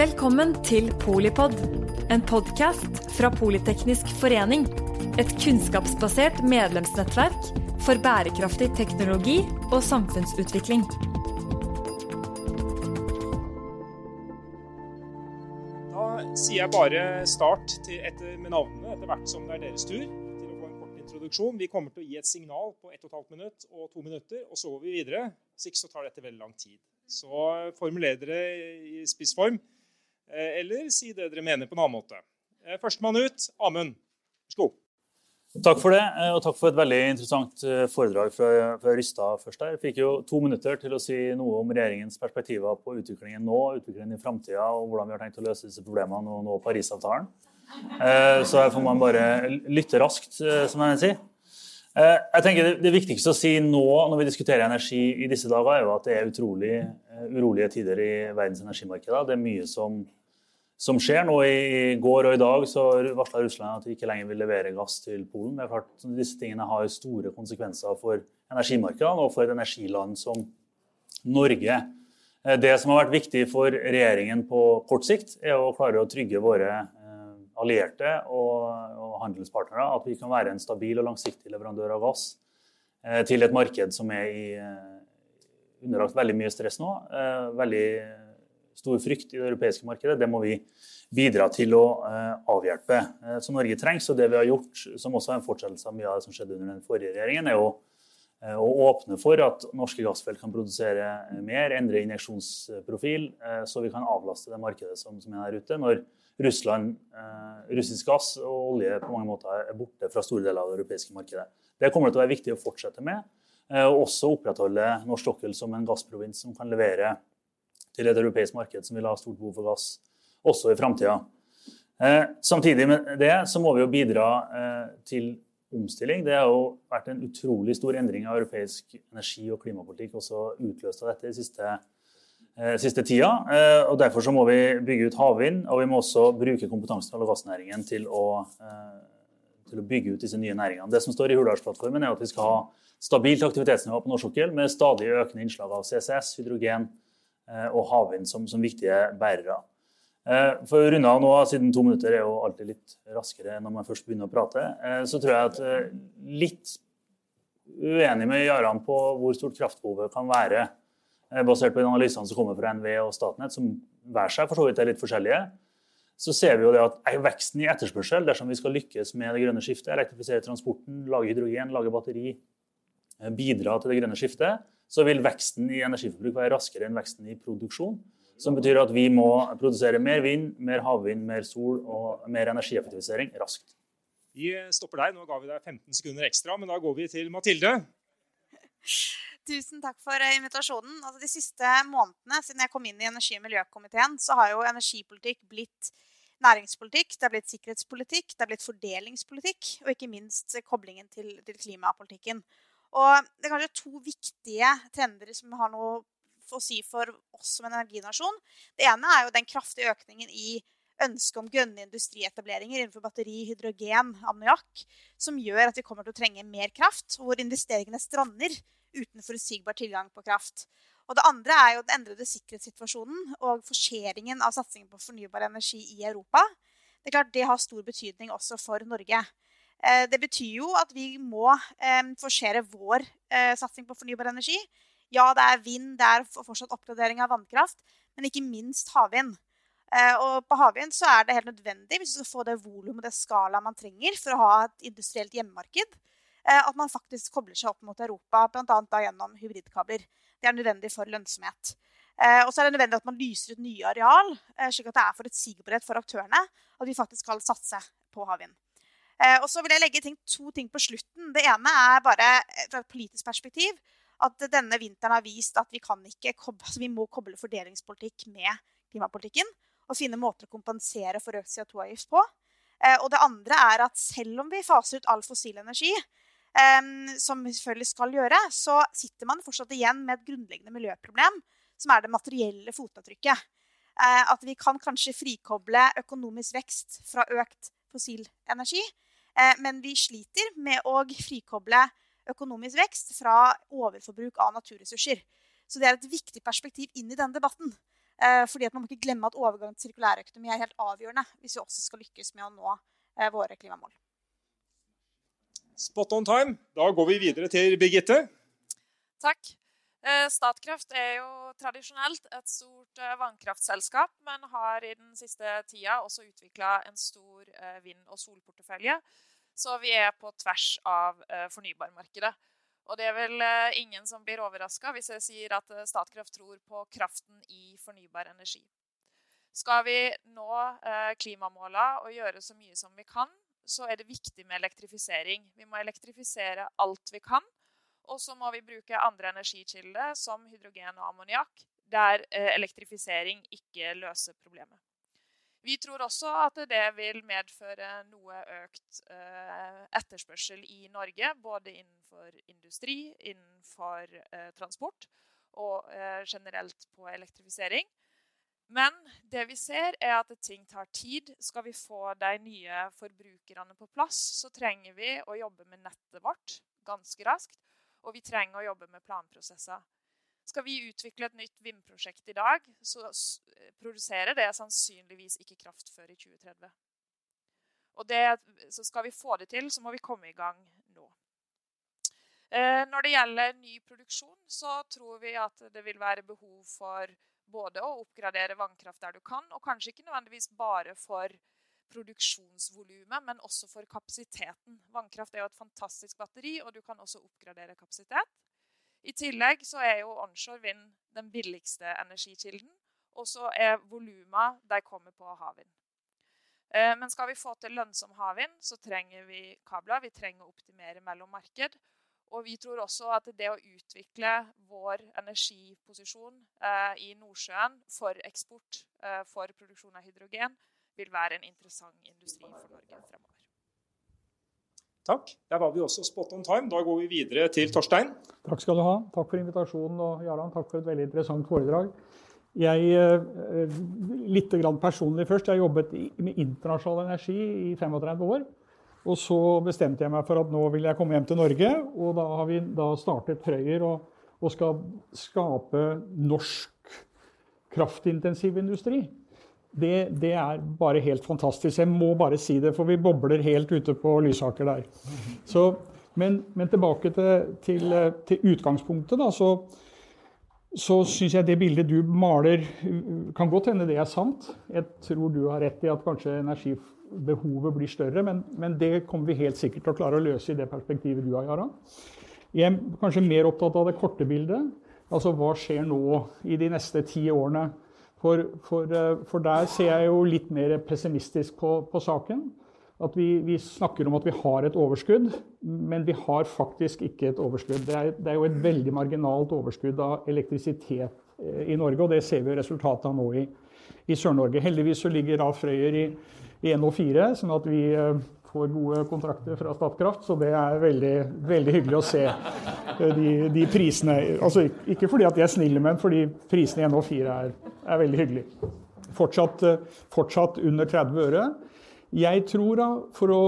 Velkommen til Polipod, en podkast fra Politeknisk forening. Et kunnskapsbasert medlemsnettverk for bærekraftig teknologi og samfunnsutvikling. Da sier jeg bare start etter, med navnene etter hvert som det er deres tur til å få en kort introduksjon. Vi kommer til å gi et signal på 1 12 minutt og to minutter, og så går vi videre. Hvis ikke så tar dette veldig lang tid. Så formuler dere i spissform. Eh, eller si det dere mener på en annen måte. Eh, førstemann ut, Amund. Vær så god. Takk for det, eh, og takk for et veldig interessant foredrag fra, fra Rystad først her. Jeg fikk jo to minutter til å si noe om regjeringens perspektiver på utviklingen nå, utviklingen i framtida, og hvordan vi har tenkt å løse disse problemene og nå Parisavtalen. Så her får man bare lytte raskt, som jeg sier. Jeg tenker Det viktigste å si nå når vi diskuterer energi i disse dager, er jo at det er utrolig urolige tider i verdens energimarkeder. Det er mye som som skjer nå i går og i dag, så varsla Russland at de ikke lenger vil levere gass til Polen. Det er klart Disse tingene har store konsekvenser for energimarkedene og for et energiland som Norge. Eh, det som har vært viktig for regjeringen på kort sikt, er å klare å trygge våre eh, allierte og, handelspartnere. At vi kan være en stabil og langsiktig leverandør av gass eh, til et marked som er i, underlagt veldig mye stress nå. Veldig stor frykt i det europeiske markedet. Det må vi bidra til å uh, avhjelpe. Så som Norge trengs, og det vi har gjort, som også er en fortsettelse av mye av det som skjedde under den forrige regjeringen, er jo uh, å åpne for at norske gassfelt kan produsere mer, endre injeksjonsprofil, så vi kan avlaste det markedet som, som er der ute. Når Russland, russisk gass og olje på mange måter er borte fra store deler av det europeiske markedet. Det kommer det til å være viktig å fortsette med, og også opprettholde norsk sokkel som en gassprovins som kan levere til et europeisk marked som vil ha stort behov for gass også i framtida. Eh, samtidig med det så må vi jo bidra eh, til omstilling. Det har jo vært en utrolig stor endring av europeisk energi- og klimapolitikk også utløst av dette i siste, eh, siste tida. Og Derfor så må vi bygge ut havvind, og vi må også bruke kompetansen fra gassnæringen til å, til å bygge ut disse nye næringene. Det som står i Hurdalsplattformen, er at vi skal ha stabilt aktivitetsnivå på norsk sokkel med stadig økende innslag av CCS, hydrogen, og havvind som, som, viktige bærere. Eh, for å runde av nå, siden to minutter er jo alltid litt raskere når man først begynner å prate, eh, så tror jeg at litt uenig med Jaran på hvor stort kraftbehovet kan være, basert på analysene som kommer fra NVE og Statnett, som hver seg for så vidt er litt forskjellige, så ser vi jo det at veksten i etterspørsel, dersom vi skal lykkes med det grønne skiftet, elektrifisere transporten, lage hydrogen, lage batteri, bidra til det grønne skiftet, så vil veksten i energiforbruk være raskere enn veksten i produksjon. Som betyr at vi må produsere mer vind, mer havvind, mer sol og mer energieffektivisering raskt. Vi stopper der. Nå ga vi deg 15 sekunder ekstra, men da går vi til Mathilde. Tusen takk for invitasjonen. Altså, de siste månedene siden jeg kom inn i energi- og miljøkomiteen, så har jo energipolitikk blitt næringspolitikk, det har blitt sikkerhetspolitikk, det har blitt fordelingspolitikk, og ikke minst koblingen til, til klimapolitikken. Og det er kanskje to viktige trender som har noe å si for oss som en energinasjon. Det ene er jo den kraftige økningen i ønsket om grønne industrietableringer innenfor batteri, hydrogen, ammoniakk, som gjør at vi kommer til å trenge mer kraft, hvor investeringene strander uten forutsigbar tilgang på kraft. Og Det andre er jo den endrede sikkerhetssituasjonen og forseringen av satsingen på fornybar energi i Europa. Det er klart det har stor betydning også for Norge. Eh, det betyr jo at vi må eh, forsere vår eh, satsing på fornybar energi. Ja, det er vind, det er fortsatt oppgradering av vannkraft, men ikke minst havvind. Og på havvind så er det helt nødvendig hvis du skal få det volumet, det skalaet man trenger for å ha et industrielt hjemmemarked, at man faktisk kobler seg opp mot Europa, bl.a. gjennom hybridkabler. Det er nødvendig for lønnsomhet. Og så er det nødvendig at man lyser ut nye areal, slik at det er forutsigbarhet for aktørene. At vi faktisk skal satse på havvind. Eh, og så vil jeg legge ting, to ting på slutten. Det ene er bare eh, fra et politisk perspektiv at denne vinteren har vist at vi, koble, altså vi må koble fordelingspolitikk med klimapolitikken. Og finne måter å kompensere for økt CO2-avgift på. Eh, og det andre er at selv om vi faser ut all fossil energi, som vi selvfølgelig skal gjøre, så sitter man fortsatt igjen med et grunnleggende miljøproblem, som er det materielle fotavtrykket. At vi kan kanskje frikoble økonomisk vekst fra økt fossil energi, men vi sliter med å frikoble økonomisk vekst fra overforbruk av naturressurser. Så det er et viktig perspektiv inn i denne debatten. Eh, fordi at Man må ikke glemme at overgang til sirkulærøkonomi er helt avgjørende hvis vi også skal lykkes med å nå eh, våre klimamål. Spot on time. Da går vi videre til Birgitte. Takk. Eh, Statkraft er jo tradisjonelt et stort vannkraftselskap, men har i den siste tida også utvikla en stor vind- og solportefølje. Så vi er på tvers av fornybarmarkedet. Og det er vel eh, ingen som blir overraska hvis jeg sier at eh, Statkraft tror på kraften i fornybar energi. Skal vi nå eh, klimamåla og gjøre så mye som vi kan, så er det viktig med elektrifisering. Vi må elektrifisere alt vi kan. Og så må vi bruke andre energikilder, som hydrogen og ammoniakk, der elektrifisering ikke løser problemet. Vi tror også at det vil medføre noe økt eh, etterspørsel i Norge, både innenfor industri, innenfor eh, transport og eh, generelt på elektrifisering. Men det vi ser, er at ting tar tid. Skal vi få de nye forbrukerne på plass, så trenger vi å jobbe med nettet vårt ganske raskt. Og vi trenger å jobbe med planprosesser. Skal vi utvikle et nytt vindprosjekt i dag, så produserer det sannsynligvis ikke kraft før i 2030. Og det, så skal vi få det til, så må vi komme i gang nå. Eh, når det gjelder ny produksjon, så tror vi at det vil være behov for både å oppgradere vannkraft der du kan, og kanskje ikke nødvendigvis bare for produksjonsvolumet, men også for kapasiteten. Vannkraft er jo et fantastisk batteri, og du kan også oppgradere kapasitet. I tillegg så er jo onshore vind den billigste energikilden. Og så er voluma de kommer på havvind. Eh, men skal vi få til lønnsom havvind, så trenger vi kabler. Vi trenger å optimere mellom marked. Og vi tror også at det å utvikle vår energiposisjon eh, i Nordsjøen for eksport, eh, for produksjon av hydrogen, vil være en interessant industri for Norge fremover. Takk. Der var vi også spot on time. Da går vi videre til Torstein. Takk skal du ha. Takk for invitasjonen. Og Jarand, takk for et veldig interessant foredrag. Jeg, eh, litt personlig først. Jeg jobbet med internasjonal energi i 35 år. Og så bestemte jeg meg for at nå vil jeg komme hjem til Norge. Og da har vi da startet Frøyer og, og skal skape norsk kraftintensiv industri. Det, det, er bare helt fantastisk. Jeg må bare si det, for vi bobler helt ute på Lysaker der. Så, men, men, tilbake til, til, til utgangspunktet, da, så, så syns jeg det bildet du maler Kan godt hende det er sant. Jeg tror du har rett i at kanskje energibehovet blir større, men, men det kommer vi helt sikkert til å klare å løse i det perspektivet du har, Jarand. Jeg er kanskje mer opptatt av det korte bildet. Altså hva skjer nå i de neste ti årene? For, for, eh, for, der ser jeg jo litt mer pessimistisk på, på saken. At vi, vi, snakker om at vi har et overskudd, men vi har faktisk ikke et overskudd. Det er, det er jo et veldig marginalt overskudd av elektrisitet eh, i Norge, og det ser vi resultatet av nå i, i Sør-Norge. Heldigvis så ligger da Frøyer i, i NO4, sånn at vi eh, får gode kontrakter fra Statkraft. Så det er veldig, veldig hyggelig å se eh, de, de, prisene. Altså ikke fordi at de er snille, men fordi prisene i NH4 er, er veldig hyggelig. Fortsatt, eh, fortsatt, under 30 øre. Jeg tror da, for, å,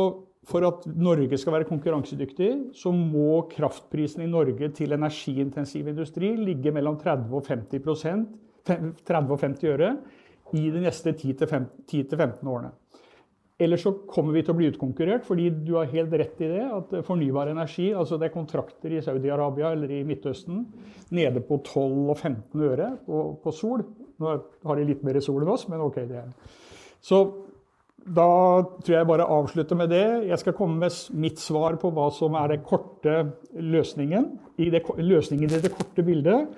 for at Norge skal være konkurransedyktig, så må kraftprisen i Norge til energiintensiv industri ligge mellom 30 og 50%, 30 og 50 øre i de neste 10-15 årene. Ellers så kommer vi til å bli utkonkurrert, fordi du har helt rett i det. At fornybar energi, altså det er kontrakter i Saudi-Arabia eller i Midtøsten nede på 12 og 15 øre på, på, sol. Nå har de litt mer sol enn oss, men OK. det er. Så da tror jeg bare avslutter med det. Jeg skal komme med mitt svar på hva som er den korte løsningen. I det, løsningen i det korte bildet.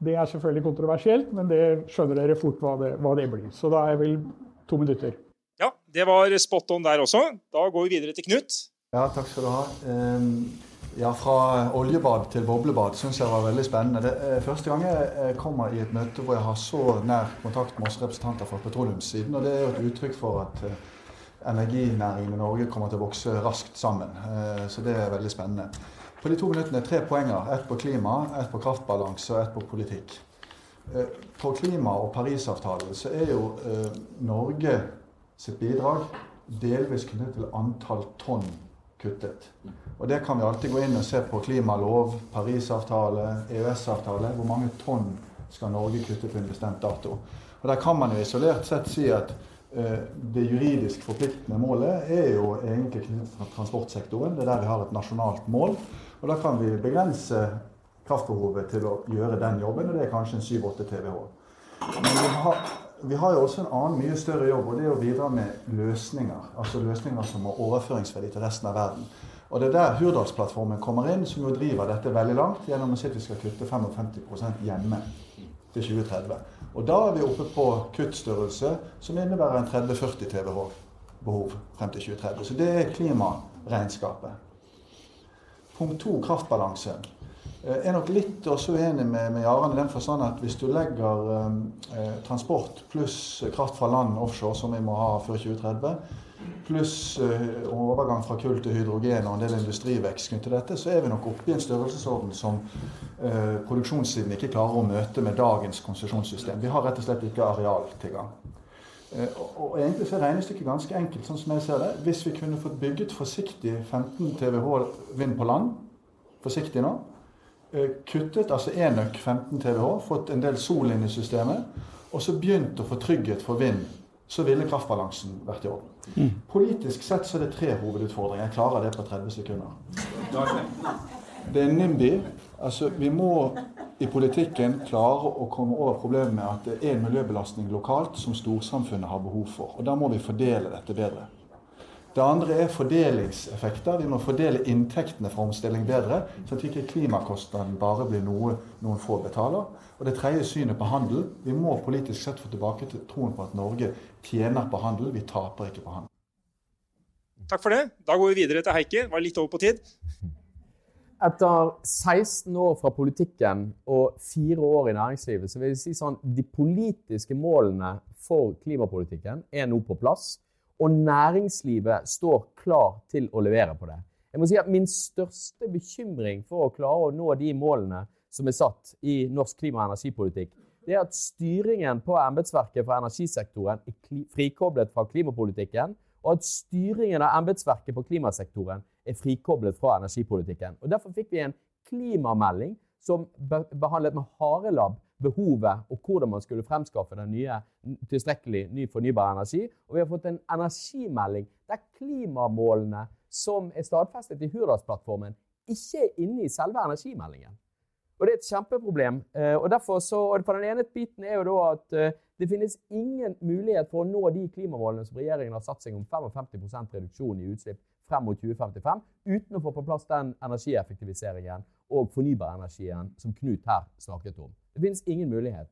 Det er selvfølgelig kontroversielt, men det skjønner dere fort hva det, hva det blir. Så da er jeg vel to minutter. Ja, det var spot on der også. Da går vi videre til Knut. Ja, takk skal du ha. Ehm, ja, Fra oljebad til boblebad syns jeg var veldig spennende. Det er første gang jeg kommer i et møte hvor jeg har så nær kontakt med oss representanter fra petroleumssiden. Og det er jo et uttrykk for at eh, energinæringen i Norge kommer til å vokse raskt sammen. Eh, så det er veldig spennende. På de to minuttene tre poenger. Ett på klima, ett på kraftbalanse og ett på politikk. Eh, på klima og Parisavtalen så er jo Norge sitt bidrag delvis knyttet til antall tonn kuttet. Og Det kan vi alltid gå inn og se på klimalov, Parisavtale, EØS-avtale. Hvor mange tonn skal Norge kutte på en bestemt dato. Og Der kan man jo isolert sett si at eh, det juridisk forpliktende målet er jo egentlig knyttet til transportsektoren. Det er der vi har et nasjonalt mål. Og da kan vi begrense kraftbehovet til å gjøre den jobben, og det er kanskje en 7-8 TWh. Men vi har, vi har, jo også en annen mye større jobb, og det er å bidra med løsninger. Altså løsninger som har overføringsverdi til resten av verden. Og det er der Hurdalsplattformen kommer inn, som jo driver dette veldig langt gjennom å si at vi skal kutte 55% hjemme til 2030. Og da er vi oppe på kuttstørrelse som innebærer en 30-40 TWh behov frem til 2030. Så det er klimaregnskapet. Punkt to kraftbalanse. Jeg er nok litt også uenig med, med Jarand i den forstand at hvis du legger eh, transport pluss kraft fra land offshore, som vi må ha før 2030, pluss eh, overgang fra kull til hydrogen og en del industrivekst knyttet til dette, så er vi nok oppe i en størrelsesorden som eh, produksjonssiden ikke klarer å møte med dagens konsesjonssystem. Vi har rett og slett ikke arealtilgang. Eh, og, egentlig så er regnestykket ganske enkelt, sånn som jeg ser det. Hvis vi kunne fått bygget forsiktig 15 TWh vind på land, forsiktig nå, eh, kuttet altså enøk 15 TWh, fått en del sol inn i systemet, og så begynt å få trygghet for vind så ville kraftbalansen vært i orden. Mm. Politisk sett så er det tre hovedutfordringer. Jeg klarer det på 30 sekunder. Det er NIMBY. Altså, vi må i politikken klare å komme over problemet med at det er en miljøbelastning lokalt som storsamfunnet har behov for. Og da må vi fordele dette bedre. Det andre er fordelingseffekter. Vi må fordele inntektene fra omstilling bedre, så at ikke klimakostnaden bare blir noe noen få betaler. Og det tredje synet på handel. Vi må politisk sett få tilbake til troen på at Norge tjener på handel, vi taper ikke på handel. Takk for det. Da går vi videre til Heikki. Var litt over på tid. Etter 16 år fra politikken og fire år i næringslivet, så vil jeg si sånn de politiske målene for klimapolitikken er nå på plass og næringslivet står klar til å levere på det. Jeg må si at Min største bekymring for å klare å nå de målene som er satt i norsk klima- og energipolitikk, det er at styringen på embetsverket for energisektoren er frikoblet fra klimapolitikken, og at styringen av embetsverket på klimasektoren er frikoblet fra energipolitikken. Og Derfor fikk vi en klimamelding som behandlet med harelabb behovet og hvordan man skulle fremskaffe den nye, tilstrekkelig ny fornybar energi. Og vi har fått en energimelding der klimamålene som er stadfestet i Hurdalsplattformen, ikke er inne i selve energimeldingen. Og Det er et kjempeproblem. Eh, og derfor så, og på Den ene biten er jo da at eh, det finnes ingen mulighet for å nå de klimamålene som regjeringen har satt seg om 55% reduksjon i utslipp frem mot 2055, uten å få på plass den energieffektiviseringen og fornybarenergien som Knut her snakket om. Det finnes ingen mulighet.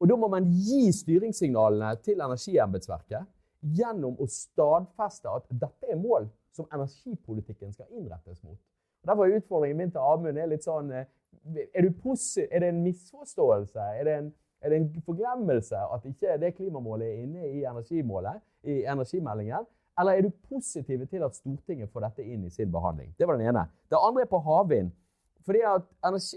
Og Da må man gi styringssignalene til energiembetsverket gjennom å stadfeste at dette er mål som energipolitikken skal innrettes mot. Og Derfor er utfordringen min til Amund litt sånn eh, er, er, det en misforståelse? Er det en, er det en forglemmelse at ikke det klimamålet er inne i energimålet, i energimeldingen? Eller er du positiv til at Stortinget får dette inn i sin behandling? Det var den ene. Det andre er på havvind. Fordi at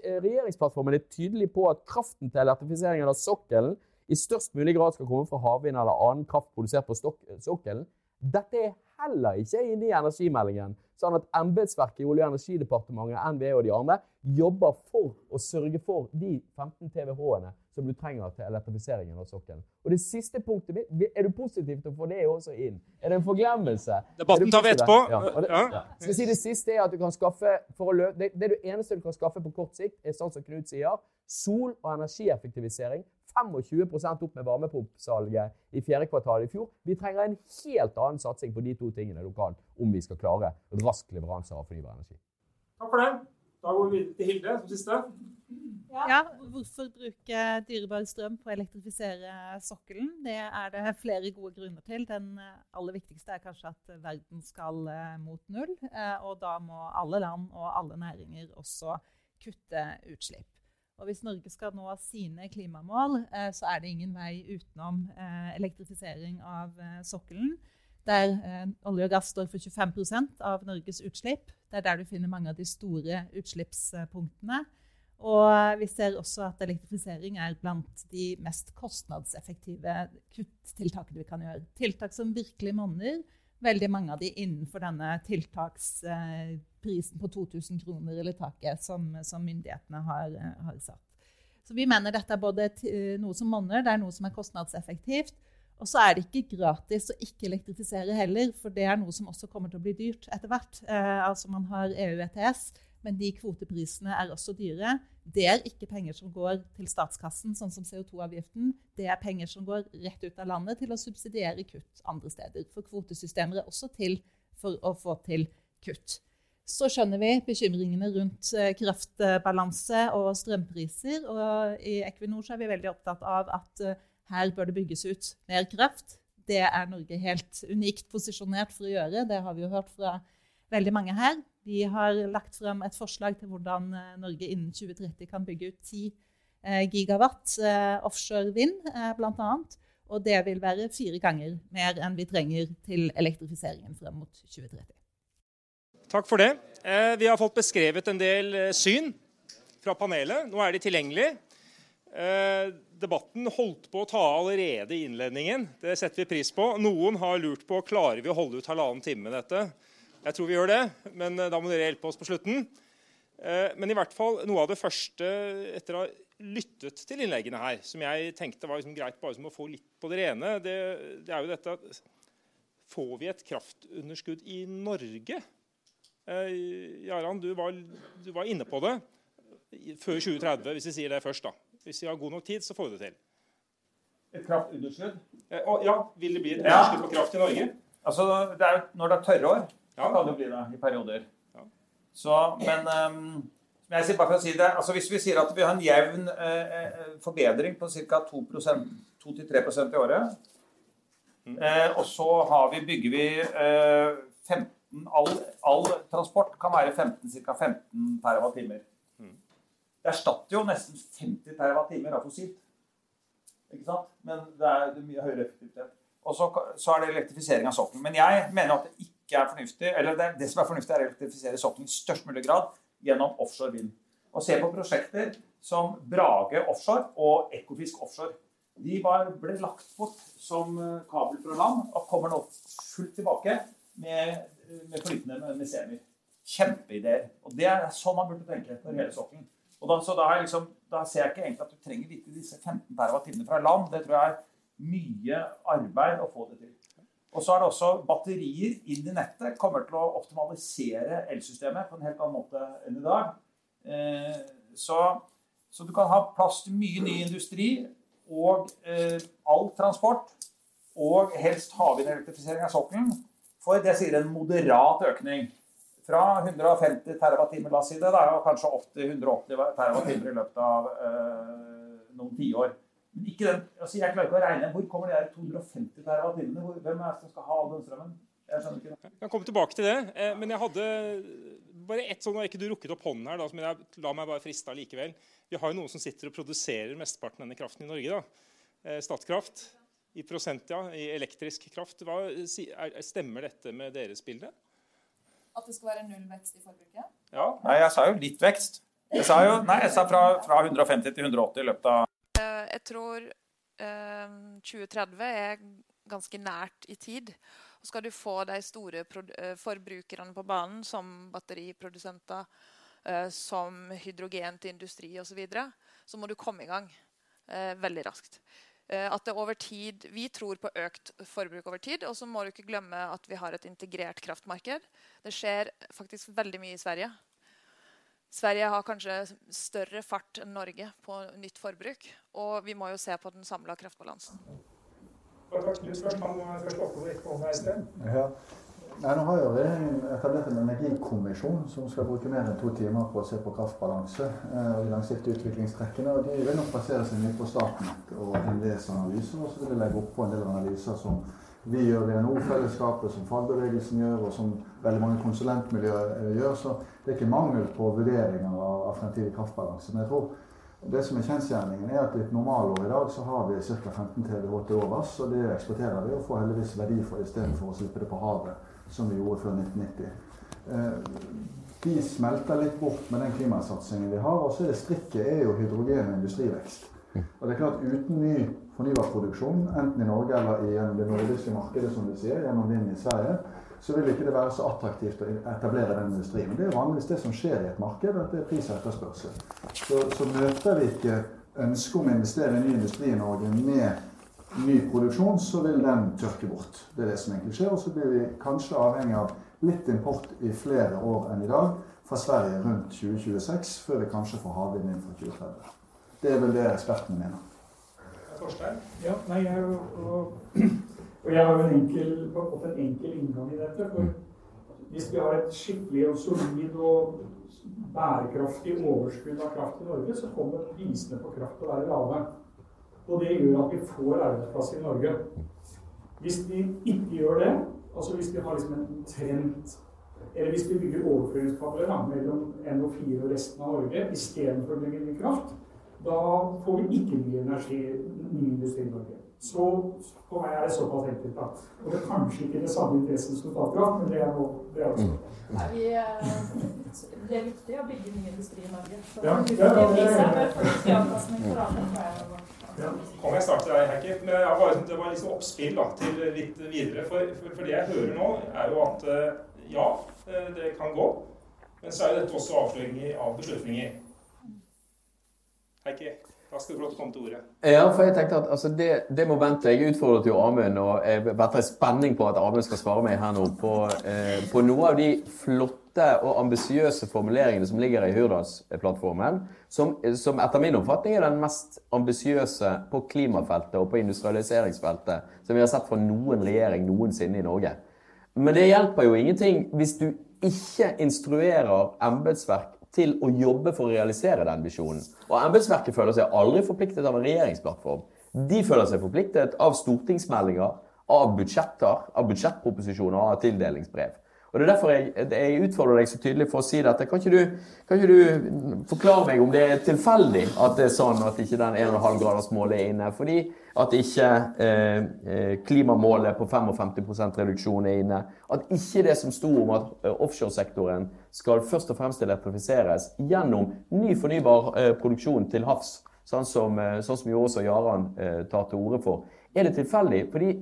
eh, Regjeringsplattformen er tydelig på at kraften til elektrifiseringen av sokkelen i størst mulig grad skal komme fra havvind eller annen kraft produsert på sokkelen. Dette er heller ikke inne i energimeldingen. Sånn at embetsverket i Olje- og energidepartementet, NVE og de andre jobber for å sørge for de 15 TWh-ene som du trenger til elektrifiseringen av sokkelen. Og det siste punktet mitt, Er du positiv til å få det også inn? Er det en forglemmelse? Debatten tar vi etterpå. Ja. Det, ja. Skal si det siste er at du kan skaffe for å lø det, det, du eneste du kan skaffe på kort sikt, er sånn som Knut sier, sol- og energieffektivisering 25% opp med varmepumpsalget i fjerde kvartal i fjor. Vi trenger en helt annen satsing på de to tingene lokalt om vi skal klare rask leveranse av fornybar energi. Takk for det. Da går vi videre til Hilde som siste. Ja, Hvorfor bruke dyrebar strøm på å elektrifisere sokkelen? Det er det flere gode grunner til. Den aller viktigste er kanskje at verden skal eh, mot null. Eh, og da må alle land og alle næringer også kutte utslipp. Og hvis Norge skal nå sine klimamål, eh, så er det ingen vei utenom eh, elektrifisering av eh, sokkelen. Der olje og gass står for 25% av Norges utslipp. Det er der du finner mange av de store utslippspunktene. Og vi ser også at elektrifisering er blant de mest kostnadseffektive kuttiltakene vi kan gjøre. Tiltak som virkelig monner. Veldig mange av de innenfor denne tiltaksprisen på 2000 kroner eller taket som, som myndighetene har, har, satt. Så vi mener dette er både noe som monner, det er noe som er kostnadseffektivt. Og så er det ikke gratis å ikke elektrifisere heller, for det er noe som også kommer til å bli dyrt etter hvert. Eh, altså Man har EU ETS, men de kvoteprisene er også dyre. Det er ikke penger som går til statskassen, sånn som CO2-avgiften. Det er penger som går rett ut av landet til å subsidiere kutt andre steder. For kvotesystemer er også til for å få til kutt. Så skjønner vi bekymringene rundt eh, kraftbalanse og strømpriser. Og i Equinor er vi veldig opptatt av at eh, her bør det bygges ut mer kraft. Det er Norge helt unikt posisjonert for å gjøre. Det har vi jo hørt fra veldig mange her. Vi har lagt frem et forslag til hvordan eh, Norge innen 2030 kan bygge ut 10 eh, gigawatt eh, offshore vind, bl.a. Og det vil være fire ganger mer enn vi trenger til elektrifiseringen frem mot 2030. Takk for det. Vi har fått beskrevet en del syn fra panelet. Nå er de tilgjengelige. Eh, debatten holdt på å ta allerede i innledningen. Det setter vi pris på. Noen har lurt på klarer vi å holde ut halvannen time med dette. Jeg tror vi gjør det, men eh, da må dere hjelpe oss på slutten. Eh, men i hvert fall noe av det første etter å ha lyttet til innleggene her, som jeg tenkte var liksom greit bare som å få litt på det rene, det, det er jo dette at Får vi et kraftunderskudd i Norge? Jarand, Jaran, du du var inne på det før 2030, hvis vi sier det først. da. Hvis vi har god nok tid, så får vi det til. Et kraftunderskudd? Eh, ja, Vil det bli et underskudd på kraft i Norge? Altså, det er, Når det er tørrår, ja. kan det bli det i perioder. Ja. Så, men um, jeg sier bare for å si det, altså Hvis vi sier at vi har en jevn eh forbedring på ca. 2-3% i året, mm. eh, og så vi, bygger vi uh, 15 all, all, transport kan være 15, ca. 15 TWh. Det erstatter jo nesten 50 TWh av fossilt. Ikke sant? Men det er, mye høyere effektivitet. Og så, så, er det elektrifisering av sokkelen. Men jeg mener at det ikke er fornuftig, eller det, det som er fornuftig, er å elektrifisere sokkelen i størst mulig grad gjennom offshore vind. Og se på prosjekter som Brage offshore og Ekofisk offshore. De var, ble lagt bort som eh, kabel fra land og kommer nå fullt tilbake med, med flytende med Kjempeideer. Og det er sånn man burde tenke for hele sokkelen. Og da, så da, liksom, da, ser jeg ikke egentlig at du trenger vite disse 15 TWh fra land. Det tror jeg er mye arbeid å få det til. Og så er det også batterier inn i nettet kommer til å optimalisere elsystemet på en helt annen måte enn i dag. Eh, så, så, du kan ha plass til mye ny industri og eh, all transport. Og helst havvindelektrifisering av sokkelen. For det sier en moderat økning fra 150 TWh la oss si det, og kanskje 80-180 TWh i løpet av uh, noen tiår. Men altså jeg klarer ikke å regne. Hvor kommer de 250 TWh? Hvem er det som skal ha all den strømmen? Jeg skjønner ikke det. Jeg kan komme tilbake til det. Eh, men jeg hadde bare ett sånn, ikke du rukket opp hånden her, da, men jeg la meg bare friste likevel. Vi har jo noen som sitter og produserer mesteparten av denne kraften i Norge. da. Eh, Statkraft i prosent, ja, i elektrisk kraft. Hva, stemmer dette med deres bilde? At det skal være null vekst i forbruket? Ja. Nei, jeg sa jo litt vekst. Jeg sa jo nei, jeg sa fra, fra 150 til 180 i løpet av eh, Jeg tror eh, 2030 er ganske nært i tid. Og skal du få de store eh, forbrukerne på banen, som batteriprodusenter, eh, som hydrogen til industri osv., så, videre, så må du komme i gang eh, veldig raskt. Eh, at det over tid, Vi tror på økt forbruk over tid. Og så må du ikke glemme at vi har et integrert kraftmarked. Det skjer faktisk veldig mye i Sverige. Sverige har kanskje større fart enn Norge på nytt forbruk. Og vi må jo se på den samla kraftbalansen. Ja. Nei, nå har jo regjeringen etablert en energikommisjon som skal bruke mer enn to timer på å se på kraftbalanse eh, og de langsiktige utviklingstrekkene. og De vil nok basere seg mye på Statnett og NVEs analyser. Og så vil de legge opp på en del analyser som vi gjør i NHO-fellesskapet, som fagbevegelsen gjør, og som veldig mange konsulentmiljøer eh, gjør. Så det er ikke mangel på vurderinger av, av fremtidig kraftbalanse. Men jeg tror det som er kjensgjerningen, er at i et normalår i dag så har vi ca. 15 TWh til overs. Og det eksporterer vi og får heldigvis verdi for istedenfor å slippe det på havet som vi gjorde før 1990. Eh, de smelter litt bort med den klimasatsingen vi har. Og så er det strikket er jo hydrogen og industrivekst. Og det er klart Uten ny fornybarproduksjon, enten i Norge eller i det nordiske markedet, som vi sier, gjennom vind i Sverige, så vil ikke det være så attraktivt å etablere den industrien. Det er vanligvis det som skjer i et marked, at det er pris og etterspørsel. Så, så møter vi ikke ønsket om å investere i ny industri i Norge med ny produksjon, så vil den tørke bort. Det er det som egentlig skjer. Og så blir vi kanskje avhengig av litt import i flere år enn i dag fra Sverige rundt 2026, før vi kanskje får havvind inn fra 2030. Det er vel det ekspertene mener. Ja, nei, jeg, og, og jeg har jo en enkel, fått en enkel inngang i dette. for hvis vi har et skikkelig og solid og bærekraftig overskudd av kraft i Norge, så kommer prisene på kraft til å være lave. Og det gjør at vi får arbeidsplasser i Norge. Hvis vi ikke gjør det, altså hvis vi har liksom en trend eller hvis vi bygger overføringskabler mellom NO4 og resten av Norge istedenfor å bygge ny kraft, da får vi ikke ny energi, ny industri i Norge. Så for meg er det såpass enkelt. da. Og det er kanskje ikke det samme interessen som Statkraft, men det er noe det er også. Nei, vi, eh, det er viktig å bygge ny industri i Norge. Så Ja, ja, ja, ja, er- jeg. Ja. Kan jeg starte deg, Heikki? Men jeg var, det var liksom oppspill da, til litt videre. For, for, for det jeg hører nå, er jo at eh, ja, eh, det kan gå. Men så er jo dette også avsløringer av beslutninger. Heikki, da skal du få lov til å komme til ordet. Ja, for jeg tenkte at altså, det, det momentet Jeg utfordret jo Amund, og jeg venter i spenning på at Amund skal svare meg her nå på, eh, på noe av de flotte og ambisiøse formuleringene som ligger i Hurdalsplattformen, som, som etter min oppfatning er den mest ambisiøse på klimafeltet og på industrialiseringsfeltet som vi har sett fra noen regjering noensinne i Norge. Men det hjelper jo ingenting hvis du ikke instruerer embetsverk til å jobbe for å realisere den visjonen. Og embetsverket føler seg aldri forpliktet av en regjeringsplattform. De føler seg forpliktet av stortingsmeldinger, av budsjetter, av budsjettproposisjoner og av tildelingsbrev. Og Det er derfor jeg, jeg utfordrer deg så tydelig for å si dette. Kan ikke, du, kan ikke du forklare meg om det er tilfeldig at det er sånn at ikke den 1,5-gradersmålet er inne? Fordi at ikke eh, eh, klimamålet på 55 reduksjon er inne? At ikke det som sto om at eh, offshoresektoren skal først og fremst elektrifiseres gjennom ny fornybar eh, produksjon til havs, sånn som, eh, sånn som jo også Jaran eh, tar til orde for. Er det tilfeldig? Fordi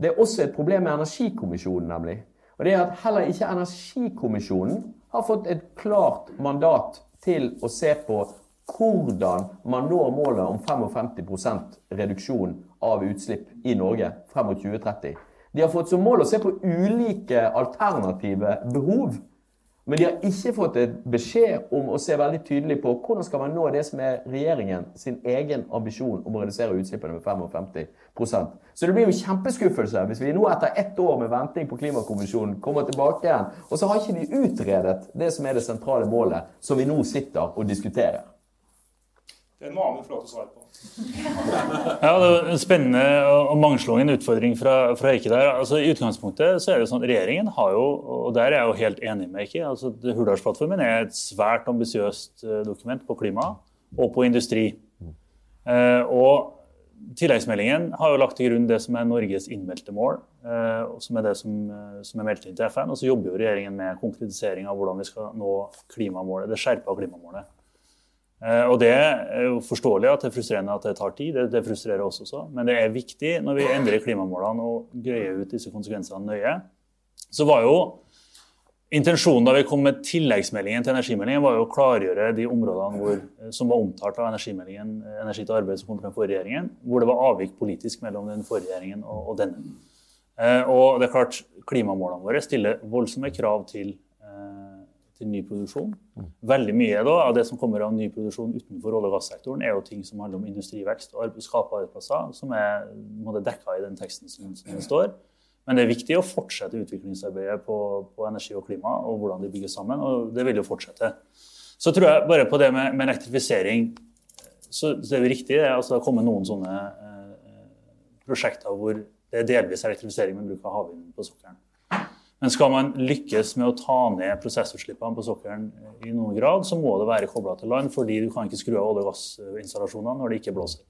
det er også et problem med Energikommisjonen, nemlig. Og det er at heller ikke Energikommisjonen har fått et klart mandat til å se på hvordan man når målet om 55% reduksjon av utslipp i Norge frem mot 2030. De har fått som mål å se på ulike alternative behov. Men de har ikke fått et beskjed om å se veldig tydelig på hvordan skal man nå det som er regjeringen sin egen ambisjon om å redusere utslippene med 55% Så det blir jo kjempeskuffelse hvis vi nå etter ett år med venting på Klimakommisjonen kommer tilbake igjen, og så har ikke de utredet det som er det sentrale målet, som vi nå sitter og diskuterer. Det må Amund få lov til å svare på. Ja, det er en spennende og mangslungen utfordring fra, fra Eike der. Altså, I utgangspunktet så er det sånn at regjeringen har jo, og der er jeg jo helt enig med Eike altså Hurdalsplattformen er et svært ambisiøst eh, dokument på klima og på industri. Eh, og Tilleggsmeldingen har jo lagt til grunn det som er Norges innmeldte mål, eh, som er det som, eh, som er meldt inn til FN. Og så jobber jo regjeringen med konkretisering av hvordan vi skal nå klimamålet, det skjerpa klimamålet. Eh, og Det er jo forståelig at det er frustrerende at det tar tid. Det, det frustrerer oss også. Men det er viktig når vi endrer klimamålene og greier ut disse konsekvensene nøye. Så var jo Intensjonen da vi kom med tilleggsmeldingen til energimeldingen, var jo å klargjøre de områdene hvor, som var omtalt av energimeldingen Energi til arbeid som kom fra den forrige regjeringen, hvor det var avvik politisk mellom den forrige regjeringen og, og denne. Eh, og det er klart, Klimamålene våre stiller voldsomme krav til, eh, til ny produksjon. Veldig mye da, av det som kommer av ny produksjon utenfor olje- og gassektoren, er jo ting som handler om industrivekst og skape arbeidsplasser, som er dekka i den teksten som, som står. Men det er viktig å fortsette utviklingsarbeidet på, på, energi og klima og hvordan de bygges sammen. Og det vil jo fortsette. Så tror jeg bare på det med, med elektrifisering så, så er det riktig. Det, altså, det har kommet noen sånne eh, prosjekter hvor det er delvis elektrifisering med bruk av havvind på sokkelen. Men skal man lykkes med å ta ned prosessutslippene på sokkelen i noen grad, så må det være kobla til land, fordi du kan ikke skru av olje- og gassinstallasjonene når det ikke blåser.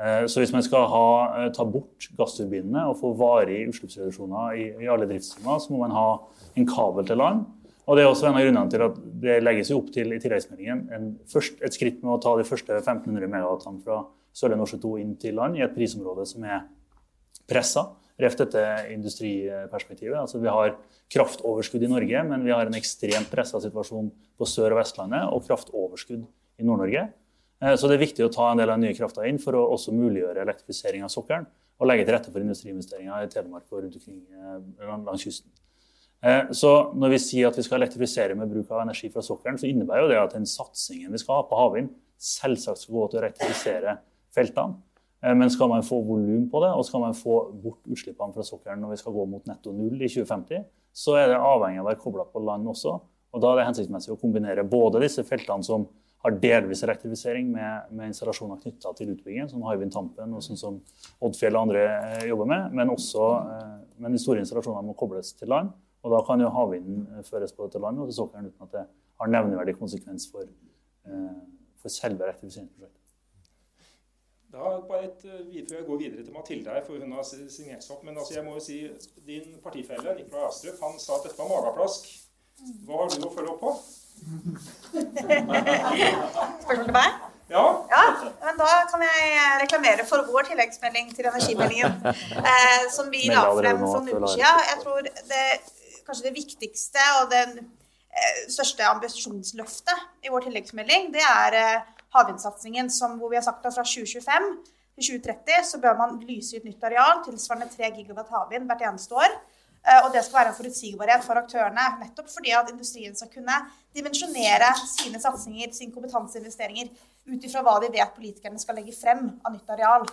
Eh, Så hvis man skal ha, eh, ta bort gassturbinene og få varige utslippsreduksjoner i, i alle driftstimer, så må man ha en kabel til land. Og Det er også en av grunnene til at det legges opp til i tilleggsmeldingen en først, et skritt med å ta de første 1500 megawattene fra Sørlige Nordsjø 2 inn til land i et prisområde som er pressa. Ref dette industriperspektivet. Altså Vi har kraftoverskudd i Norge, men vi har en ekstremt pressa situasjon på Sør- og Vestlandet og kraftoverskudd i Nord-Norge. Eh, så det er viktig å ta en del av den nye krafta inn for å også muliggjøre elektrifisering av sokkelen og legge til rette for industriinvesteringer i Telemark og rundt omkring eh, langs kysten. Så når vi sier at vi skal elektrifisere med bruk av energi fra sokkelen, så innebærer jo det at den satsingen vi skal ha på havvind, selvsagt skal gå til å elektrifisere feltene. Men skal man få volum på det, og skal man få bort utslippene fra sokkelen når vi skal gå mot netto null i 2050, så er det avhengig av å være kobla på land også. Og Da er det hensiktsmessig å kombinere både disse feltene som har delvis elektrifisering med, med installasjoner knytta til utbyggingen, som Hywind Tampen og sånn som Oddfjell og andre eh, jobber med. Men, også, eh, men de store installasjonene må kobles til land. Og da kan jo havvinden eh, føres både til land og til sokkelen uten at det har nevneverdig konsekvens for, for selve elektrifiseringsprosjektet. Da bare et, Før jeg går videre til Mathilde, her, for hun har signert seg opp. Men altså, jeg må jo si, din partifelle Nikolai Astrup han sa at dette var mageplask. Hva har du å følge opp på? Spørsmål til meg? Ja. ja. Men da kan jeg reklamere for vår tilleggsmelding til energimeldingen. Eh, som vi la frem for noen uker siden. Jeg tror det, kanskje det viktigste og det eh, største ambisjonsløftet i vår tilleggsmelding, det er eh, havvindsatsingen hvor vi har sagt at fra 2025 til 2030 så bør man lyse ut nytt areal tilsvarende 3 gigawatt havvind hvert eneste år. Eh, og det skal være en forutsigbarhet for aktørene. Nettopp fordi at industrien skal kunne dimensjonere sine satsinger, sine kompetanseinvesteringer, ut ifra hva de vet politikerne skal legge frem av nytt areal.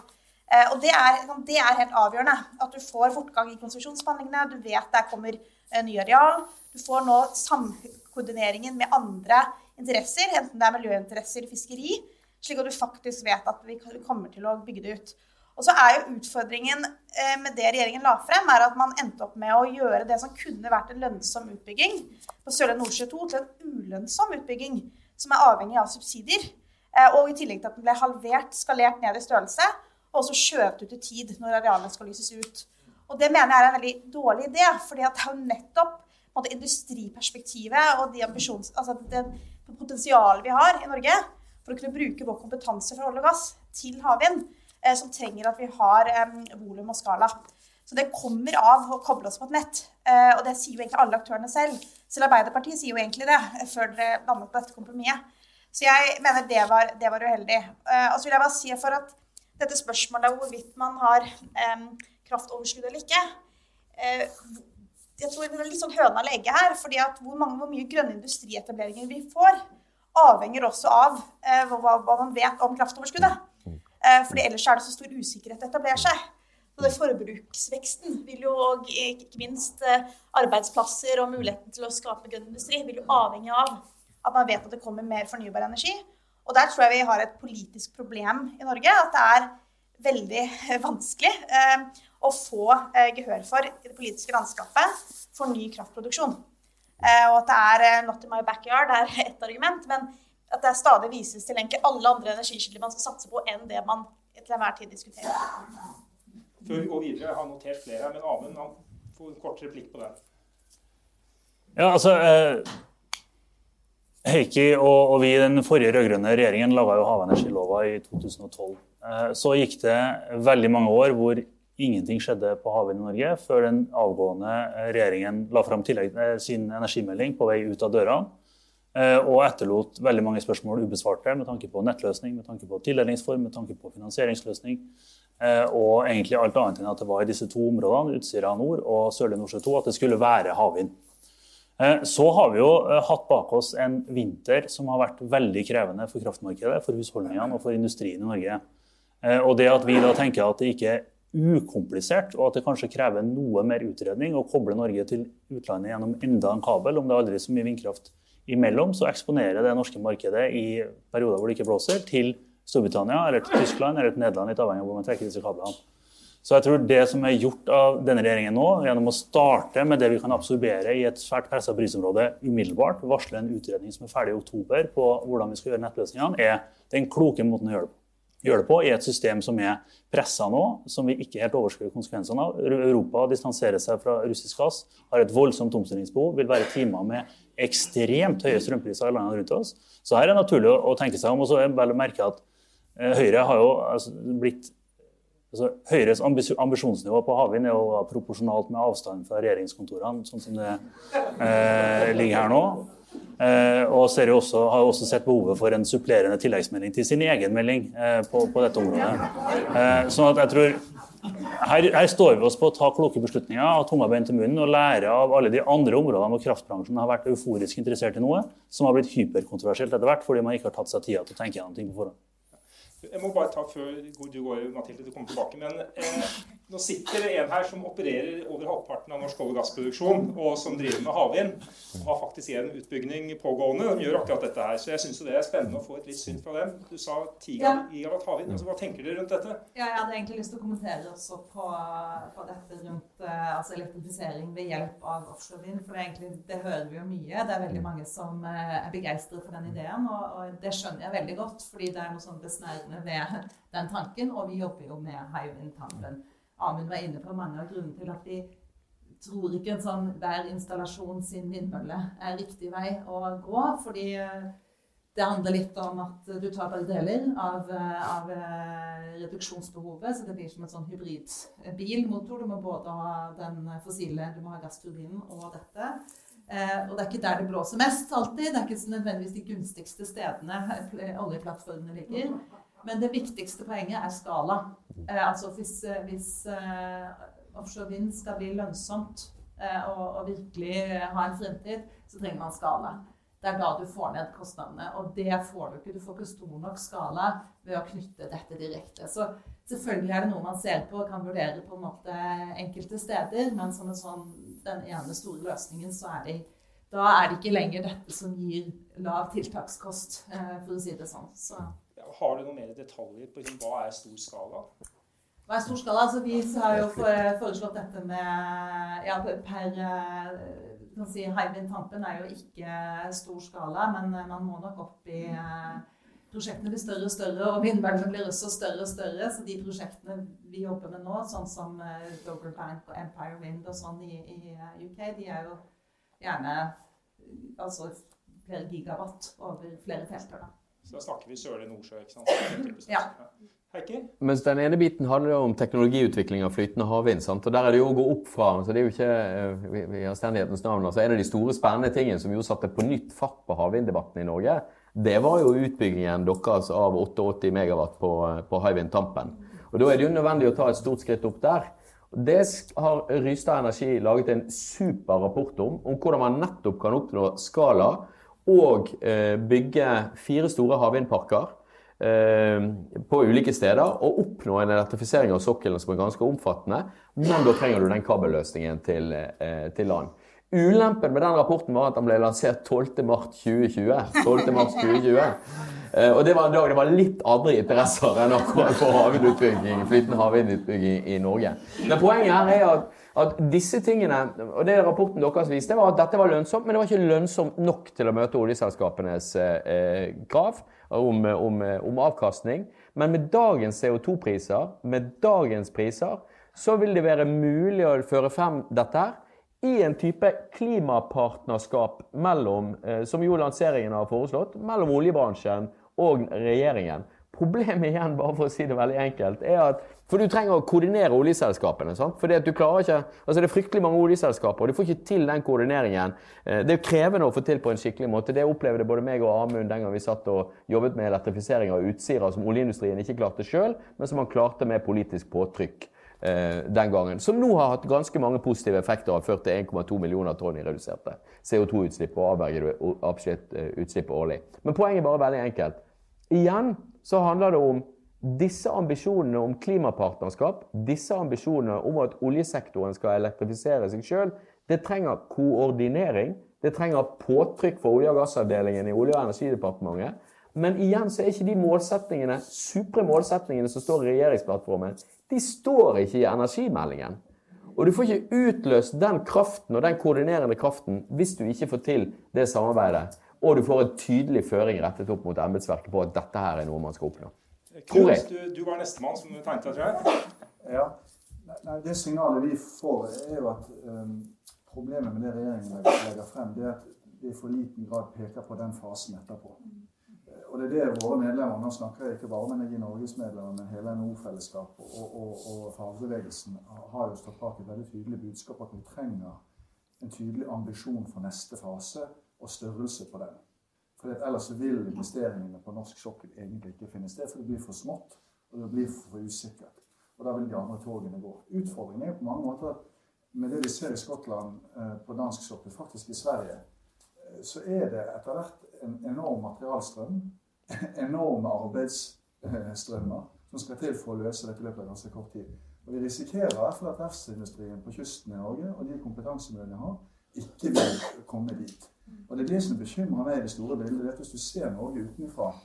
Eh, og det er, det er helt avgjørende. At du får fortgang i konsesjonsbehandlingene. Du vet der kommer eh, nye areal. Du får nå samkoordineringen med andre interesser, enten det er miljøinteresser, fiskeri, slik at du faktisk vet at vi kommer til å bygge det ut. Og så er jo utfordringen eh, med det regjeringen la frem, er at man endte opp med å gjøre det som kunne vært en lønnsom utbygging på Sørlige Nordsjø 2, til en ulønnsom utbygging som er avhengig av subsidier. Eh, og i tillegg til at den ble halvert, skalert ned i størrelse, og også skjøvet ut i tid når arealene skal lyses ut. Og det mener jeg er en veldig dårlig idé, fordi det er jo nettopp industriperspektivet og de altså det potensialet vi har i Norge for å kunne bruke vår kompetanse fra olje og gass til havvind, Eh, som trenger at vi har volum og skala. Så det kommer av å koble oss på et nett. Eh, og det sier jo egentlig alle aktørene selv. Selv Arbeiderpartiet sier jo egentlig det eh, før dere på dette kompromisset. Så jeg mener det var, det var uheldig. Og så vil jeg bare si for at dette spørsmålet om hvorvidt man har kraftoverskudd eller ikke Jeg tror det er litt sånn høna eller egget her. fordi at hvor, mange, hvor mye grønne industrietableringer vi får, avhenger også av eh, hva, hva, man vet om kraftoverskuddet. Eh, fordi ellers er det så stor usikkerhet å etablere seg. Og det forbruksveksten vil jo og ikke minst eh, arbeidsplasser og muligheten til å skape grønn industri vil jo avhenge av at man vet at det kommer mer fornybar energi. Og der tror jeg vi har et politisk problem i Norge. At det er veldig vanskelig eh, å få eh, gehør for i det politiske landskapet for ny kraftproduksjon. Eh, og at det er eh, 'not in my backyard' er ett argument. men at det stadig vises til egentlig alle andre energikilder man skal satse på, enn det man til enhver tid diskuterer. Før vi går videre, jeg har notert flere, men Amund får en kort replikk på det. Ja, altså... Eh, Heikki og, og, vi i den forrige rød-grønne regjeringen laga jo havenergilova i 2012. Eh, så gikk det veldig mange år hvor ingenting skjedde på havvind i Norge, før den avgående regjeringen la fram eh, sin energimelding på vei ut av døra. Eh, og etterlot veldig mange spørsmål ubesvarte med tanke på nettløsning, med tanke på tildelingsform, med tanke på finansieringsløsning. Eh, og egentlig alt annet enn at det var i disse to områdene, Utsira nord og Sørlige Nordsjø 2, at det skulle være havvind. Eh, så har vi jo hatt bak oss en vinter som har vært veldig krevende for kraftmarkedet, for husholdningene og for industrien i Norge. Og det at vi da tenker at det ikke ukomplisert, og at det kanskje krever noe mer utredning å koble Norge til utlandet gjennom enda en kabel, om det er aldri så mye vindkraft Imellom så eksponerer det norske markedet i perioder hvor det ikke blåser, til Storbritannia eller til Tyskland eller til Nederland, litt avhengig av hvor man trekker disse kablene. Så jeg tror det som er gjort av denne regjeringen nå, gjennom å starte med det vi kan absorbere i et svært pressa prisområde umiddelbart, varsle en utredning som er ferdig i oktober på hvordan vi skal gjøre nettløsningene, er den kloke måten å gjøre det på gjør det på i et system som er pressa nå, som vi ikke helt overskuer konsekvensene av. Europa distanserer seg fra russisk gass, har et voldsomt omstillingsbehov, vil være timer med ekstremt høye strømpriser i landene rundt oss. Så her er det naturlig å tenke seg om. og så er det vel å merke at eh, Høyre har jo altså, blitt altså, Høyres ambisjonsnivå på havvind er jo proporsjonalt med avstanden fra regjeringskontorene, sånn som det eh, ligger her nå. Eh, og ser jo også, har også sett behovet for en supplerende tilleggsmelding til sin egen melding eh, på, på, dette området. Sånn at jeg tror her, her, står vi oss på å ta kloke beslutninger, av tunga bein til munnen og lære av alle de andre områdene hvor kraftbransjen har vært euforisk interessert i noe som har blitt hyperkontroversielt etter hvert fordi man ikke har tatt seg tida til å tenke gjennom ting på forhånd. Jeg må bare ta før du går, Mathilde, du kommer tilbake. Men eh, nå sitter det en her som opererer over halvparten av norsk olje- og gassproduksjon, og som driver med havvind. Og har faktisk en utbygging pågående. De gjør akkurat dette her. Så jeg syns det er spennende å få et litt syn fra dem. Du sa 10 gigawatt havvind. Altså, hva tenker dere rundt dette? Ja, jeg hadde egentlig lyst til å kommentere også på, på dette rundt uh, altså elektrifisering ved hjelp av offshorevind. For det, egentlig, det, hører vi jo mye. Det er veldig mange som uh, er begeistret for den ideen. Og, og, det skjønner jeg veldig godt, fordi det er noe sånn besnærende ved den tanken. Og vi jobber jo med Hywind-tanken. Amund var inne på mange av grunnene til at vi tror ikke en sånn hver installasjon sin vindmølle er riktig vei å gå. Fordi eh, det handler litt om at du tar bare deler av, eh, av eh, reduksjonsbehovet. Så det blir som en sånn hybridbilmotor. Du må både ha den fossile, du må ha gassturbinen og dette. Og det er ikke der det blåser mest alltid. Det er ikke nødvendigvis de gunstigste stedene oljeplattformene ligger. Men det viktigste poenget er skala. Eh, altså hvis, eh, hvis eh, offshore vind skal bli lønnsomt eh, og, og, virkelig ha en fremtid, så trenger man skala. Det er da du får ned kostnadene. Og det får du ikke. Du får ikke stor nok skala ved å knytte dette direkte. Så selvfølgelig er det noe man ser på og kan vurdere på en måte enkelte steder, men som en sånn, den ene store løsningen, så er det, da er det ikke lenger dette som gir lav tiltakskost, eh, for å si det sånn. Så. Har du noen mer detaljer på hva er stor skala? Hva er stor skala? Altså, vi har jo foreslått dette med ja, per kan si, Hywind Tampen er jo ikke stor skala, men man må nok opp i Prosjektene blir større og større, og vindmøllene blir også større og større. Så de prosjektene vi jobber med nå, sånn som Dogger Bank og Empire Wind og sånn i, i UK, de er jo gjerne altså flere gigawatt over flere felter. da. Så da snakker vi Sørlige Nordsjø. ikke sant? Ja. Heikki? Mens den ene biten handler om teknologiutvikling av flytende havvind. sant? Og Der er det jo å gå opp fra. så det er jo ikke eh, i anstendighetens navn, altså En av de store spennende tingene som jo satte på nytt fart på havvinddebatten i Norge, det var jo utbyggingen deres av 88 megawatt på, på Hywind Tampen. Og Da er det jo nødvendig å ta et stort skritt opp der. Det har Rystad Energi laget en super rapport om, om hvordan man nettopp kan oppnå skala og eh, bygge fire store havvindparker eh, på ulike steder og oppnå en elektrifisering av sokkelen som er ganske omfattende. Men da trenger du den kabelløsningen til, eh, til land. Ulempen med den rapporten var at den ble lansert 12.3.2020. 12. mars 2020. Og det var en dag det var litt andre interesser enn akkurat for havvindutbygging, flytende havvindutbygging i Norge. Men poenget her er at at disse tingene, og det rapporten deres viste, var at dette var lønnsomt, men det var ikke lønnsomt nok til å møte oljeselskapenes eh, krav om, om, om, avkastning. Men med dagens CO2-priser, med dagens priser, så vil det være mulig å føre frem dette her i en type klimapartnerskap mellom, eh, som jo lanseringen har foreslått, mellom oljebransjen og regjeringen. Problemet igjen, bare for å si det veldig enkelt, er at For du trenger å koordinere oljeselskapene. sant? Fordi at du klarer ikke, altså Det er fryktelig mange oljeselskaper, og du får ikke til den koordineringen. Eh, det er krevende å få til på en skikkelig måte. Det opplevde både meg og Amund den gang vi satt og jobbet med elektrifisering av Utsira, som oljeindustrien ikke klarte sjøl, men som han klarte med politisk påtrykk eh, den gangen. Som nå har hatt ganske mange positive effekter og har ført til 1,2 millioner tonn i reduserte CO2-utslipp og avverget utslipp årlig. Men poenget er bare veldig enkelt. Igjen så handler det om disse ambisjonene om klimapartnerskap, disse ambisjonene om at oljesektoren skal elektrifisere seg sjøl, det trenger koordinering. Det trenger påtrykk for olje- og gassavdelingen i Olje- og energidepartementet. Men igjen så er ikke de målsetningene, supre målsettingene som står i regjeringsplattformen, de står ikke i energimeldingen. Og du får ikke utløst den kraften og den koordinerende kraften hvis du ikke får til det samarbeidet og du får en tydelig føring rettet opp mot embetsverket på at dette her er noe man skal oppnå. Tror jeg. Du, du var nestemann som du tenkte, tror jeg. Ja. Nei, det signalet vi får, er jo at um, problemet med det regjeringen legger frem, det er at det i for liten grad peker på den fasen etterpå. Og det er det våre medlemmer Nå snakker jeg ikke bare om i Norges medlemmer, men hele NHO-fellesskapet og, og, og fagbevegelsen har jo stått bak et veldig tydelig budskap at vi trenger en tydelig ambisjon for neste fase og størrelse på den. For ellers vil investeringene på norsk sokkel egentlig ikke finne sted, for det blir for smått og det blir for usikkert. Og da vil de andre togene gå. Utfordringen er jo på mange måter med det vi ser i Skottland, eh, på dansk sokkel, faktisk i Sverige, eh, så er det etter hvert en enorm materialstrøm, enorme arbeidsstrømmer, som skal til for å løse dette løpet av ganske kort tid. Og Vi risikerer at verftsindustrien på kysten i Norge og de kompetansemiljøene har, ikke vil komme dit. Og Det er det som bekymrer meg i det store bildet. det er at Hvis du ser Norge utenfra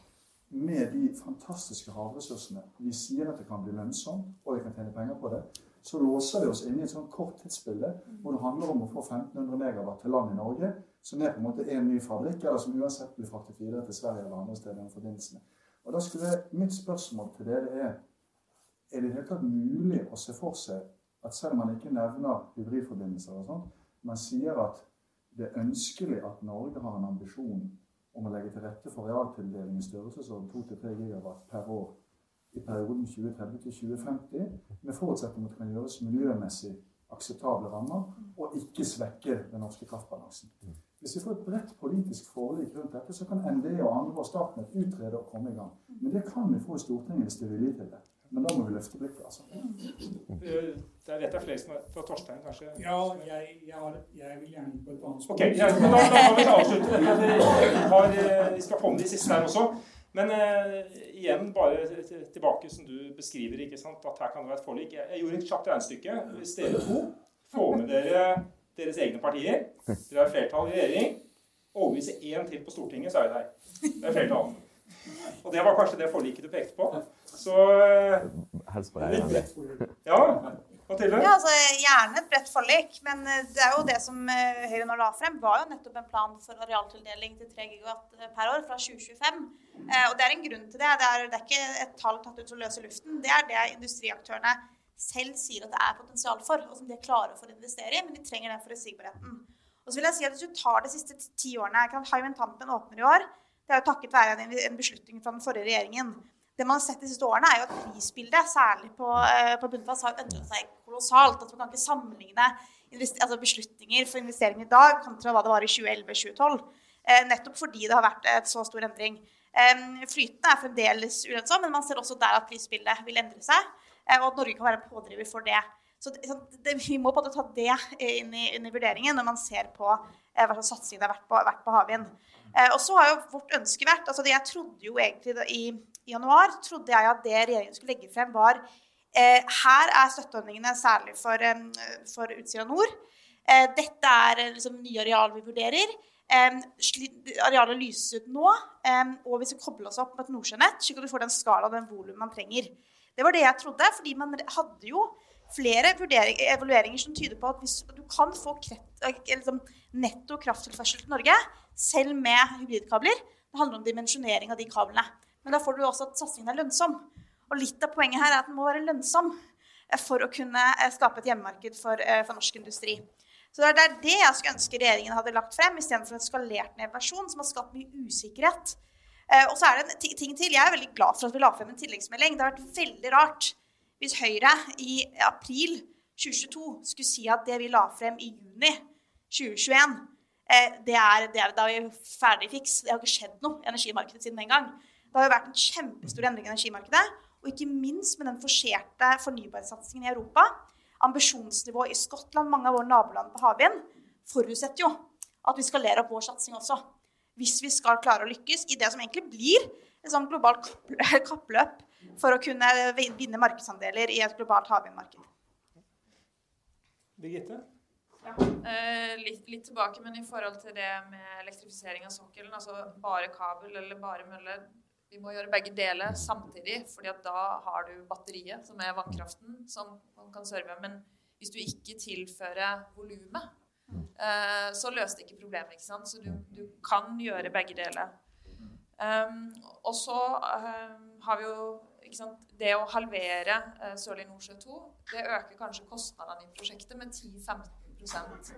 med de fantastiske havressursene Vi sier at det kan bli lønnsomt, og vi kan tjene penger på det. Så låser vi oss inn i et sånn kort tidsbilde hvor det handler om å få 1500 megawatt til land i Norge, som er på en måte en ny fabrikk, eller som uansett blir fraktet videre til Sverige eller andre steder. i forbindelsene. Og da skulle Mitt spørsmål til dere er er det i hele tatt mulig å se for seg at selv om man ikke nevner hybridforbindelser, og sånt, man sier at det er ønskelig at Norge har en ambisjon om å legge til rette for realtildeling i størrelsesorden 2-3 gigawatt per år i perioden 2030-2050, med forutsetning at det kan gjøres miljømessig akseptable rammer, og ikke svekke den norske kraftbalansen. Hvis vi får et bredt politisk forlik rundt dette, så kan NVE og andre og Statnett utrede og komme i gang. Men det kan vi få i Stortinget hvis det er vilje til det. Men da må vi løfte blikket. altså. Der vet jeg flere som er fra Torstein, kanskje? Ja, jeg, jeg, har, jeg vil gjerne på et annet spørsmål. Ok, ja, da, da, da må vi avslutte. Vi, har, eh, vi skal få med de siste her også. Men uh, igjen bare tilbake som du beskriver, ikke sant, at her kan det være et forlik. Jeg, jeg gjorde et kjapt regnestykke. Hvis dere to får med dere deres egne partier, dere har flertall i regjering, overbevise én til på Stortinget, så er vi der. Det er flertall. Og det var kanskje det forliket du pekte på. Så Helst på det. Ja. Mathilde? Ja, altså, gjerne et bredt forlik. Men eh, det er jo det som eh, Høyre nå la frem, var jo nettopp en plan for arealtildeling til 3 gigawatt eh, per år fra 2025. Og det er en grunn til det. Det er, det er ikke et tall tatt ut som løser luften. Det er det industriaktørene selv sier at det er potensial for, og som de er klare for å investere i. Men de trenger den forutsigbarheten. Og så vil jeg si at Hvis du tar de siste ti årene Hywind Tampen åpner i år. Det er jo takket være en beslutning fra den forrige regjeringen. Det man har sett de siste årene, er jo at prisbildet, særlig på, uh, på bunnfast, har endret seg kolossalt. At man kan ikke sammenligne altså beslutninger for investering i dag kontra hva det var i 2011-2012. Uh, nettopp fordi det har vært et så stor endring. Flytende er fremdeles ulønnsom, men man ser også der at prisbildet vil endre seg. Uh, og at Norge kan være en pådriver for det. Så det, det, Vi må på en måte ta det inn i, inn i vurderingen når man ser på hva slags satsing det har vært på, vært på havvind. Eh, og så har jo vårt ønske vært altså Jeg trodde jo egentlig i, i, januar trodde jeg at det regjeringen skulle legge frem, var eh, Her er støtteordningene særlig for, eh, for Utsira nord. Eh, dette er eh, liksom nye areal vi vurderer. Eh, arealet lyses ut nå, og vi skal koble oss opp med et Nordsjønett, slik at du får den skala og den volumet man trenger. Det var det jeg trodde, fordi man hadde jo flere evalueringer som tyder på at hvis du kan få liksom, netto krafttilførsel til Norge selv med hybridkabler. Det handler om dimensjonering av de kablene. Men da får du også at satsingen er lønnsom. Og litt av poenget her er at den må være lønnsom eh, for å kunne eh, skape et hjemmemarked for, eh, for norsk industri. Så det er det jeg skulle ønske regjeringen hadde lagt frem, istedenfor en skalert ned versjon som har skapt mye usikkerhet. Og så er det en ting til. Jeg er veldig glad for at vi la frem en tilleggsmelding. Det har vært veldig rart hvis Høyre i april 2022 skulle si at det vi la frem i juni 2021, Eh, det er, det er, da vi ferdig fiks. Det har ikke skjedd noe i energimarkedet siden den gang. Det har jo vært en kjempestor endring i energimarkedet. Og ikke minst med den forserte fornybarsatsingen i Europa. Ambisjonsnivået i Skottland, mange av våre naboland på havvind, forutsetter jo at vi skalerer opp vår satsing også. Hvis vi skal klare å lykkes i det som egentlig blir et sånn globalt kappløp for å kunne vinne markedsandeler i et globalt havvindmarked. Birgitte? Ja, eh, litt, litt, tilbake, men i forhold til det med elektrifisering av sokkelen, altså bare kabel eller bare mølle Vi må gjøre begge deler samtidig, fordi da har du batteriet, som er vannkraften, som man kan serve. Men hvis du ikke tilfører volumet, eh, så løser det ikke problemet. ikke sant? Så du, du kan gjøre begge deler. Um, og så um, har vi jo det å halvere uh, Sørlige Nordsjø 2 det øker kanskje kostnadene i prosjektet med 10-15%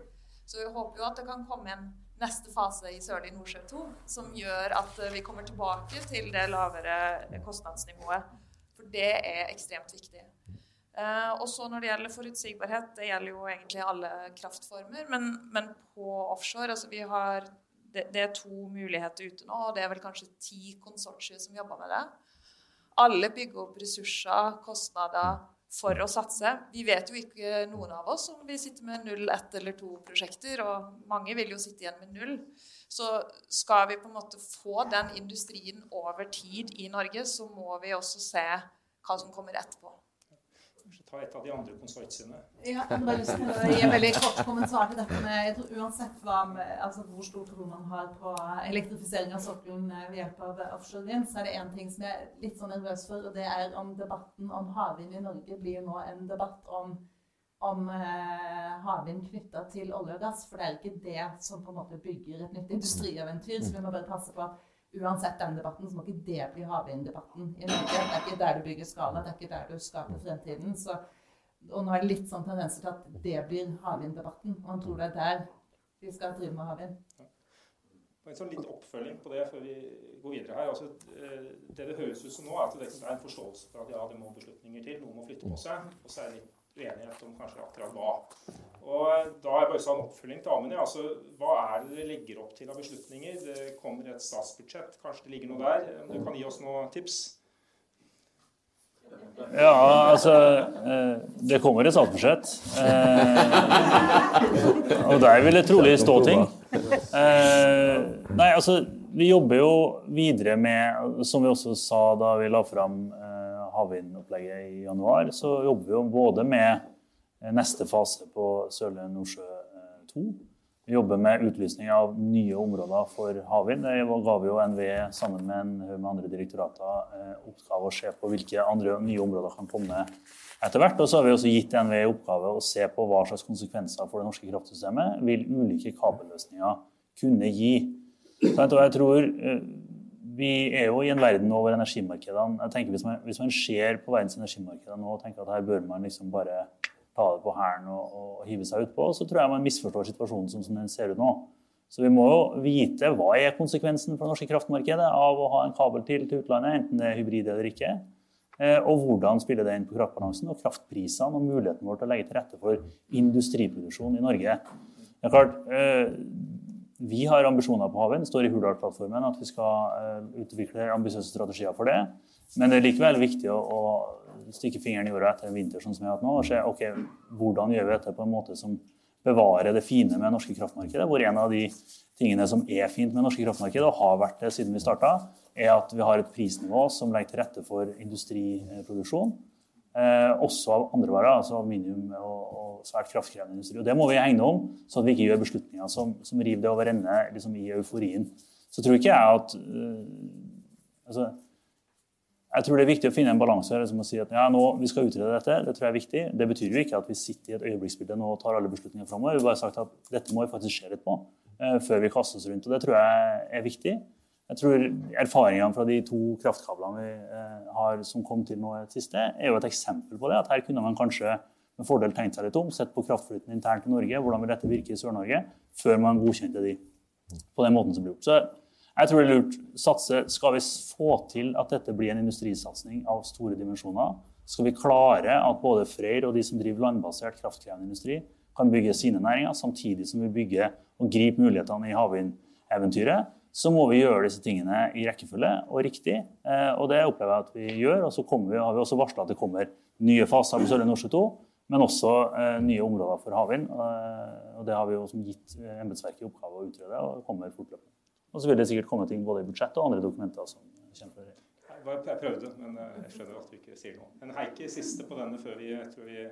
så vi håper jo at det kan komme en neste fase i Sørlige Nordsjø 2 som gjør at vi kommer tilbake til det lavere kostnadsnivået. For det er ekstremt viktig. Eh, og så når det gjelder forutsigbarhet, det gjelder jo egentlig alle kraftformer, men, men på offshore altså Vi har det, det, er to muligheter ute nå, og det er vel kanskje ti konsortier som jobber med det. Alle bygger opp ressurser, kostnader, for å satse. Vi vet jo ikke noen av oss om vi sitter med null, ett eller to prosjekter, og mange vil jo sitte igjen med null. Så skal vi på en måte få den industrien over tid i Norge, så må vi også se hva som kommer etterpå ta et av de andre konsortiene. Ja, jeg har lyst til å gi en veldig kort kommentar til dette med jeg tror Uansett hva, altså hvor stor tro man har på elektrifisering av sokkelen ved hjelp av offshore vind, så er det én ting som jeg er litt sånn nervøs for, og det er om debatten om havvind i Norge blir nå en debatt om, om eh, havvind knytta til olje og gass. For det er ikke det som på en måte bygger et nytt industrieventyr. Så vi må bare passe på at uansett den debatten, så må ikke det bli havvinddebatten i. Det er ikke der du bygger skala, det er ikke der du skaper fremtiden. Så, og nå er det litt sånn tendenser til at det blir havvinddebatten. Og man tror det er der vi skal drive med havvind. En sånn litt oppfølging på det før vi går videre her. Altså, eh, det det høres ut som nå, er at det er en forståelse for at ja, det må beslutninger til. Noe må flytte på seg. Og så er det litt uenighet om kanskje akkurat hva. Og Da er bare sånn oppfølging til Amund. Altså, hva er det dere legger opp til av beslutninger? Det kommer et statsbudsjett, kanskje det ligger noe der? Du kan gi oss noen tips? Ja, altså eh, Det kommer et statsbudsjett. Eh, og der vil det trolig stå ting. Eh, nei, altså Vi jobber jo videre med, som vi også sa da vi la fram havvindopplegget i januar, så jobber vi jo både med eh, neste fase på Sørlige Nordsjø 2. Eh, vi jobber med utlysning av nye områder for havvind. Det ga vi jo NVE sammen med en haug med andre direktorater eh, oppgave å se på hvilke andre nye områder kan komme etter hvert. Og så har vi også gitt NVE oppgave å se på hva slags konsekvenser for det norske kraftsystemet vil ulike kabelløsninger kunne gi. så jeg tror vi er jo i en verden over energimarkedene. Jeg tenker Hvis man, man ser på verdens energimarkeder nå og tenker at her bør man liksom bare ta det på hælen og, og, hive seg utpå, så tror jeg man misforstår situasjonen sånn som den ser ut nå. Så vi må jo vite hva er konsekvensen for det norske kraftmarkedet av å ha en kabel til til utlandet, enten det er hybrid eller ikke. Eh, og hvordan spiller det inn på kraftbalansen og kraftprisene og muligheten vår til å legge til rette for industriproduksjon i Norge. Det er klart, eh, vi har ambisjoner på havvind. Det står i Hurdalsplattformen at vi skal uh, utvikle ambisiøse strategier for det. Men det er likevel viktig å, å stikke fingeren i jorda etter en vinter sånn som vi har hatt nå, og se ok, hvordan gjør vi dette på en måte som bevarer det fine med norske kraftmarkedet. Hvor en av de tingene som er fint med norske kraftmarkedet, og har vært det siden vi starta, er at vi har et prisnivå som legger til rette for industriproduksjon. Eh, også av andre varer, altså aluminium og, og, svært kraftkrevende industri. Og Det må vi hegne om, så at vi ikke gjør beslutninger som, som river det over ende liksom, i euforien. Så tror ikke jeg at uh, altså, jeg tror det er viktig å finne en balanse liksom å si at ja, vi skal utrede dette. Det tror jeg er viktig. Det betyr jo ikke at vi sitter i et øyeblikksbilde nå og tar alle beslutninger framover. Vi har bare sagt at dette må vi faktisk se litt på uh, før vi kaster oss rundt. og Det tror jeg er viktig. Jeg tror Erfaringene fra de to kraftkablene vi eh, har som kom til nå siste, er jo et eksempel på det. At her kunne man kanskje med fordel tenkt seg litt om, sett på kraftflyten internt i Norge, hvordan vil dette virke i Sør-Norge, før man godkjente de på den måten som ble gjort. Så jeg tror det er lurt satse. Skal vi få til at dette blir en industrisatsing av store dimensjoner, skal vi klare at både Freyr og de som driver landbasert kraftkrevende industri, kan bygge sine næringer, samtidig som vi bygger og griper mulighetene i havvindeventyret, så må vi gjøre disse tingene i rekkefølge og riktig. Eh, og det opplever jeg at vi gjør. Og så vi, har vi også varsla at det kommer nye faser på Sørlige Nordsjø 2, men også eh, nye områder for havvind. Eh, og det har vi jo gitt embetsverket i oppgave å utrede, og kommer fortløpende. Og så vil det sikkert komme ting både i budsjett og andre dokumenter som kommer. Jeg prøvde, men jeg skjønner at vi ikke sier noe. Men Heikki, siste på denne før vi, tror vi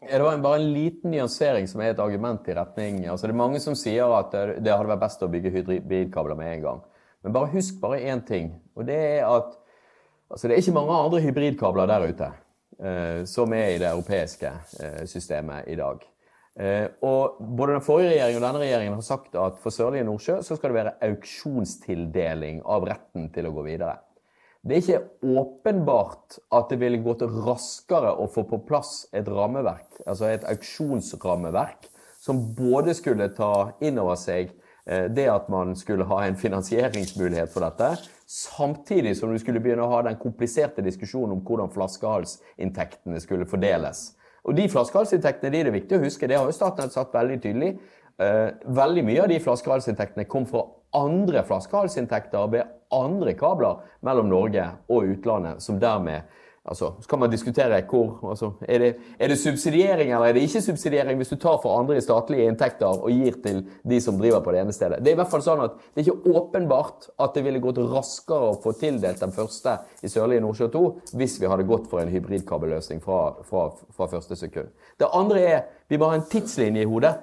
det var bare en liten nyansering som er et argument i retning altså Det er mange som sier at det hadde vært best å bygge hybridkabler med en gang. Men bare husk bare én ting. Og det er at altså det er ikke mange andre hybridkabler der ute eh, som er i det europeiske eh, systemet i dag. Eh, og både den forrige regjeringen og denne regjeringen har sagt at for Sørlige Nordsjø så skal det være auksjonstildeling av retten til å gå videre. Det er ikke åpenbart at det ville gått raskere å få på plass et rammeverk, altså et auksjonsrammeverk, som både skulle ta inn over seg eh, det at man skulle ha en finansieringsmulighet for dette, samtidig som du skulle begynne å ha den kompliserte diskusjonen om hvordan flaskehalsinntektene skulle fordeles. Og de flaskehalsinntektene de er det viktig å huske, det har jo Statnett satt veldig tydelig. Eh, veldig mye av de flaskehalsinntektene kom fra andre flaskehalsinntekter ved andre kabler mellom Norge og utlandet, som dermed Altså, så kan man diskutere hvor altså, er, det, er, det, subsidiering eller er det ikke subsidiering hvis du tar fra andre i statlige inntekter og gir til de som driver på det ene stedet. Det er i hvert fall sånn at det er ikke åpenbart at det ville gått raskere å få tildelt den første i Sørlige Nordsjø 2 hvis vi hadde gått for en hybridkabelløsning fra, fra, fra første sekund. Det andre er vi må ha en tidslinje i hodet.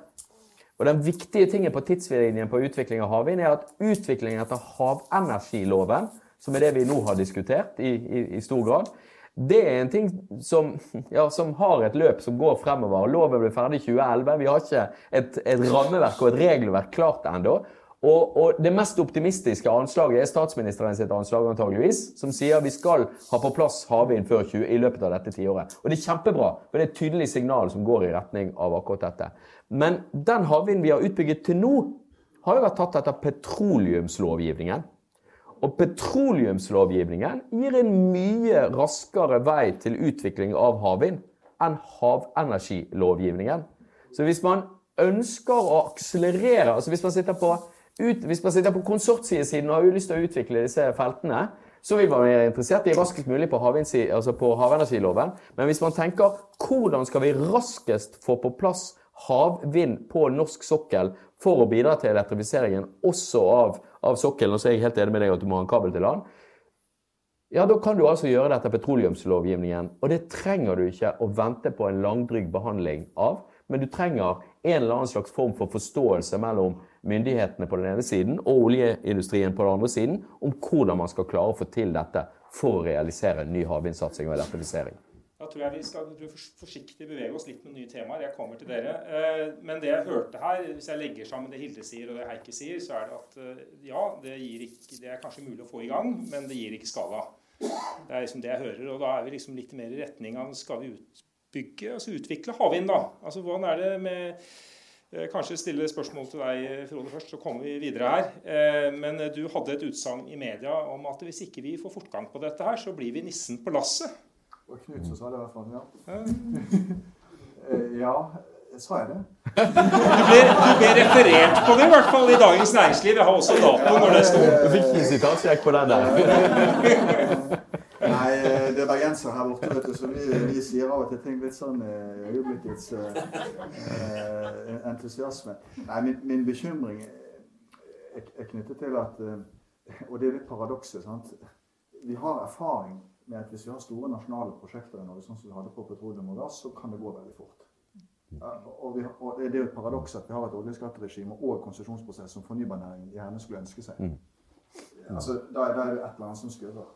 Og Den viktige tingen på tidslinjen på utvikling av havvind er at utviklingen etter havenergiloven, som er det vi nå har diskutert i, i, i stor grad, det er en ting som, ja, som, har et løp som går fremover. Loven ble ferdig i 2011. Vi har ikke et, et rammeverk og et regelverk klart ennå. Og, og, Det mest optimistiske anslaget er statsministeren sitt anslag, antageligvis, som sier vi skal ha på plass havvind før 20, i løpet av dette tiåret. Og Det er kjempebra, for det er et tydelig signal som går i retning av akkurat dette. Men den havvinden vi har utbygget til nå, har jo vært tatt etter petroleumslovgivningen. Og petroleumslovgivningen gir en mye raskere vei til utvikling av havvind enn havenergilovgivningen. Så hvis man ønsker å akselerere altså Hvis man sitter på, ut, hvis man sitter på konsortiesiden og har lyst til å utvikle disse feltene, så vil man være interessert i raskest mulig på, altså på havenergiloven. Men hvis man tenker hvordan skal vi raskest få på plass havvind på norsk sokkel for å bidra til elektrifiseringen også av, av sokkelen, og så er jeg helt enig med deg at du må ha en kabel til land, ja, da kan du altså gjøre dette petroleumslovgivningen. Og det trenger du ikke å vente på en langdryg behandling av, men du trenger en eller annen slags form for forståelse mellom myndighetene på den ene siden og oljeindustrien på den andre siden om hvordan man skal klare å få til dette for å realisere en ny havvindsatsing og elektrifisering. Da tror jeg vi skal forsiktig bevege oss litt med nye temaer. Jeg kommer til dere. Eh, men det jeg hørte her, hvis jeg legger sammen det Hilde sier og det Heikki sier, så er det at eh, ja, det, ikke, det, er kanskje mulig å få i gang, men det gir ikke skala. Det er liksom det jeg hører. Og da er vi liksom litt mer i retning av skal vi utbygge, altså utvikle havvind, da. Altså hvordan er det med eh, Kanskje stille spørsmål til deg, Frode, først, så kommer vi videre her. Men du hadde et utsagn i media om at hvis ikke vi får fortgang på dette her, så blir vi nissen på lasset. Og Knut som sa det i hvert fall. Ja. Eh, ja, sa jeg det? Du ble, du ble, referert på det i hvert fall i Dagens Næringsliv. Jeg har også dato når det sto. Du fikk ikke sitatsjekk på den der. Eh, det er bergensere her borte, vet du, så vi, vi, sier av og til ting litt sånn uh, øyeblikkets uh, entusiasme. Nei, min, min bekymring er, er, knyttet til at uh, Og det er litt paradokset. sant? Vi har erfaring med at hvis vi har store nasjonale prosjekter i Norge, sånn som vi hadde på petroleum og gass, så kan det gå veldig fort. Og, vi, og, Det er jo et paradoks at vi har et oljeskatteregime og konsesjonsprosess som fornybarnæringen gjerne skulle ønske seg. Mm. Altså, da, da, er det et eller annet som skurrer.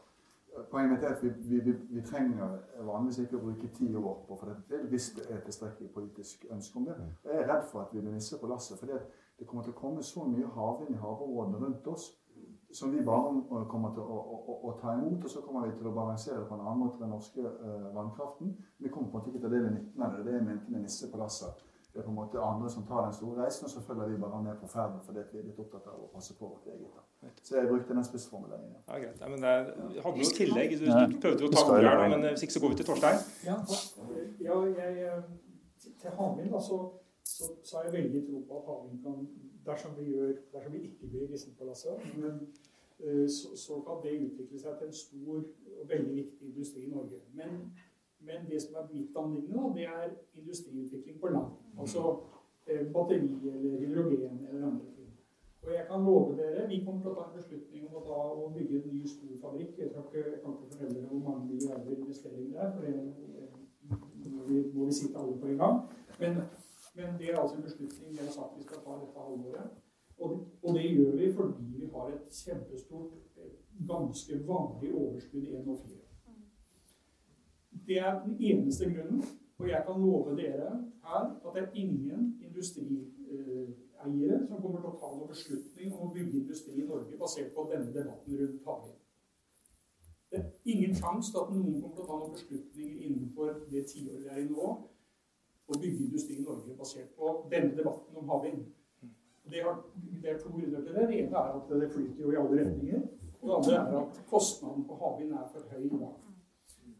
Poenget mitt er at vi, vi, vi, vi, trenger vanligvis ikke å bruke ti år på for det, hvis det er tilstrekkelig politisk ønske om det. Jeg er redd for at vi blir nisser på lasset. For det kommer til å komme så mye havvind i havområdene rundt oss som vi bare kommer til å, å, å, ta imot. Og så kommer vi til å balansere på en annen måte den norske uh, vannkraften. Vi kommer på en måte ikke til å dele nytten av det. Det er jeg mente med nisse på lasset. Det er på en måte andre som tar den store reisen, og så følger vi bare med på ferden fordi vi er litt opptatt av å passe på vårt eget. Da. Så jeg brukte den spissformuleringen. Ja, greit. Nei, men det hadde noe tillegg. Du, du prøvde jo å ta ordet her, men hvis ikke så går vi til Torstein. Ja, ja jeg, eh, til havvind så, så, så har jeg veldig tro på at havvind kan dersom vi, gjør, dersom vi ikke blir Gisselpalasset. Men uh, så, så, kan det utvikle seg til en stor og veldig viktig industri i Norge. Men, men det som er mitt anliggende, det er industriutvikling på land. Altså uh, batteri eller hydrogen eller andre ting. Og jeg kan love dere, Vi kommer til å ta en beslutning om å, ta, å bygge en ny stor fabrikk. Jeg, ikke, jeg kan ikke fortelle dere hvor mange milliarder investeringer det er, for det må vi, må vi sitte alle på en gang. Men men det er altså en beslutning vi har sagt vi skal ta dette halvåret. Og, og det gjør vi fordi vi har et kjempestort, ganske vanlig overskudd i NO4. Det er den eneste grunnen. Og jeg kan love dere her at det er ingen industrieiere som kommer til å ta noen beslutning om å bygge industri i Norge basert på denne debatten rundt havvind. Det er ingen sjanse til at noen kommer til å ta noen beslutninger innenfor det tiåret vi er i nå, å bygge industri i Norge basert på denne debatten om havvind. Det, det, er to grunner til det. Det ene er at det flyter jo i alle retninger. Og det andre er at kostnaden på havvind er for høy i dag.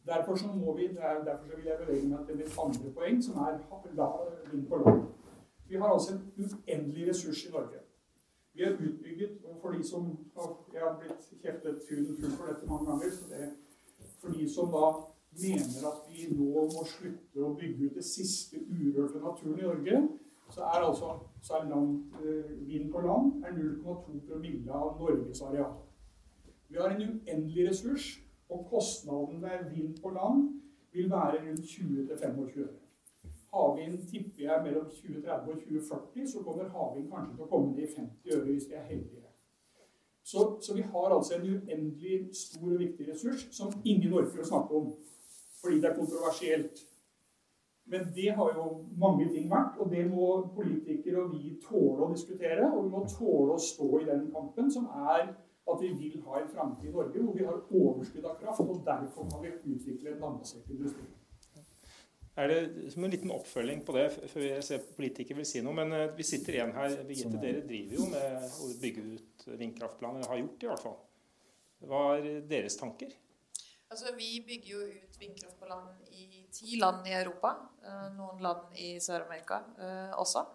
Derfor, så må vi, derfor så vil jeg bevege meg til mitt andre poeng, som er vind på land. Vi har altså en uendelig ressurs i Norge. Vi har utbygget, og for de som Jeg har blitt kjeftet huden full for dette mange ganger. så det For de som da mener at vi nå må slutte å bygge ut det siste urørte naturen i Norge, så er altså så er land, eh, vind på land er 0,2 promille av Norges areal. Vi har en uendelig ressurs, og kostnaden ved vind på land vil være rundt 20-25 øre. Havvind tipper jeg mellom 2030 og 2040, så kommer havvind kanskje til å komme ned i 50 øre hvis vi er heldige. Så, så, vi har altså en uendelig stor og viktig ressurs som ingen orker å snakke om fordi det er kontroversielt. Men det har jo mange ting vært, og det må politikere og vi tåle å diskutere. Og vi må tåle å stå i den kampen, som er at vi vil ha en framtid i Norge hvor vi har overskudd av kraft, og derfor kan vi utvikle en landbasert. Er det som en liten oppfølging på det, før jeg ser politikere vil si noe, men eh, vi sitter igjen her. Birgitte, dere driver jo med å bygge ut vindkraftplaner, har gjort det i hvert fall. Hva er deres tanker? Altså, vi bygger jo ut vindkraft på land i ti land i Europa. Eh, noen land i Sør-Amerika eh, også.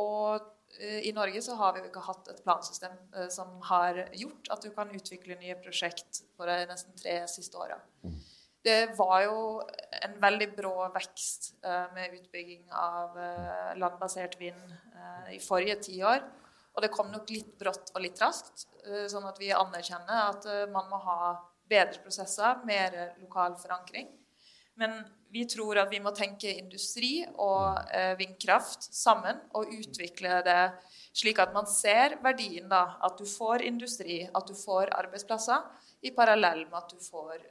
Og i Norge så har vi jo ikke hatt et plansystem som har gjort at du kan utvikle nye prosjekt for de nesten tre siste åra. Mm. Det var jo en veldig brå vekst uh, med utbygging av landbasert vind i forrige tiår. Og det kom nok litt brått og litt raskt, sånn at vi anerkjenner at man må ha bedre prosesser, mer lokal forankring. Men vi tror at vi må tenke industri og vindkraft sammen og utvikle det slik at man ser verdien da, at du får industri, at du får arbeidsplasser, i parallell med at du får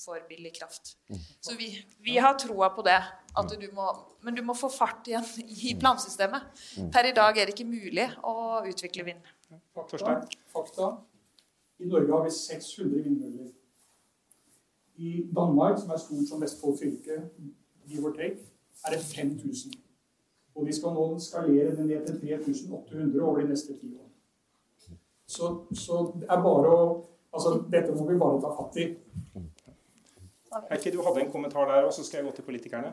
for billig kraft. Mm. Så vi, vi har troa på det. Du må, men du må få fart igjen i mm. plansystemet. Mm. Per i dag er det ikke mulig å utvikle vind. Fakta. Fakta. I Norge har vi 600 vindmøller. I Danmark, som er stort som Vestfold fylke, give or take, er det 5000. Og vi skal nå skalere det ned til 3800 over de neste ti årene. Så, så det er bare å Altså, dette må vi bare ta fatt i. Heikki, du hadde en kommentar der, og så skal jeg gå til politikerne.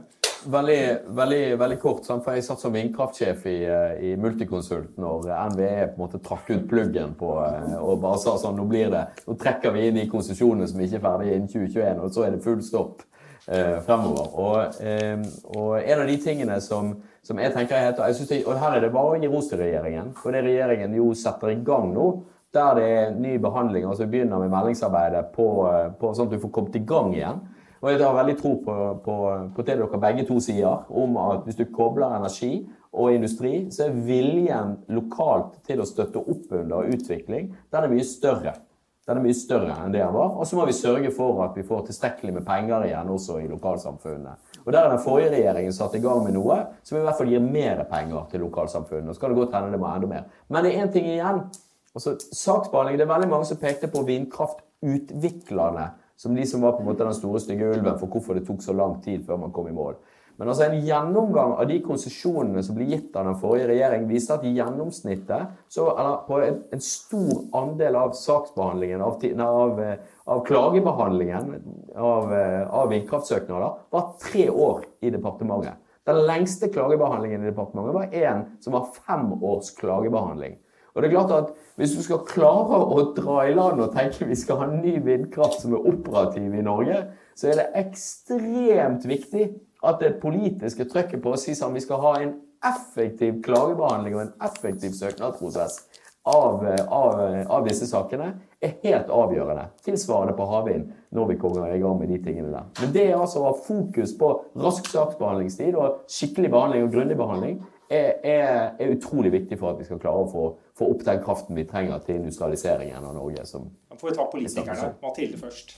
Veldig, veldig, veldig kort. for Jeg satt som vindkraftsjef i, eh, i, Multiconsult når NVE på en måte trakk ut pluggen på, eh, og bare sa sånn Nå blir det, nå trekker vi inn de konsesjonene som ikke er ferdige innen 2021, og så er det full stopp eh, fremover. Og, eh, og, en av de tingene som, som jeg tenker er helt, det, Og her er det bare å gi ros til regjeringen, for det regjeringen jo setter i gang nå der det er ny behandling. og Vi begynner med meldingsarbeidet på, på, sånn at du får kommet i gang igjen. Og Jeg har veldig tro på, på, på det dere begge to sier, om at hvis du kobler energi og industri, så er viljen lokalt til å støtte opp under utvikling den er mye større. Den er mye større enn det den var. Og så må vi sørge for at vi får tilstrekkelig med penger igjen også i lokalsamfunnene. Og Der er den forrige regjeringen satt i gang med noe som i hvert fall gir mer penger til lokalsamfunnet. Og så kan det godt hende det må enda mer. Men det er én ting igjen. Altså, saksbehandling, Det er veldig mange som pekte på vindkraftutviklerne som de som var på en måte den store, stygge ulven for hvorfor det tok så lang tid før man kom i mål. Men altså en gjennomgang av de konsesjonene som ble gitt av den forrige regjering, viste at i gjennomsnittet, så, eller på en, en, stor andel av saksbehandlingen, av, av, av klagebehandlingen av, av vindkraftsøknader, var tre år i departementet. Den lengste klagebehandlingen i departementet var én som var fem års klagebehandling. Og det er klart at Hvis du skal klare å dra i land og tenke vi skal ha ny vindkraft som er operativ i Norge, så er det ekstremt viktig at det politiske trykket på å si sånn vi skal ha en effektiv klagebehandling og en effektiv søknadsprosess av, av, av, disse sakene, er helt avgjørende. Tilsvarende på havvind når vi kommer i gang med de tingene der. Men det er altså å ha fokus på rask saksbehandlingstid og skikkelig behandling og grundig behandling er, er, er, utrolig viktig for at vi skal klare å få, få, opp den kraften vi trenger til industrialiseringen av Norge. Som, Man får vi ta politikerne. Mathilde først.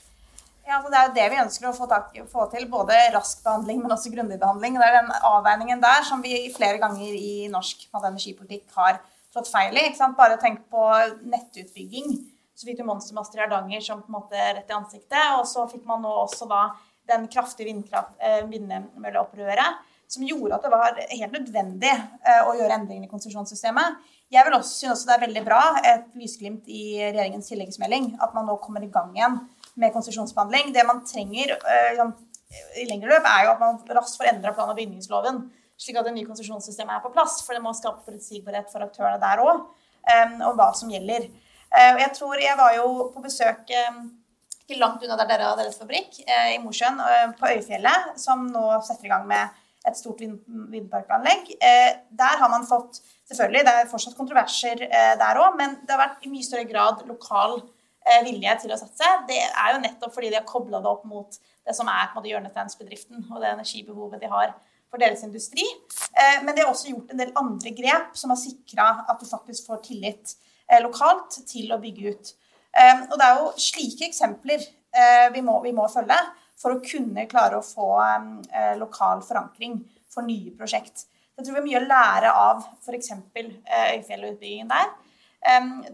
Ja, altså det er jo det vi ønsker å få, tak, få, til. Både rask behandling, men også grundig behandling. Det er den avveiningen der som vi flere ganger i norsk energipolitikk har slått feil i. Bare tenk på nettutbygging. Så fikk du monstermaster i Hardanger som på en måte rett i ansiktet. Og så fikk man nå også da den kraftige eh, vindmølleopprøret som gjorde at det var helt nødvendig eh, å gjøre endringer i konsesjonssystemet. Jeg vil også synes det er veldig bra, et lysglimt i regjeringens tilleggsmelding, at man nå kommer i gang igjen med konsesjonsbehandling. Det man trenger eh, i lengre løp, er jo at man raskt får endra plan- og bygningsloven, slik at det nye konsesjonssystemet er på plass. For det må skape forutsigbarhet for aktørene der òg, om hva som gjelder. Jeg tror Jeg var jo på besøk ikke langt unna der dere har deres fabrikk, i Mosjøen, på Øyfjellet, som nå setter i gang med et stort vind vindparkanlegg. Der har man fått Selvfølgelig, det er fortsatt kontroverser der òg, men det har vært i mye større grad lokal vilje til å satse. Det er jo nettopp fordi de har kobla det opp mot det som er på hjørnesteinsbedriften og det energibehovet de har for deres industri. Men de har også gjort en del andre grep som har sikra at du faktisk får tillit lokalt til å bygge ut. Og det er jo slike eksempler vi må, vi må følge for å kunne klare å få lokal forankring for nye prosjekt. Jeg tror vi har mye å lære av f.eks. eksempel, Øyfjellutbyggingen der.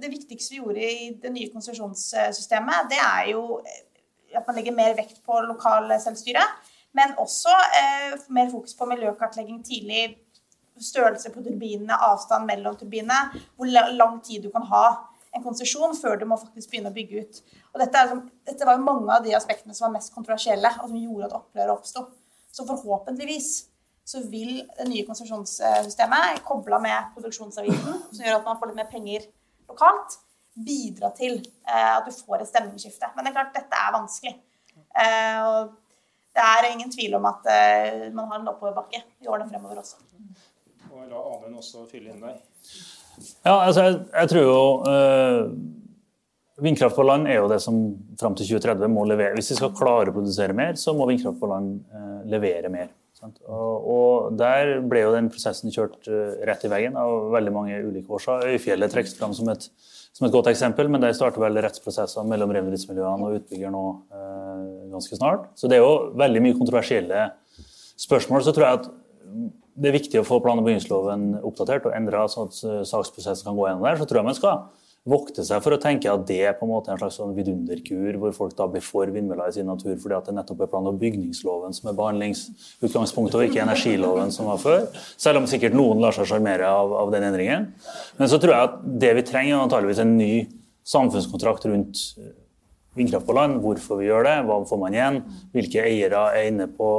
Det viktigste vi gjorde i det nye konsesjonssystemet, det er jo at man legger mer vekt på lokal selvstyre. Men også eh, mer fokus på miljøkartlegging tidlig. Størrelse på turbinene, avstand mellom turbinene. Hvor lang tid du kan ha en konsesjon før du må faktisk begynne å bygge ut. Og dette, er, dette var jo mange av de aspektene som var mest kontroversielle, og som gjorde at opprøret oppsto. Så forhåpentligvis så vil det nye konsesjonssystemet, kobla med produksjonsavgiften, som gjør at man får litt mer penger lokalt, bidra til eh, at du får et stemningsskifte. Men det er klart, dette er vanskelig. Eh, og det er ingen tvil om at eh, man har en oppoverbakke i årene fremover også. Og la Amund også fylle inn der. Ja, altså jeg, jeg tror jo øh, Vindkraft på land er jo det som fram til 2030 må levere. Hvis vi skal klare å produsere mer, så må vindkraft på land øh, levere mer. Og, og, Der ble jo den prosessen kjørt øh, rett i veggen av veldig mange ulike årsaker. Øyfjellet trekkes fram som et, som et, godt eksempel, men der starter vel rettsprosesser mellom reindriftsmiljøene og utbygger nå ganske snart. Så det er jo veldig mye kontroversielle spørsmål. Så tror jeg at det er viktig å få plan- og bygningsloven oppdatert og endra, sånn at uh, saksprosessen kan gå gjennom der. Så tror jeg man skal vokte seg for å tenke at det er på en måte en slags sånn vidunderkur, hvor folk da blir for vindmøller i sin natur fordi at det nettopp er plan- og bygningsloven som er behandlingsutgangspunktet, og ikke energiloven som var før. Selv om sikkert noen lar seg sjarmere av, av, den endringen. Men så tror jeg at det vi trenger, er antageligvis en ny samfunnskontrakt rundt vindkraft på land, hvorfor vi gjør det, hva får man igjen, hvilke eiere er inne på,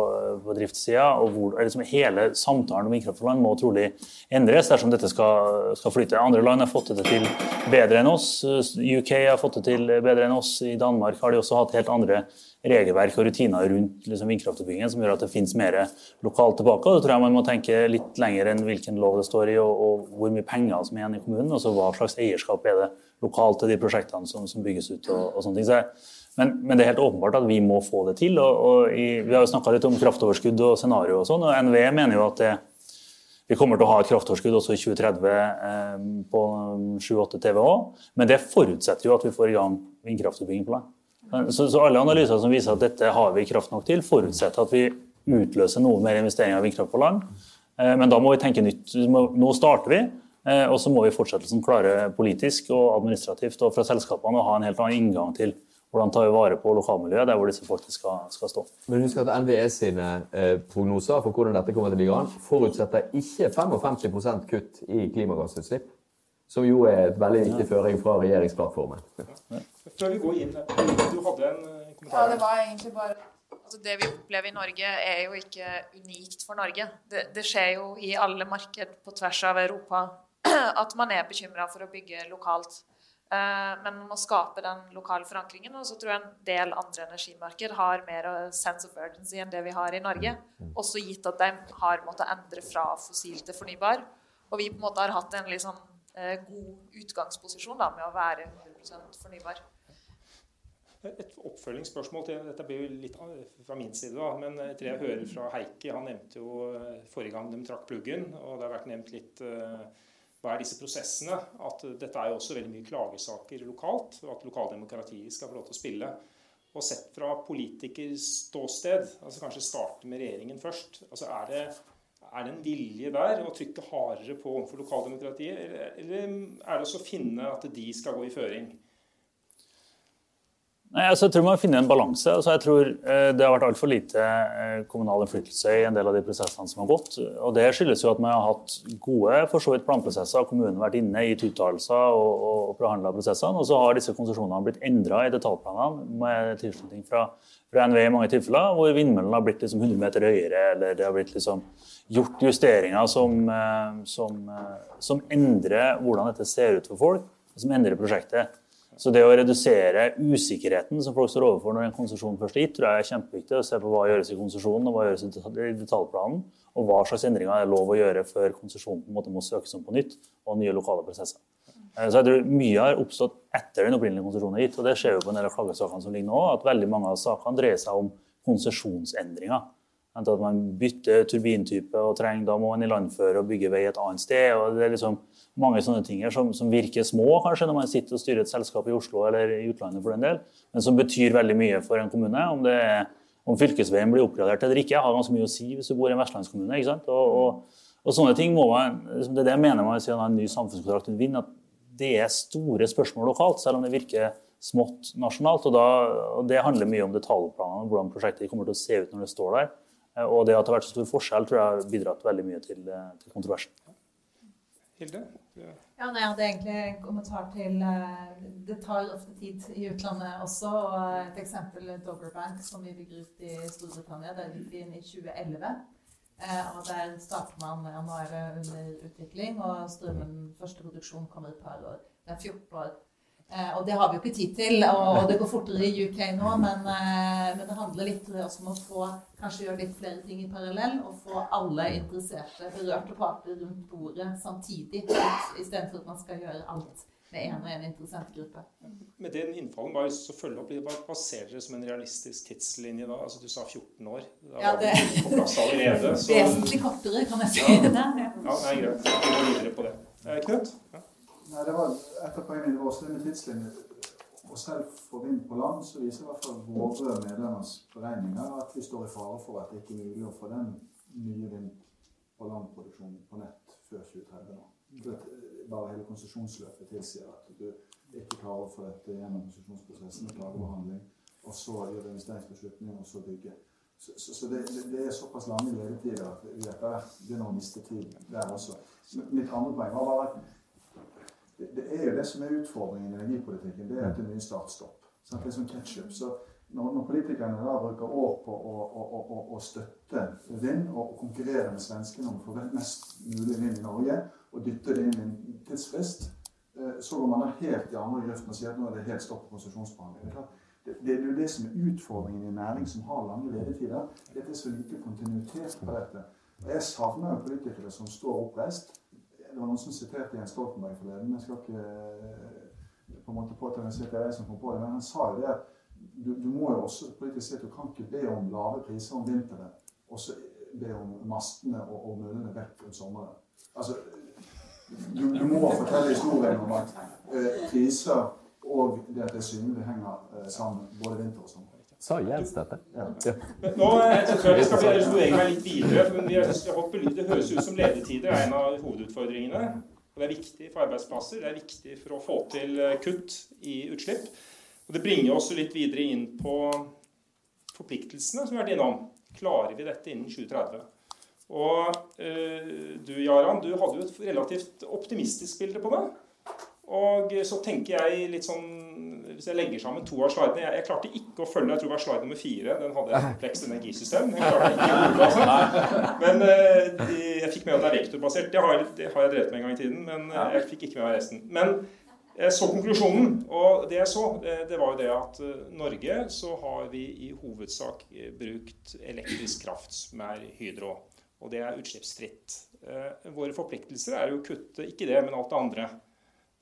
på driftssida. og hvor, liksom Hele samtalen om vindkraft på land må trolig endres dersom dette skal, skal, flyte. Andre land har fått det til bedre enn oss. UK har fått det til bedre enn oss. I Danmark har de også hatt helt andre regelverk og rutiner rundt liksom, vindkraftutbyggingen som gjør at det finnes mer lokalt tilbake. og Da tror jeg man må tenke litt lenger enn hvilken lov det står i, og, og hvor mye penger som er igjen i kommunen. og så Hva slags eierskap er det lokalt til de prosjektene som, som bygges ut. og, og sånne ting. Så men, men, det er helt åpenbart at vi må få det til. og, og i, Vi har jo snakka litt om kraftoverskudd og scenario og sånn. og NVE mener jo at det, vi kommer til å ha et kraftoverskudd også i 2030 eh, på 7-8 TWh. Men det forutsetter jo at vi får i gang vindkraftutbygging på land. Så, så, alle analyser som viser at dette har vi kraft nok til, forutsetter at vi utløser noe mer investeringer i vindkraft på land. Eh, men da må vi tenke nytt. Nå starter vi. Eh, og så må vi fortsettelsen klare politisk og administrativt og fra selskapene å ha en helt annen inngang til hvordan ta vare på lokalmiljøet der hvor disse faktisk skal, skal stå. Men husk at NVE sine eh, prognoser for hvordan dette kommer til å ligge an, forutsetter ikke 55% kutt i klimagassutslipp. Som jo er et veldig viktig føring fra regjeringsplattformen. Ja. Før vi går inn, du hadde en eh, kommentar? Ja, det var egentlig bare altså Det vi opplever i Norge, er jo ikke unikt for Norge. Det, det skjer jo i alle marked på tvers av Europa at man er bekymra for å bygge lokalt. Eh, men man må skape den lokale forankringen. Og så tror jeg en del andre energimarked har mer sense of urgency enn det vi har i Norge. Også gitt at de har måttet endre fra fossil til fornybar. Og vi på en måte har hatt en litt sånn eh, god utgangsposisjon da, med å være 100% fornybar. Et oppfølgingsspørsmål til dette blir jo litt fra min side. da, Men etter jeg hører fra Heikki, han nevnte jo eh, forrige gang de trakk pluggen, og det har vært nevnt litt hva er disse prosessene? At dette er jo også veldig mye klagesaker lokalt, og at lokaldemokratiet skal få lov til å spille. Og sett fra politikers ståsted, altså kanskje starte med regjeringen først, altså er det, er det en vilje der å trykke hardere på overfor lokaldemokratiet, eller, eller er det også å finne at de skal gå i føring? Altså, jeg tror man finner en balanse. Altså, jeg tror eh, Det har vært altfor lite eh, kommunal innflytelse i en del av de prosessene som har gått. og Det skyldes jo at man har hatt gode for så vidt planprosesser. Kommunen har vært inne, i uttalelser og, og, behandla prosessene. Og så har disse konsesjonene blitt endra i detaljplanene med tilslutning fra, fra NVE i mange tilfeller, hvor vindmøllene har blitt liksom 100 meter høyere, eller det har blitt liksom gjort justeringer som, eh, som, som endrer hvordan dette ser ut for folk, og som endrer prosjektet. Så det å redusere usikkerheten som folk står overfor når en konsesjon først er gitt, tror jeg er kjempeviktig. Å se på hva gjøres i konsesjonen og hva gjøres i detaljplanen, og hva slags endringer er lov å gjøre før konsesjonen må søkes om på nytt, og nye lokale prosesser. Eh, så jeg tror Mye har oppstått etter den opprinnelige konsesjonen er gitt, og det skjer jo på en del av klagesakene som ligger nå, at veldig mange av sakene dreier seg om konsesjonsendringer. At man bytter turbintype og trenger, da må man ilandføre og bygge vei et annet sted. og det er liksom mange sånne ting som, som, virker små kanskje når man sitter og styrer et selskap i Oslo eller i utlandet, for den del, men som betyr veldig mye for en kommune. Om, det om fylkesveien blir oppgradert eller ikke, har ganske mye å si hvis du bor i en vestlandskommune. ikke sant? Og, og, og sånne ting må man, Det er det jeg mener man sier en ny samfunnskontrakt vil vinne, at det er store spørsmål lokalt, selv om det virker smått nasjonalt. og, da, og Det handler mye om detaljplanene, hvordan prosjektet kommer til å se ut når det står der. Og det at det har vært så stor forskjell, tror jeg har bidratt veldig mye til, til kontroversen. Hilde? Ja, nei, Jeg hadde egentlig en kommentar til uh, Det tar ofte tid i utlandet også. og Et eksempel Doggerbank, som vi bygger ut i Storbritannia. Vi inn i 2011. Uh, og Der starter man ja, Nå er det under utvikling, og strømmen første produksjon kommer et par år. Det er 14 år Eh, og det har vi jo ikke tid til, og det går fortere i UK nå, men, eh, men det handler litt også om å få kanskje gjøre litt flere ting i parallell, og få alle interesserte, berørte parter rundt bordet samtidig, istedenfor at man skal gjøre alt med en og en interessentgruppe. Med den innfallen bare lyst til å følge opp, Hva baserer dere som en realistisk tidslinje da? Altså Du sa 14 år. Da ja, det på plass allerede. Så... Vesentlig kortere, kan jeg si. Ja, ja. ja det er greit. Vi går videre på det. Eh, Knut? Ja. Nei, det var et av poengene våre. det med tidslinjer. og selv for vind på land så viser i hvert fall våre medlemmers beregninger at vi står i fare for at det ikke er mulig å få den nye vind på land-produksjonen på nett før 2030. nå. Bare hele konsesjonsløpet tilsier at du ikke klarer å få dette gjennom konsesjonsprosessen, klagebehandling, og så gjøre investeringsbeslutninger, og så bygge. Så, så, så det, det, er såpass lange ledetider at vi etter hvert begynner å miste tid der også. Mitt andre poeng var bare at det, er jo det som er utfordringen i energipolitikken. Det er at det er mye start-stopp. Sånn, det er som ketchup. Så når, når, politikerne da bruker år på å, å, å, å støtte vind og, konkurrere med svenskene om å få mest mulig vind i Norge, og dytte det inn i en tidsfrist, eh, så går man da helt i andre grøften og sier at nå er det helt stopp på konsesjonsbehandling. Det, er jo det som er utfordringen i en næring som har lange ledetider. Det er så lite kontinuitet på dette. Og Jeg savner jo politikere som står oppreist, det var noen som siterte Jens Stoltenberg forleden. Jeg skal ikke eh, på en måte påta meg at det er som kom på det, men han sa jo det at du, du må jo også politisk si at du kan ikke be om lave priser om vinteren, og så be om mastene og, og møllene vekk om sommeren. Altså, du, du, må fortelle historien om at uh, priser og det at det er synlig, henger uh, sammen både vinter og sommer. Sa Jens dette? Ja. ja. Nå jeg tror jeg vi skal bevege meg litt videre. for vi har Det høres ut som ledetider er en av hovedutfordringene. Og Det er viktig for arbeidsplasser, det er viktig for å få til eh, kutt i utslipp. Og Det bringer oss litt videre inn på forpliktelsene som vi har vært innom. Klarer vi dette innen 2030? Og øh, du Jaran, du hadde jo et relativt optimistisk bilde på det. Og så tenker jeg litt sånn Hvis jeg legger sammen to av slidene Jeg, jeg klarte ikke å følge Jeg tror det var slide nummer fire. Den hadde et komplekst energisystem. Jeg klarte ikke å holde altså. Men uh, jeg fikk med at det er vektorbasert. Det har, det har, jeg drevet med en gang i tiden, men uh, jeg fikk ikke med meg resten. Men jeg så konklusjonen, og det jeg så, det, det var jo det at Norge så har vi i hovedsak brukt elektrisk kraft, som er hydro. Og det er utslippsfritt. Våre forpliktelser er jo å kutte ikke det, men alt det andre.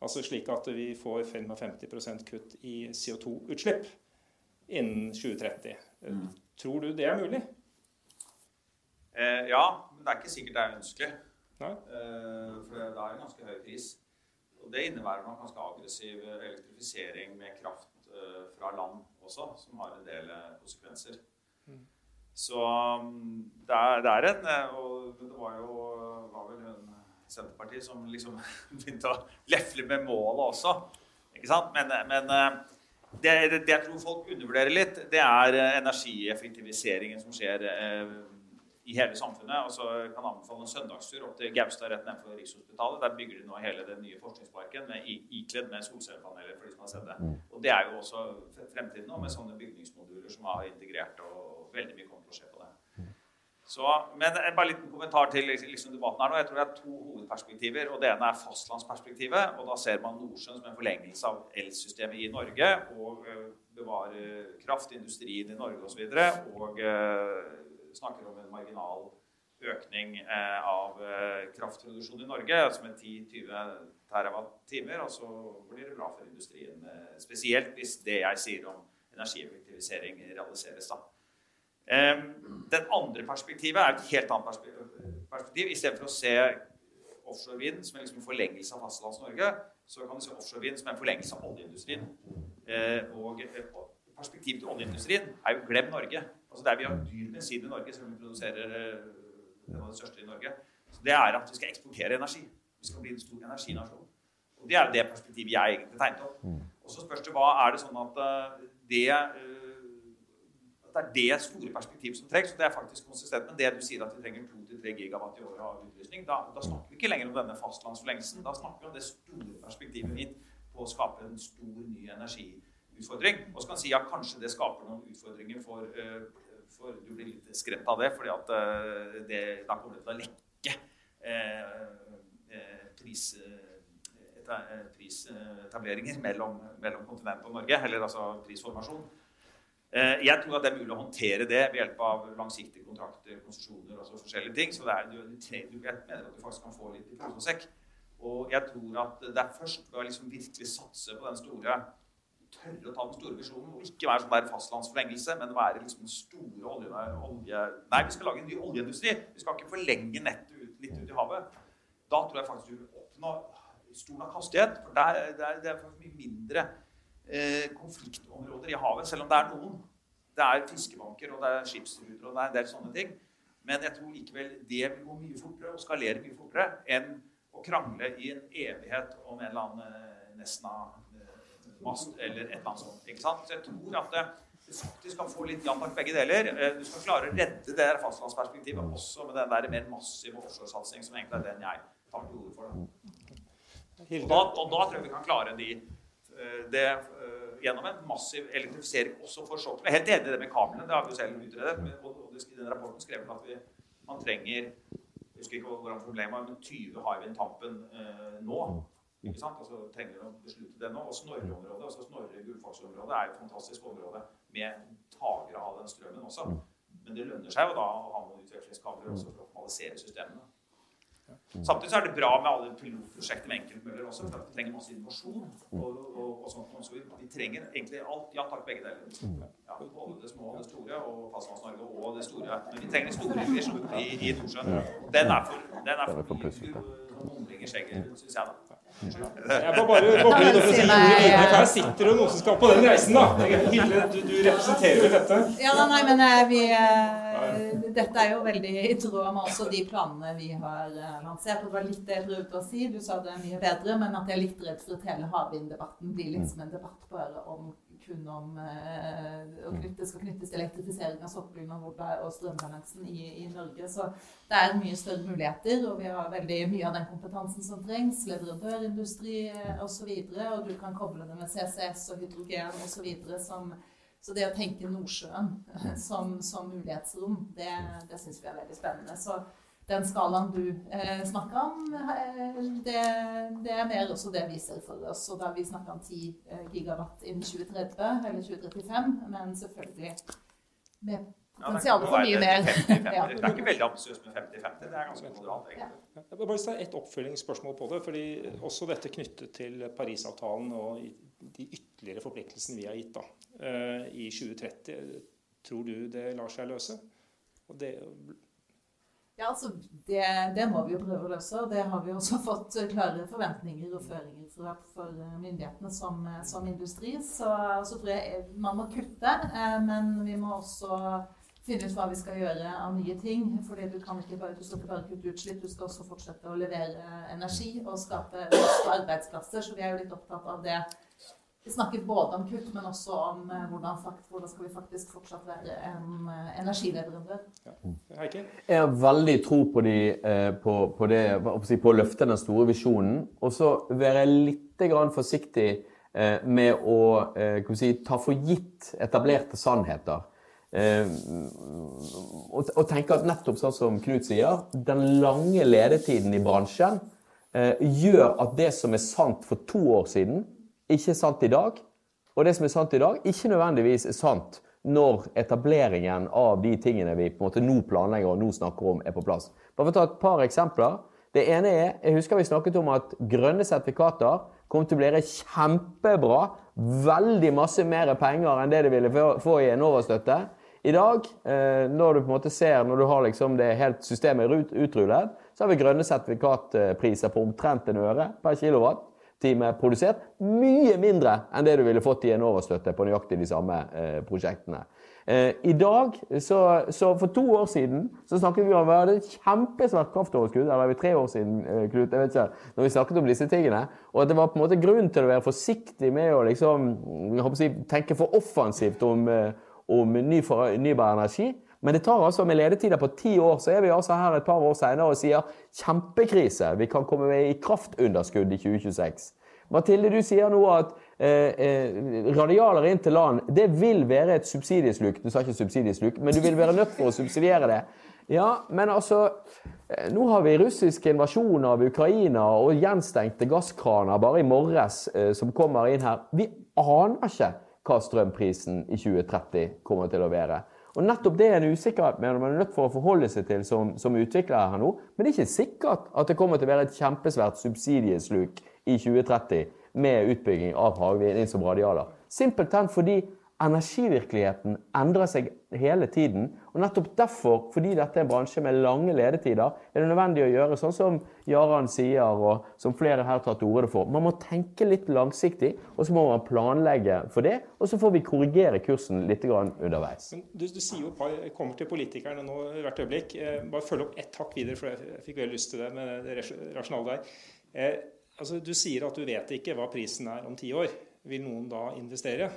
Altså slik at vi får 55% kutt i CO2-utslipp innen 2030. Mm. Tror du det er mulig? Eh, ja, men det er ikke sikkert det er ønskelig. Eh, for det er en ganske høy pris. Og det innebærer nok ganske aggressiv elektrifisering med kraft eh, fra land også, som har en del eh, konsekvenser. Mm. Så mm, det er, det er, en eh, Og det var jo var vel en Senterpartiet som liksom begynte å lefle med målet også. Ikke sant? Men, men, det, det, det, jeg tror folk undervurderer litt, det er energieffektiviseringen som skjer eh, i hele samfunnet. Og så kan anbefale en søndagstur opp til Gaustad rett nedenfor Rikshospitalet. Der bygger de nå hele den nye forskningsparken med, ikledd med solcellepaneler for de som har sett det. Mm. Og det er jo også fremtiden nå, med sånne bygningsmoduler som har integrert, og veldig mye kommer til å skje. Så, men bare en liten kommentar til liksom, debatten her nå. Jeg tror det er to hovedperspektiver. og Det ene er fastlandsperspektivet. og Da ser man Nordsjøen som en forlengelse av elsystemet i Norge. Og uh, bevare kraftindustrien i Norge osv. Og, så og uh, snakker om en marginal økning eh, av eh, kraftproduksjon i Norge, som er 10-20 TWh. Og så blir det bra for industrien, eh, spesielt hvis det jeg sier om energieffektivisering realiseres. da. Den andre perspektivet er et helt annet perspektiv. Istedenfor å se offshore vind som en liksom forlengelse av Fastlands-Norge, så kan du se offshore vind som en forlengelse av oljeindustrien. Og perspektivet til oljeindustrien er jo glem Norge. Altså Der vi har dyr bensin i Norge, selv om vi produserer en noe av det største i Norge, så det er at vi skal eksportere energi. Vi skal bli en stor energinasjon. Og Det er det perspektivet jeg egentlig tegnet opp. Mm. Og så spørs det hva er det sånn at eh, det, eh, det er det store perspektivet som trengs. og Det er faktisk konsistent med det du sier at vi trenger 2-3 gigawatt i året av utlysning. Da, da, snakker vi ikke lenger om denne fastlandsforlengelsen. Da snakker vi om det store perspektivet mitt på å skape en stor ny energiutfordring. Og så kan si at kanskje det skaper noen utfordringer for for du blir litt skremt av det, fordi at eh, det, da kommer til å lekke eh, eh pris, eh, prisetableringer mellom, mellom kontinentet og Norge. Eller altså prisformasjon. Jeg tror at det er mulig å håndtere det ved hjelp av langsiktige kontrakter, konsesjoner og forskjellige ting. Så det er, en du, med at du faktisk kan få litt i posesekk. og jeg tror at det er først ved å liksom virkelig satse på den store tørre å ta den store visjonen og ikke være sånn der fastlandsforlengelse, men være liksom den store olje. Nei, vi skal lage en ny oljeindustri. Vi skal ikke forlenge nettet ut, litt ut i havet. Da tror jeg faktisk du vil oppnå stor nok hastighet. For det er, det er, faktisk mye mindre eh, konfliktområder i havet, selv om det er noen. Det er fiskebanker, og det er skipsruter, og det er en del sånne ting. Men jeg tror likevel det vil gå mye fortere og skalere mye fortere enn å krangle i en evighet om en eller annen eh, Nesna mast eller et eller annet sånt. ikke sant? Så jeg tror at det, du faktisk kan få litt jantak begge deler. Eh, du skal klare å redde det der fastlandsperspektivet også med den der mer massive offshoresatsing som egentlig er den jeg tar til orde for. Og da, og da, tror jeg vi kan klare de, eh, det gjennom en massiv elektrifisering også for sokkelen. Jeg er helt enig i det med kablene, det har vi jo selv utredet. Og i den rapporten skrev vi at vi, man trenger jeg husker ikke hvordan problemet var, men 20 Hywind Tampen eh, nå ikke sant? Altså, trenger å beslutte det nå. Og Snorre-området altså Snorre-Gullfaks-området er et fantastisk område med tagere av den strømmen også. Men det lønner seg jo da å ha noen utvekslingskabler også for å optimalisere systemene. Samtidig så er det bra med alle pilotprosjekter med enkeltmøller også, for vi trenger masse innovasjon. Og, og, og sånt, så vi, trenger egentlig alt. Ja takk, begge deler. Ja, både det små og det store, og Fastlands-Norge og det store. Men vi trenger store visjoner i, i Nordsjøen. Den er for, den er for mye mumling i skjegget, syns jeg, da. Jeg bare bare boble litt ordet videre, her sitter det noen som skal på den reisen, da. Du, du representerer jo dette? Ja, nei, men eh, vi, eh, dette er jo veldig i tråd med også de planene vi har eh, lansert. Det var litt det jeg prøvde å si, du sa det mye bedre, men at jeg er litt redd for at hele havvinddebatten blir liksom en debatt bare om kun om eh, å knytte, skal knyttes til elektrifisering av sokkelen og, og strømbalansen i, i, Norge. Så det er mye større muligheter, og vi har veldig mye av den kompetansen som trengs. Leverandørindustri eh, osv. Og, så og du kan koble det med CCS og hydrogen osv. Så, så det å tenke Nordsjøen som, som mulighetsrom, det, det syns vi er veldig spennende. Så den skalaen du eh, snakka om, eh, det, det, er mer også det vi ser for oss. Og da vi snakka om 10 eh, gigawatt innen 2030 eller 2035, men selvfølgelig med potensial for mye mer. Det er ikke veldig ambisiøst med 50-50, det er ganske moderat, egentlig. Jeg vil bare stille et oppfølgingsspørsmål på det. fordi Også dette knyttet til Parisavtalen og de ytterligere forpliktelsene vi har gitt da, eh, i 2030. Tror du det lar seg løse? Og det ja, altså, det, det, må vi jo prøve å løse. og Det har vi også fått klare forventninger og føringer fra for myndighetene som, som industri. Så, så, tror jeg man må kutte, eh, men vi må også finne ut hva vi skal gjøre av nye ting. fordi du kan ikke bare, du skal ikke bare kutte utslipp, du skal også fortsette å levere energi og skape arbeidsplasser. Så vi er jo litt opptatt av det Vi snakker både om kutt, men også om hvordan, hvordan, hvordan skal vi faktisk fortsatt være en eh, energileverandør. Ja. Jeg har veldig tro på, de, eh, på, på, det, på å løfte den store visjonen. Og så være litt forsiktig med å si, ta for gitt etablerte sannheter. Og, og tenke at nettopp sånn som Knut sier, den lange ledetiden i bransjen gjør at det som er sant for to år siden, ikke er sant i dag. Og det som er sant i dag, ikke nødvendigvis er sant når etableringen av de tingene vi på en måte nå planlegger og nå snakker om, er på plass. Bare for å ta et par eksempler. Det ene er, jeg husker vi snakket om at grønne sertifikater kom til å bli kjempebra. Veldig masse mer penger enn det de ville få i Enova-støtte. I dag, eh, når du på en måte ser, når du har liksom det helt systemet utrullet, så har vi grønne sertifikatpriser på omtrent en øre per kilowatt time produsert. Mye mindre enn det du ville fått i en overstøtte på nøyaktig de samme eh, prosjektene. Eh, I dag, så, så, For to år siden så snakket vi om vi hadde et kjempesvært kraftoverskudd. Eller var tre år siden, Knut, jeg vet ikke, når vi snakket om disse tingene. Og at det var på en måte grunn til å være forsiktig med å liksom, si, tenke for offensivt om, om ny fornybar energi. Men det tar altså med ledetider på ti år, så er vi altså her et par år senere og sier kjempekrise. Vi kan komme med i kraftunderskudd i 2026. Mathilde, du sier nå at eh, eh, radialer inn til land det vil være et subsidiesluk. Du sa ikke subsidiesluk, men du vil være nødt for å subsidiere det. Ja, men altså eh, Nå har vi russisk invasjon av Ukraina og gjenstengte gasskraner bare i morges eh, som kommer inn her. Vi aner ikke hva strømprisen i 2030 kommer til å være. Og nettopp det er en usikkerhet man er nødt for å forholde seg til som, som utvikler her nå. Men det er ikke sikkert at det kommer til å være et kjempesvært subsidiesluk i 2030 med utbygging av havvind som radialer. Simpelthen fordi energivirkeligheten endrer seg hele tiden. Og nettopp derfor, fordi dette er en bransje med lange ledetider, er det nødvendig å gjøre sånn som Jaran sier, og som flere her tatt til orde for. Man må tenke litt langsiktig, og så må man planlegge for det. Og så får vi korrigere kursen litt underveis. Du, du, sier jo par, kommer til politikerne nå hvert øyeblikk. Eh, bare følg opp ett hakk videre, for jeg fikk veldig lyst til det med det rasjonale der. Eh, altså, du sier at du vet ikke hva prisen er om ti år. Vil noen da investere?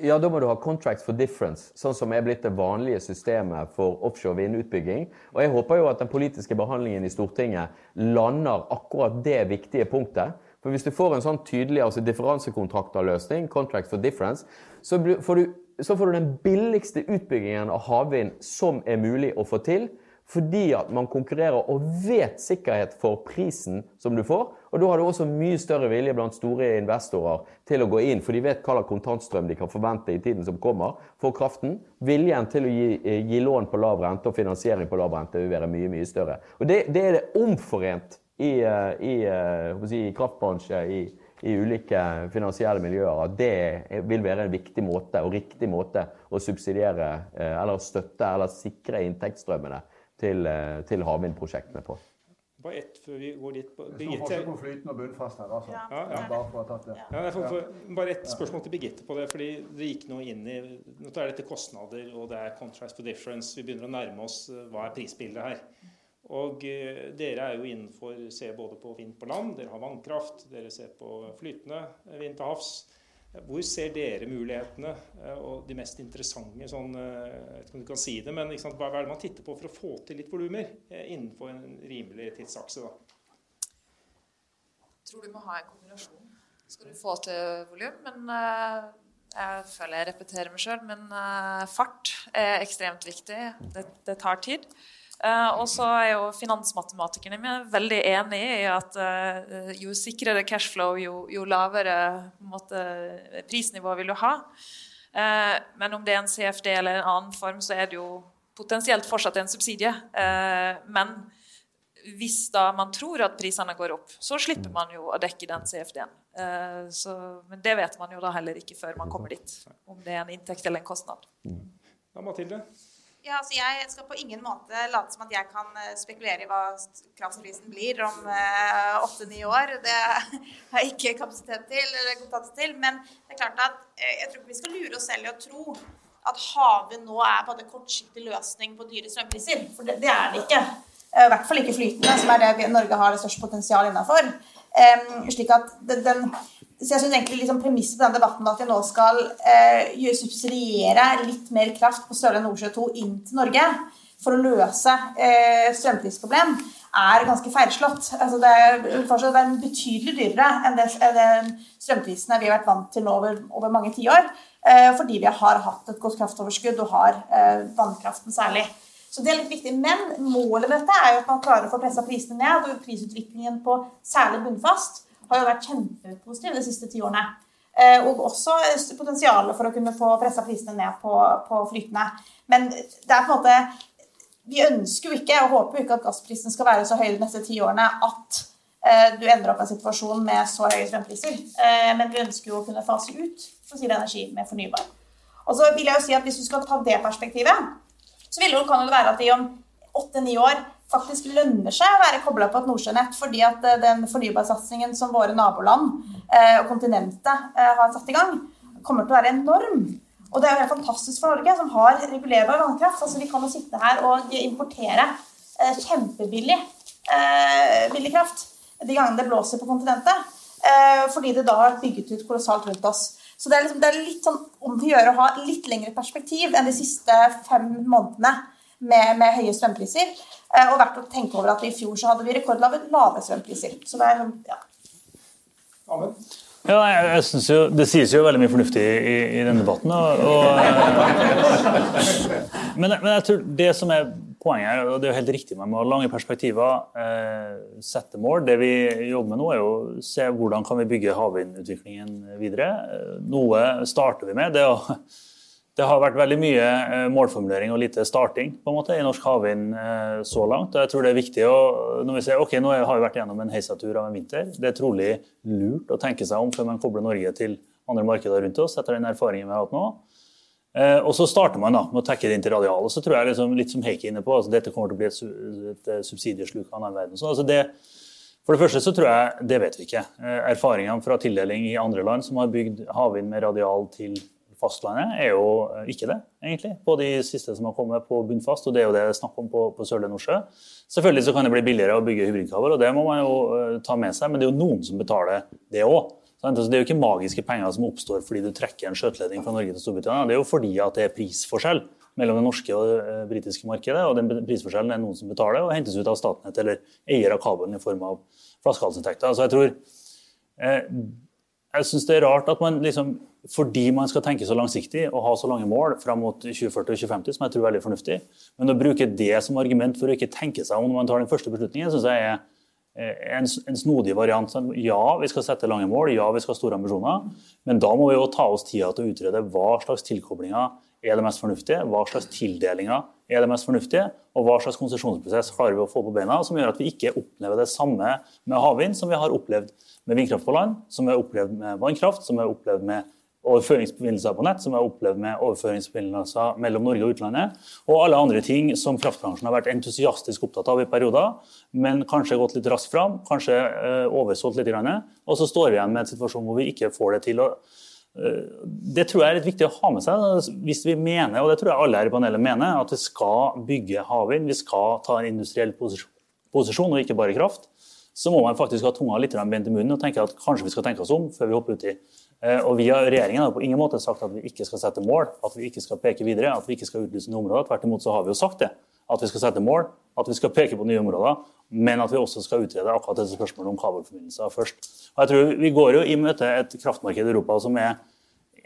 Ja, da må du ha contracts for difference, sånn som er blitt det vanlige systemet for offshore vindutbygging. Og jeg håper jo at den politiske behandlingen i Stortinget lander akkurat det viktige punktet. For hvis du får en sånn tydelig altså differansekontrakterløsning, contracts for difference, så får, du, så får du den billigste utbyggingen av havvind som er mulig å få til fordi at man konkurrerer og vet sikkerhet for prisen som du får. Og da har du også mye større vilje blant store investorer til å gå inn, for de vet hva slags kontantstrøm de kan forvente i tiden som kommer for kraften. Viljen til å gi, eh, gi lån på lav rente og finansiering på lav rente vil være mye, mye større. Og det, det er det omforent i, i, i, eh, si, i kraftbransje, i, i ulike finansielle miljøer at det vil være en viktig måte og riktig måte å subsidiere eller støtte eller sikre inntektsstrømmene til, eh, til havvindprosjektene på. Bare ett før vi går dit. Birgitte. Det står på flytende og bunnfast her, altså. Ja, ja. Bare for å ha tatt det. Ja, for, for, bare ett spørsmål til Birgitte på det. fordi det gikk noe inn i Nå er dette kostnader, og det er contrast for difference. Vi begynner å nærme oss eh, hva er prisbildet her. Og eh, dere er jo innenfor ser både på vind på land, dere har vannkraft, dere ser på flytende vind til havs. Hvor ser dere mulighetene eh, og de mest interessante sånn, eh, Jeg vet ikke om du kan si det, men sant, hva er det man titter på for å få til litt volumer eh, innenfor en rimelig tidsakse? da? Jeg tror du må ha en kombinasjon. Skal du få til volum, men jeg føler jeg repeterer meg sjøl, men fart er ekstremt viktig. Det, det tar tid. Uh, og så er jo finansmatematikerne mine veldig enig i at uh, jo sikrere cashflow, jo, jo lavere måte, prisnivå vil du ha. Uh, men om det er en CFD eller en annen form, så er det jo potensielt fortsatt en subsidie. men hvis da man tror at prisene går opp, så slipper man jo å dekke den CFD-en. men det vet man jo da heller ikke før man kommer dit, om det er en inntekt eller en kostnad. Ja, Mathilde? Ja, altså Jeg skal på ingen måte late som at jeg kan eh, spekulere i hva kraftprisen blir om eh, åtte-ni år. Det har jeg ikke kapasitet til eller kompetanse til. Men det er klart at uh, jeg tror ikke vi skal lure oss selv i å tro at havvind nå er en kortsiktig løsning på dyre strømpriser. For det, det er det ikke. I hvert fall ikke flytende, som er det Norge har det største potensial innafor. Um, slik at den så jeg synes egentlig liksom Premisset på den debatten at vi nå skal eh, subsidiere litt mer kraft på Sørlige Nordsjø 2 inn til Norge for å løse eh, strømprisproblem, er ganske feilslått. Altså det, er, det er betydelig dyrere enn det, den strømprisene vi har vært vant til nå over, over mange tiår. Eh, fordi vi har hatt et godt kraftoverskudd og har eh, vannkraften særlig. Så det er litt viktig. Men målet med dette er jo at man klarer å få pressa prisene ned. Og prisutviklingen på særlig bunnfast har jo vært kjempepositiv de siste ti årene. Eh, og også potensialet for å kunne få pressa prisene ned på, på flytende. Men det er på en måte vi ønsker jo ikke og håper jo ikke at gassprisen skal være så høy de neste ti årene at eh, du endrer opp en situasjon med så høye strømpriser. Eh, men vi ønsker jo å kunne fase ut fossil energi med fornybar. Og så vil jeg jo si at Hvis du skal ta det perspektivet, så vil det, kan det være at i om åtte-ni år faktisk lønner seg å være kobla på et nordsjønett, fordi at eh, den fornybarsatsingen som våre naboland eh, og kontinentet eh, har satt i gang, kommer til å være enorm. Og det er jo helt fantastisk for Norge, som har regulerbar vannkraft. Altså, vi kan jo sitte her og importere kjempebillig billig kraft de gangene det blåser på kontinentet. Fordi det da har bygget ut kolossalt rundt oss. Så det er, liksom, det er litt sånn om å gjøre å ha litt lengre perspektiv enn de siste fem månedene med, med høye strømpriser. Eh, og verdt å tenke over at i fjor så hadde vi rekordlave lave strømpriser. Så det er sånn, ja. Amen. Ja, jeg, jeg synes jo, Det sies jo veldig mye fornuftig i, i denne debatten. Og, og, men, men, jeg tror det som er poenget, og det er jo helt riktig med å ha lange perspektiver, eh, sette mål. Det vi jobber med nå, er jo å se hvordan kan vi bygge havvindutviklingen videre. Noe starter vi med. det å det har vært veldig mye eh, målformulering og lite starting på en måte, i norsk havvind eh, så langt. Jeg tror det er viktig å, når vi ser, ok, Nå har vi vært gjennom en heisatur av en vinter. Det er trolig lurt å tenke seg om før man kobler Norge til andre markeder rundt oss, etter den erfaringen vi har hatt nå. Eh, og Så starter man da med å tekke det inn til radial. og så tror jeg liksom, Litt som Heikki inne på, altså dette kommer til å bli et, et subsidiesluk av annen verden. Så, altså det, for det første så tror jeg, det vet vi ikke. Erfaringene fra tildeling i andre land som har bygd havvind med radial til fastlandet er jo eh, ikke det, egentlig. På de siste som har kommet på bunnfast, og det er jo det det er snakk om på, på Sørlige Nordsjø. Selvfølgelig så kan det bli billigere å bygge hybridkabler, og det må man jo uh, ta med seg, men det er jo noen som betaler det òg. Altså, det er jo ikke magiske penger som oppstår fordi du trekker en skjøteledning fra Norge til Storbritannia. Det er jo fordi at det er prisforskjell mellom det norske og det eh, britiske markedet. og Den prisforskjellen er noen som betaler og hentes ut av Statnett eller eier av kabelen i form av flaskehalsinntekter. Så jeg tror eh, jeg syns det er rart at man liksom fordi man skal tenke så langsiktig og ha så lange mål fram mot 2040 og 2050, som jeg tror er veldig fornuftig. Men å bruke det som argument for å ikke tenke seg om når man tar den første beslutningen, syns jeg er en, en, snodig variant. Ja, vi skal sette lange mål, ja, vi skal ha store ambisjoner, men da må vi jo ta oss tida til å utrede hva slags tilkoblinger er det mest fornuftige, hva slags tildelinger er det mest fornuftige, og hva slags konsesjonsprosess klarer vi å få på beina som gjør at vi ikke opplever det samme med havvind som vi har opplevd med vindkraft på land, som vi har opplevd med vannkraft, som vi har opplevd med overføringsforbindelser på nett, som vi har opplevd med overføringsforbindelser mellom Norge og utlandet, og alle andre ting som kraftbransjen har vært entusiastisk opptatt av i perioder, men kanskje gått litt raskt fram, kanskje uh, oversolgt litt, og så står vi igjen med en situasjon hvor vi ikke får det til. Uh, det tror jeg er litt viktig å ha med seg. Hvis vi mener, og det tror jeg alle her i panelet mener, at vi skal bygge havvind, vi skal ta en industriell posisjon, og ikke bare kraft, så må man faktisk ha tunga litt bent i munnen og tenke at kanskje vi skal tenke oss om før vi hopper uti Eh, og vi har, Regjeringen har på ingen måte sagt at vi ikke skal sette mål, at vi ikke skal peke videre, at vi ikke skal utlyse nye områder. Tvert imot så har vi jo sagt det. At vi skal sette mål, at vi skal peke på nye områder, men at vi også skal utrede akkurat dette spørsmålet om kabelforbindelser først. Og jeg tror Vi går jo i møte et kraftmarked i Europa som er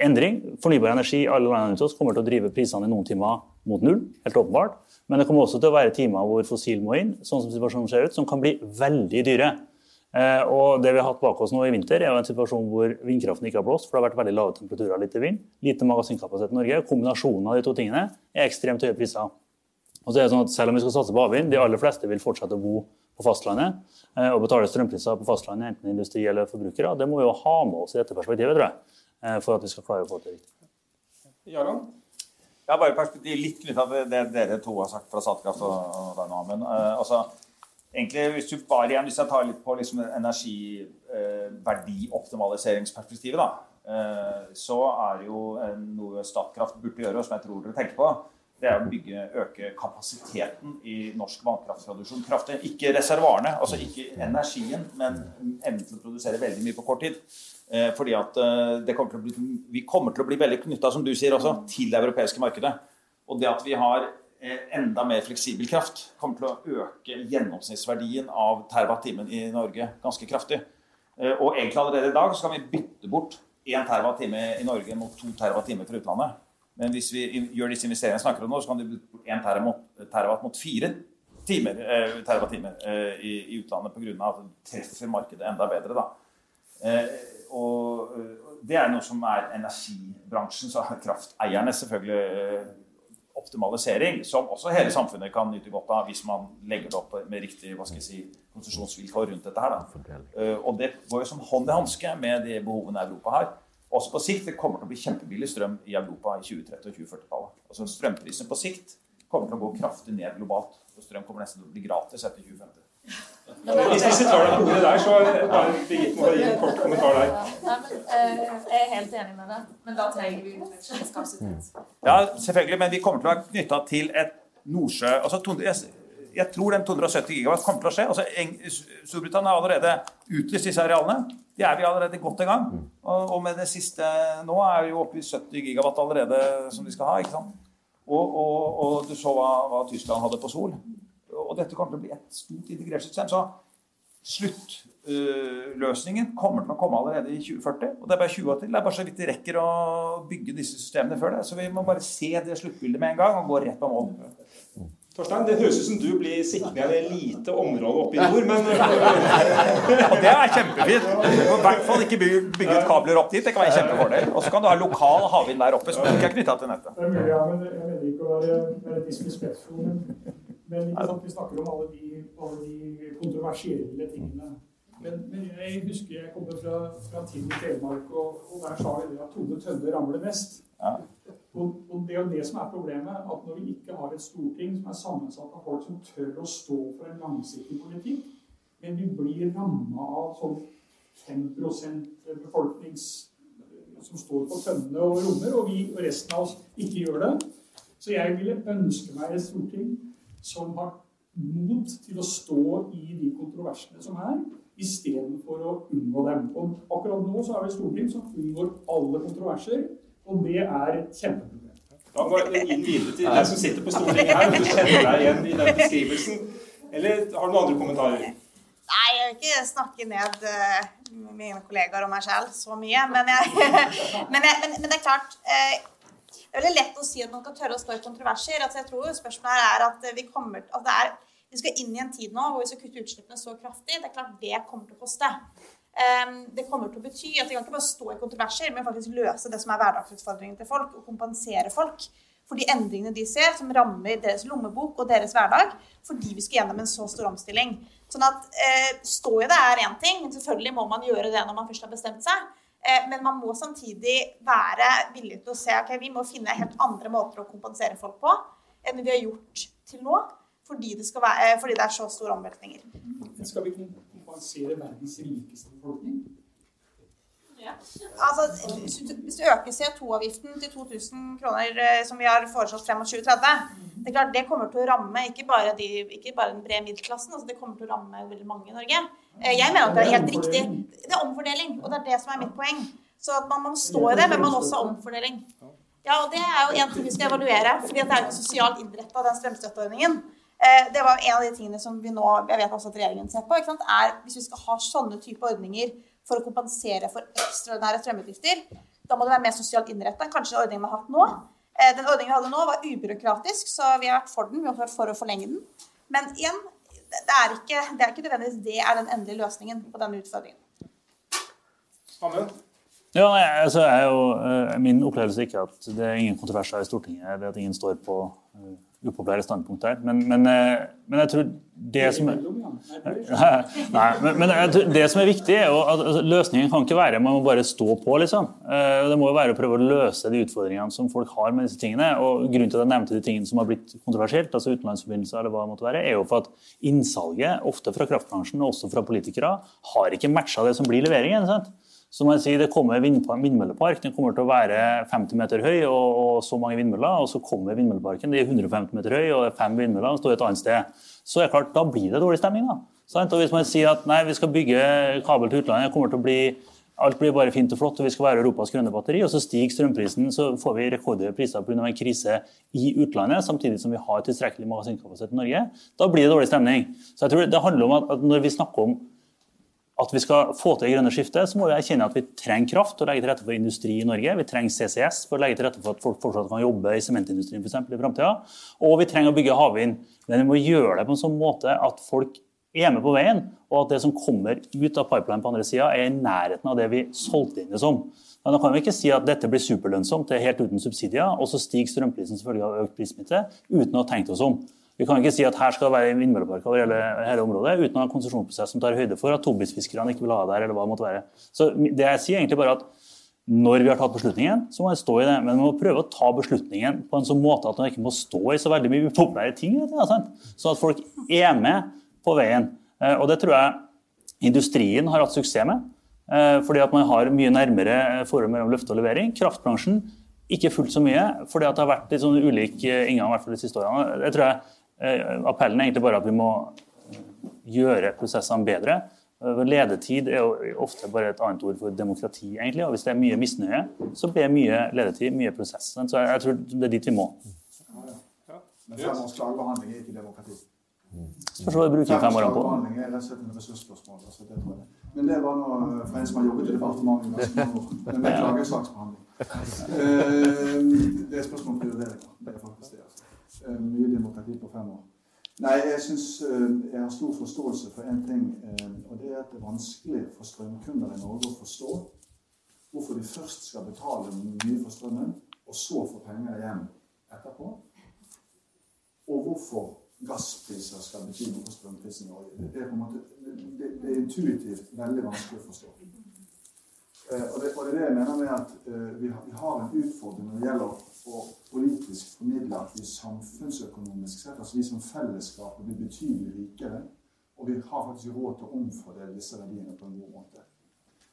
endring. Fornybar energi i alle landene rundt oss kommer til å drive prisene i noen timer mot null, helt åpenbart. Men det kommer også til å være timer hvor fossil må inn, sånn som situasjonen ser ut, som kan bli veldig dyre. Eh, og det vi har hatt bak oss nå i vinter, er jo en situasjon hvor vindkraften ikke har blåst. For det har vært veldig lave temperaturer lite vind. Lite magasinkapasitet i Norge. Kombinasjonen av de to tingene er ekstremt høye priser. Og så er det sånn at Selv om vi skal satse på havvind, de aller fleste vil fortsette å bo på fastlandet eh, og betale strømpriser på fastlandet, enten industri eller forbrukere. Det må vi jo ha med oss i dette perspektivet, tror jeg, eh, for at vi skal klare å få det riktig. Jaron? Jeg har bare perspektiv litt knytta til det dere to har sagt fra Statkraft og, uh, altså, egentlig, hvis du bare igjen, hvis jeg tar litt på liksom energiverdioptimaliseringsperspektivet, da, eh, så er jo noe Statkraft burde gjøre, som jeg tror dere tenker på, det er å bygge, øke kapasiteten i norsk vannkraftproduksjon kraftig. Ikke reservoarene, altså ikke energien, men evnen til å produsere veldig mye på kort tid. Eh, fordi at eh, kommer bli, Vi kommer til å bli veldig knytta som du sier til det europeiske markedet. Og det at vi har eh, enda mer fleksibel kraft, kommer til å øke gjennomsnittsverdien av terwatt-timen i Norge ganske kraftig. Og egentlig allerede i dag så kan vi bytte bort 1 terwatt-time i Norge mot 2 terwatt-timer fra utlandet. Men hvis vi gjør disse investeringene snakker om nå, så kan vi bytte bort 1 terwatt mot 4 timer, eh, terawatt-timer eh, i, i utlandet pga. at det treffer markedet enda bedre. da. Eh, og det er noe som er energibransjen, så krafteierne selvfølgelig eh, optimalisering, som også hele samfunnet kan nyte godt av hvis man legger det opp med riktig hva skal jeg si, konsesjonsvilkår rundt dette. her. Da. Og det går jo som hånd i hanske med de behovene Europa har. Også på sikt det kommer til å bli kjempebillig strøm i Europa i 2030- og 2040-tallet. Altså Strømprisene på sikt kommer til å gå kraftig ned globalt. Og strøm kommer nesten til å bli gratis etter 2050. Hvis vi tar deg på ordet der, så bare Birgit må gi en kort kommentar der. Nei, men, eh, jeg er helt enig med deg, men da trenger vi utvekslingskapasitet. Ja, selvfølgelig, men vi kommer til å være knytta til et Nordsjø altså, jeg, jeg tror den 270 gigawatt kommer til å skje. Altså, Storbritannia har allerede utlyst disse arealene. De er vi allerede godt i gang. Og, og, med det siste nå er vi jo oppe i 70 gigawatt allerede som de skal ha. ikke sant? Og, og, og du så hva, hva Tyskland hadde på sol og dette kommer til å bli et stort integrert system. Så sluttløsningen uh, kommer til å komme allerede i 2040. Og det er bare 20 år til. Det er bare så vidt de rekker å bygge disse systemene før det. Så vi må bare se det sluttbildet med en gang og gå rett på mål. Torstein, det høres ut som du blir sittende i et lite område oppe i nord, men Og det er kjempefint. Du må i hvert fall ikke bygge ut kabler opp dit. Det kan være en kjempefordel. Og så kan du ha lokal havvind der oppe som ikke er knytta til nettet. Det er mulig, ja, men jeg mener ikke å være, være disrespektfull, men sant, vi snakker om alle de, alle de kontroversielle tingene. Men, men, jeg husker jeg kommer fra, fra Tinn i Telemark, og, og, der sa vi det at Tone Tønne ramler mest. Ja. Og, og, det er jo det som er problemet, at når vi ikke har et storting som er sammensatt av folk som tør å stå for en langsiktig politikk, men vi blir ramma av sånn 5% befolknings som står på tønnene og rommer, og vi og resten av oss ikke gjør det. Så jeg ville ønske meg et storting som har mot til å stå i de kontroversene som er, istedenfor å unngå dem. Og akkurat nå så er vi et storting som unngår alle kontroverser, og det er et kjempeproblem. Da går jeg inn videre til deg som sitter på Stortinget her, og du kjenner deg igjen i den beskrivelsen. Eller har du noen andre kommentarer? Nei, jeg vil ikke snakke ned uh, mine kollegaer og meg selv så mye. Men, jeg, men, jeg, men, men det er klart uh, det er veldig lett å si at man kan tørre å stå i kontroverser. Altså, jeg tror spørsmålet er at vi, kommer, at er, vi skal inn i en tid nå hvor vi skal kutte utslippene så kraftig. Det er klart det kommer til å koste. Um, det kommer til å bety at vi kan ikke bare stå i kontroverser, men faktisk løse det som er hverdagsutfordringen til folk, og kompensere folk for de endringene de ser, som rammer deres lommebok og deres hverdag, fordi vi skal gjennom en så stor omstilling. Sånn at eh, Stå i det er én ting, men selvfølgelig må man gjøre det når man først har bestemt seg. Eh, men man må samtidig være villig til å se ok, vi må finne helt andre måter å kompensere folk på enn vi har gjort til nå. Fordi det, være, fordi det er så store omveltninger. Skal vi kompensere verdens rikeste befolkning? Altså, hvis du øker CO2-avgiften til 2000 kroner, eh, som vi har foreslått frem mot 2030 det, er klart, det kommer til å ramme ikke bare, de, ikke bare den brede middelklassen, altså det kommer til å ramme veldig mange i Norge. Eh, jeg mener at det er helt riktig. Det er omfordeling, og det er det som er mitt poeng. Så at man må stå i det, men man også har omfordeling. Ja, og Det er jo en ting vi skal evaluere, fordi det er jo sosialt innretta, den strømstøtteordningen. Eh, det var en av de tingene som vi nå, jeg vet også at regjeringen ser på. er Hvis vi skal ha sånne type ordninger for å kompensere for ekstraordinære strømutgifter, da må det være mer sosialt innretta enn kanskje ordningen vi har hatt nå. Eh, den ordningen vi hadde nå, var ubyråkratisk, så vi har vært for den. Vi har vært for å forlenge den. Men igjen, det er ikke, det er ikke nødvendigvis det er den endelige løsningen på denne utfordringen. Amen. Ja, altså, jo, eh, Min opplevelse er ikke at det er ingen kontroverser i Stortinget. eller at ingen står på uh, upopulære standpunkt der. Men, men, men, jeg tror det som er, Nei, men, men det som er viktig, er jo at altså, løsningen kan ikke være man må bare stå på. liksom. Uh, det må jo være å prøve å løse de utfordringene som folk har med disse tingene. og Grunnen til at jeg nevnte de tingene som har blitt kontroversielt, altså utenlandsforbindelser, eller hva det måtte være, er jo for at innsalget, ofte fra kraftbransjen og også fra politikere, har ikke matcha det som blir leveringen. sant? Så man sier Det kommer vindmøllepark, den kommer til å være 50 meter høy og, og så mange vindmøller. Og så kommer vindmølleparken, de er 150 meter høy og det er fem vindmøller og står et annet sted. Så er klart, da blir det dårlig stemning. da. Og Hvis man sier at nei, vi skal bygge kabel til utlandet, det kommer til å bli alt blir bare fint og flott, og vi skal være Europas grønne batteri, og så stiger strømprisen, så får vi rekordhøye priser pga. en krise i utlandet, samtidig som vi har tilstrekkelig magasinkapasitet i Norge. Da blir det dårlig stemning. Så jeg tror det handler om at, når vi snakker om at vi skal få til det grønne skiftet, så må vi erkjenne at vi trenger kraft og legge til rette for industri i Norge. Vi trenger CCS for å legge til rette for at folk fortsatt kan jobbe i sementindustrien for eksempel, i framtida. Og vi trenger å bygge havvind. Men vi må gjøre det på en sånn måte at folk er med på veien, og at det som kommer ut av pipeline på andre sida, er i nærheten av det vi solgte inn det som. Men da kan vi ikke si at dette blir superlønnsomt, det er helt uten subsidier, og så stiger strømprisen som følge av økt prissmitte, uten å ha tenkt oss om. Vi kan ikke si at her skal det være vindmøllepark over hele, hele, området uten å ha en konsesjonsprosess som tar høyde for at tobisfiskerne ikke vil ha det der, eller hva det måtte være. Så det jeg sier egentlig bare at når vi har tatt beslutningen, så må jeg stå i det. Men vi må prøve å ta beslutningen på en sånn måte at man ikke må stå i så veldig mye upopulære ting. Sånn at folk er med på veien. Eh, og det tror jeg industrien har hatt suksess med. Eh, fordi at man har mye nærmere forhold mellom løfte og levering. Kraftbransjen ikke fullt så mye, fordi at det har vært litt sånn ulik inngang hvert fall de siste årene. Det tror jeg Eh, appellen er egentlig bare at vi må gjøre prosessene bedre. Eh, ledetid er jo ofte bare et annet ord for demokrati. egentlig, og Hvis det er mye misnøye, så blir det mye ledetid, mye prosess. Så jeg tror det er dit vi må. Men fem års klagebehandling er ikke demokrati. Spørs hva du bruker fem årene på. Klagebehandling er rett og slett en ressursspørsmål. Altså, det tror jeg. Men det var noe for en som har jobbet i departementet ganske mange år. Men med klagesaksbehandling. Eh, det er spørsmål om prioriteringer. Det er faktisk det. Eh, mye demokrati på fem år. Nei, jeg syns eh, jeg har stor forståelse for én ting. Eh, og det er at det er vanskelig for strømkunder i Norge å forstå hvorfor de først skal betale mye for strømmen, og så få penger igjen etterpå. Og hvorfor gasspriser skal bety noe for strømprisen i Norge. Det er, på en måte, det, det er intuitivt veldig vanskelig å forstå. Og det, og det er det jeg mener med at vi har, vi har en utfordring når det gjelder å politisk formidle at vi samfunnsøkonomisk sett, altså vi som fellesskap, blir betydelig rikere. Og vi har faktisk råd til å omfordele disse verdiene på en god måte.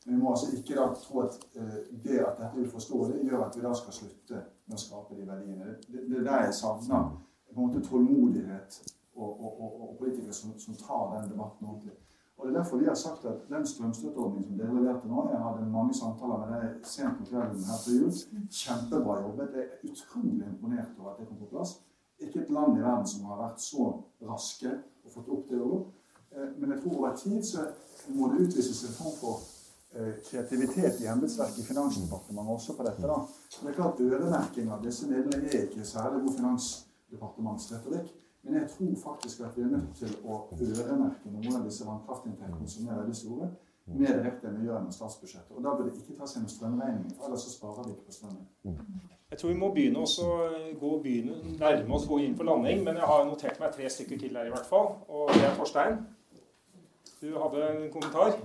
Men vi må altså ikke da tro at uh, det at dette er uforståelig, gjør at vi da skal slutte med å skape de verdiene. Det, det er der jeg savner på en måte tålmodighet og, og, og, og politikere som, som, tar den debatten ordentlig. Og Det er derfor vi har sagt at den strømstøtteordningen som dere leverte nå Jeg hadde mange samtaler med deg sent på kvelden her før jul. Kjempebra jobbet. Jeg er utrolig imponert over at det kom på plass. Ikke et land i verden som har vært så raske og fått opp det òg. Eh, men jeg tror over tid så må det utvises en form for eh, kreativitet i embetsverket i Finansdepartementet også på dette. da. Men det er klart Øremerking av disse midlene er ikke særlig god finansdepartementsretorikk. Men jeg tror faktisk at vi er nødt til å øremerke noen av disse vannkraftinntektene som er veldig store, mer direkte gjør med statsbudsjettet. Og da bør det ikke tas inn strømregningen, for ellers så sparer vi ikke på strømmen. Jeg tror vi må begynne å gå begynne, nærme oss gå inn for landing, men jeg har notert meg tre stykker til her i hvert fall. Og det er Torstein. Du hadde en kommentar?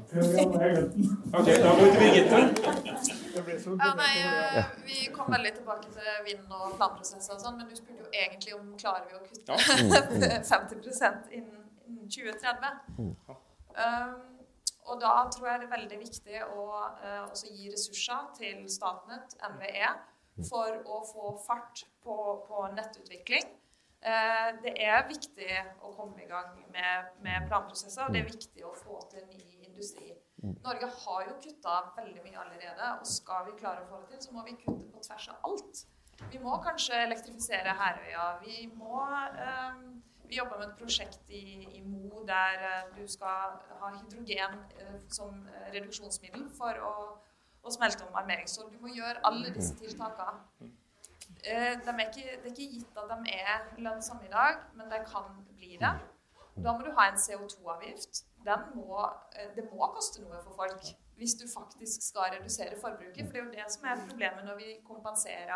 Ok, da går vi til Birgitte. Ja, nei, eh, vi kom veldig tilbake til vind- og planprosesser og sånn, men du spurte jo egentlig om klarer vi å kutte ja. 50% innen 2030. Um, og da tror jeg det er veldig viktig å uh, også gi ressurser til Statnett, NVE, for å få fart på, på nettutvikling. Uh, det er viktig å komme i gang med, med planprosesser, og det er viktig å få til ny industri. Norge har jo kutta veldig mye allerede, og skal vi klare å få det til, så må vi kutte på tvers av alt. Vi må kanskje elektrifisere Herøya. Vi må um, Vi jobber med et prosjekt i, i Mo der uh, du skal ha hydrogen uh, som reduksjonsmiddel for å, å smelte om armeringsstål. Du må gjøre alle disse tiltakene. Uh, de er ikke, det er ikke gitt at de er lønnsomme i dag, men det kan bli det. Da må du ha en CO2-avgift eh, det må koste noe for folk hvis du faktisk skal redusere forbruket. For det er jo det som er problemet når vi kompenserer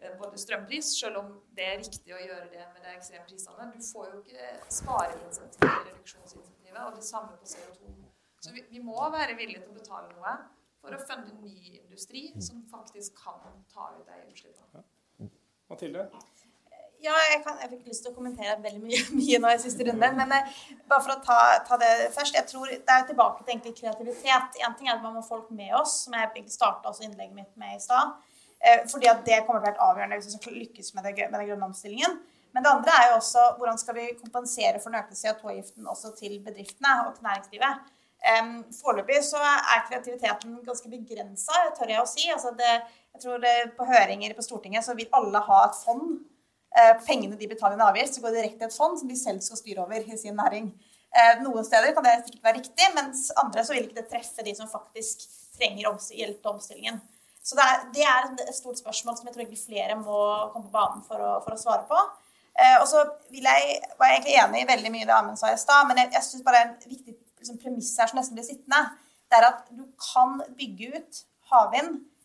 eh, både strømpris, selv om det er riktig å gjøre det med de ekstreme prisene. Du får jo ikke spareinsentivet, reduksjonsinsentivet, og det samme på CO2. Så vi, vi, må være villige til å betale noe for å funde ny industri som faktisk kan ta ut de utslippene. Mathilde? Ja, jeg, kan, jeg, fikk lyst til å kommentere veldig mye, mye nå i siste runde. Men eh, bare for å ta, ta, det først. jeg tror Det er tilbake til egentlig kreativitet. En ting er at man må ha folk med oss, som jeg starta innlegget mitt med i stad. Eh, fordi at det kommer til å være avgjørende hvis vi skal lykkes med, det, med den grønne omstillingen. Men det andre er jo også hvordan skal vi kompensere for den økte CO2-avgiften også til bedriftene og til næringslivet. Um, Foreløpig så er kreativiteten ganske begrensa, tør jeg å si. Altså det, jeg tror det, På høringer på Stortinget så vil alle ha et fond. Uh, pengene de betaler i en avgift, så går det direkte til et fond som de selv skal styre over i sin næring. Uh, noen steder kan det sikkert være riktig, mens andre så vil ikke det treffe de som faktisk trenger hjelp til omstillingen. Så det er, et stort spørsmål som jeg tror egentlig flere må komme på banen for å, for å svare på. Eh, og så var jeg egentlig enig i veldig mye det Amund sa i stad, men jeg, jeg syns bare en viktig liksom, premiss her som nesten blir sittende, det er at du kan bygge ut havvind eh,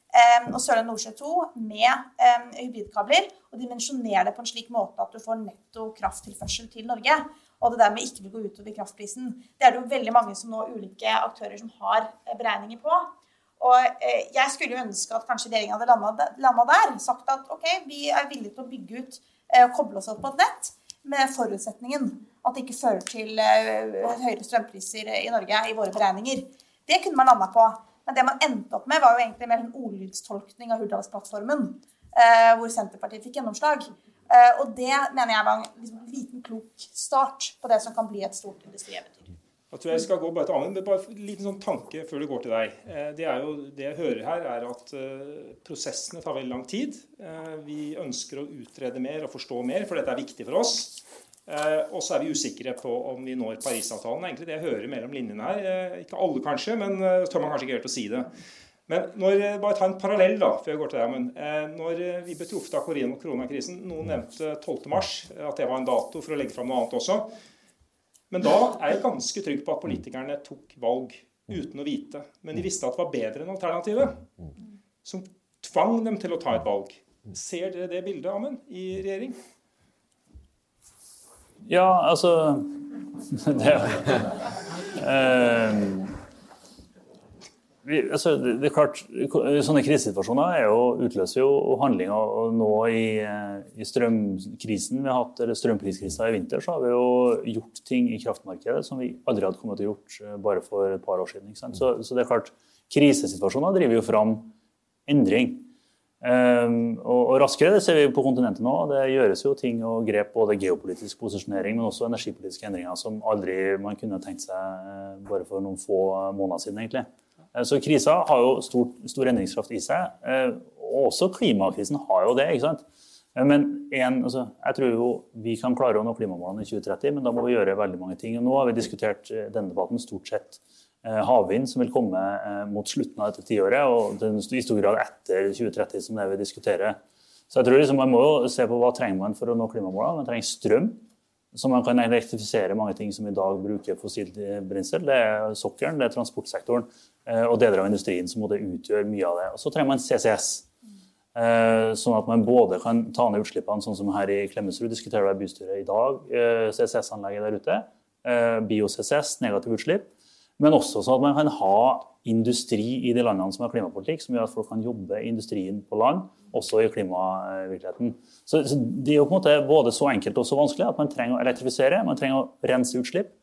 og Sørlige Nordsjø 2 med eh, hybridkabler og dimensjonere det på en slik måte at du får netto krafttilførsel til Norge. Og det dermed ikke vil gå utover kraftprisen. Det er det jo veldig mange som nå ulike aktører som har eh, beregninger på. Og eh, jeg skulle jo ønske at kanskje regjeringen hadde landa der. Sagt at ok, vi er villige til å bygge ut og koble oss opp på et nett med forutsetningen at det ikke fører til høyere strømpriser i Norge i våre beregninger. Det kunne man landa på. Men det man endte opp med, var jo egentlig mer en ordlydstolkning av Hurdalsplattformen, eh, hvor Senterpartiet fikk gjennomslag. Eh, og det mener jeg var en liksom, liten, klok start på det som kan bli et stort industrieventyr. Jeg tror jeg skal gå bare til Amund, men bare en liten sånn tanke før det går til deg. Det, er jo, det jeg hører her, er at prosessene tar veldig lang tid. Vi ønsker å utrede mer og forstå mer, for dette er viktig for oss. Eh, og så er vi usikre på om vi når Parisavtalen. egentlig det jeg hører mellom linjene her. Eh, ikke alle, kanskje, men uh, tør man kanskje ikke helt å si det. Men når, bare ta en parallell da, før jeg går til deg, Amund. når vi ble truffet av koronakrisen Noen nevnte 12.3, at det var en dato for å legge fram noe annet også. Men da er jeg ganske trygg på at politikerne tok valg uten å vite. Men de visste at det var bedre enn alternativet. Som tvang dem til å ta et valg. Ser dere det bildet, Amund, i regjering? Ja, altså det, uh, vi, altså, det er klart, Sånne krisesituasjoner er jo, utløser jo handlinger. og Nå i, eh, i strømkrisen vi har hatt, eller strømpriskrisa i vinter, så har vi jo gjort ting i kraftmarkedet som vi aldri hadde kommet til å gjort eh, bare for et par år siden. Så, så, det er klart, Krisesituasjoner driver jo fram endring. Um, og, raskere, det ser vi på kontinentet nå. Det gjøres jo ting og grep, både geopolitisk posisjonering, men også energipolitiske endringer som aldri man kunne tenkt seg uh, bare for noen få måneder siden. egentlig. Uh, så krisa har jo stor, stor endringskraft i seg. Uh, og også klimakrisen har jo det. ikke sant? Men en, altså, jeg tror jo vi kan klare å nå klimamålene i 2030, men da må vi gjøre veldig mange ting. Og nå har vi diskutert denne debatten stort sett Eh, havvind som vil komme eh, mot slutten av dette tiåret, og i stor grad etter 2030, som det vi diskuterer. Så jeg tror liksom Man må jo se på hva trenger man for å nå klimamålene. Man trenger strøm, så man kan elektrifisere mange ting som i dag bruker fossilt brensel. Det er sokkelen, det er transportsektoren eh, og deler av industrien som utgjør mye av det. Og så trenger man CCS. Sånn at man både kan ta ned utslippene, sånn som her i Klemetsrud diskuterer det bystyret i dag, CCS-anlegget der ute. Bio-CCS, negative utslipp. Men også sånn at man kan ha industri i de landene som har klimapolitikk, som gjør at folk kan jobbe i industrien på land, også i klimavirkeligheten. Så, så Det er jo på en måte både så enkelt og så vanskelig at man trenger å elektrifisere, man trenger å rense utslipp.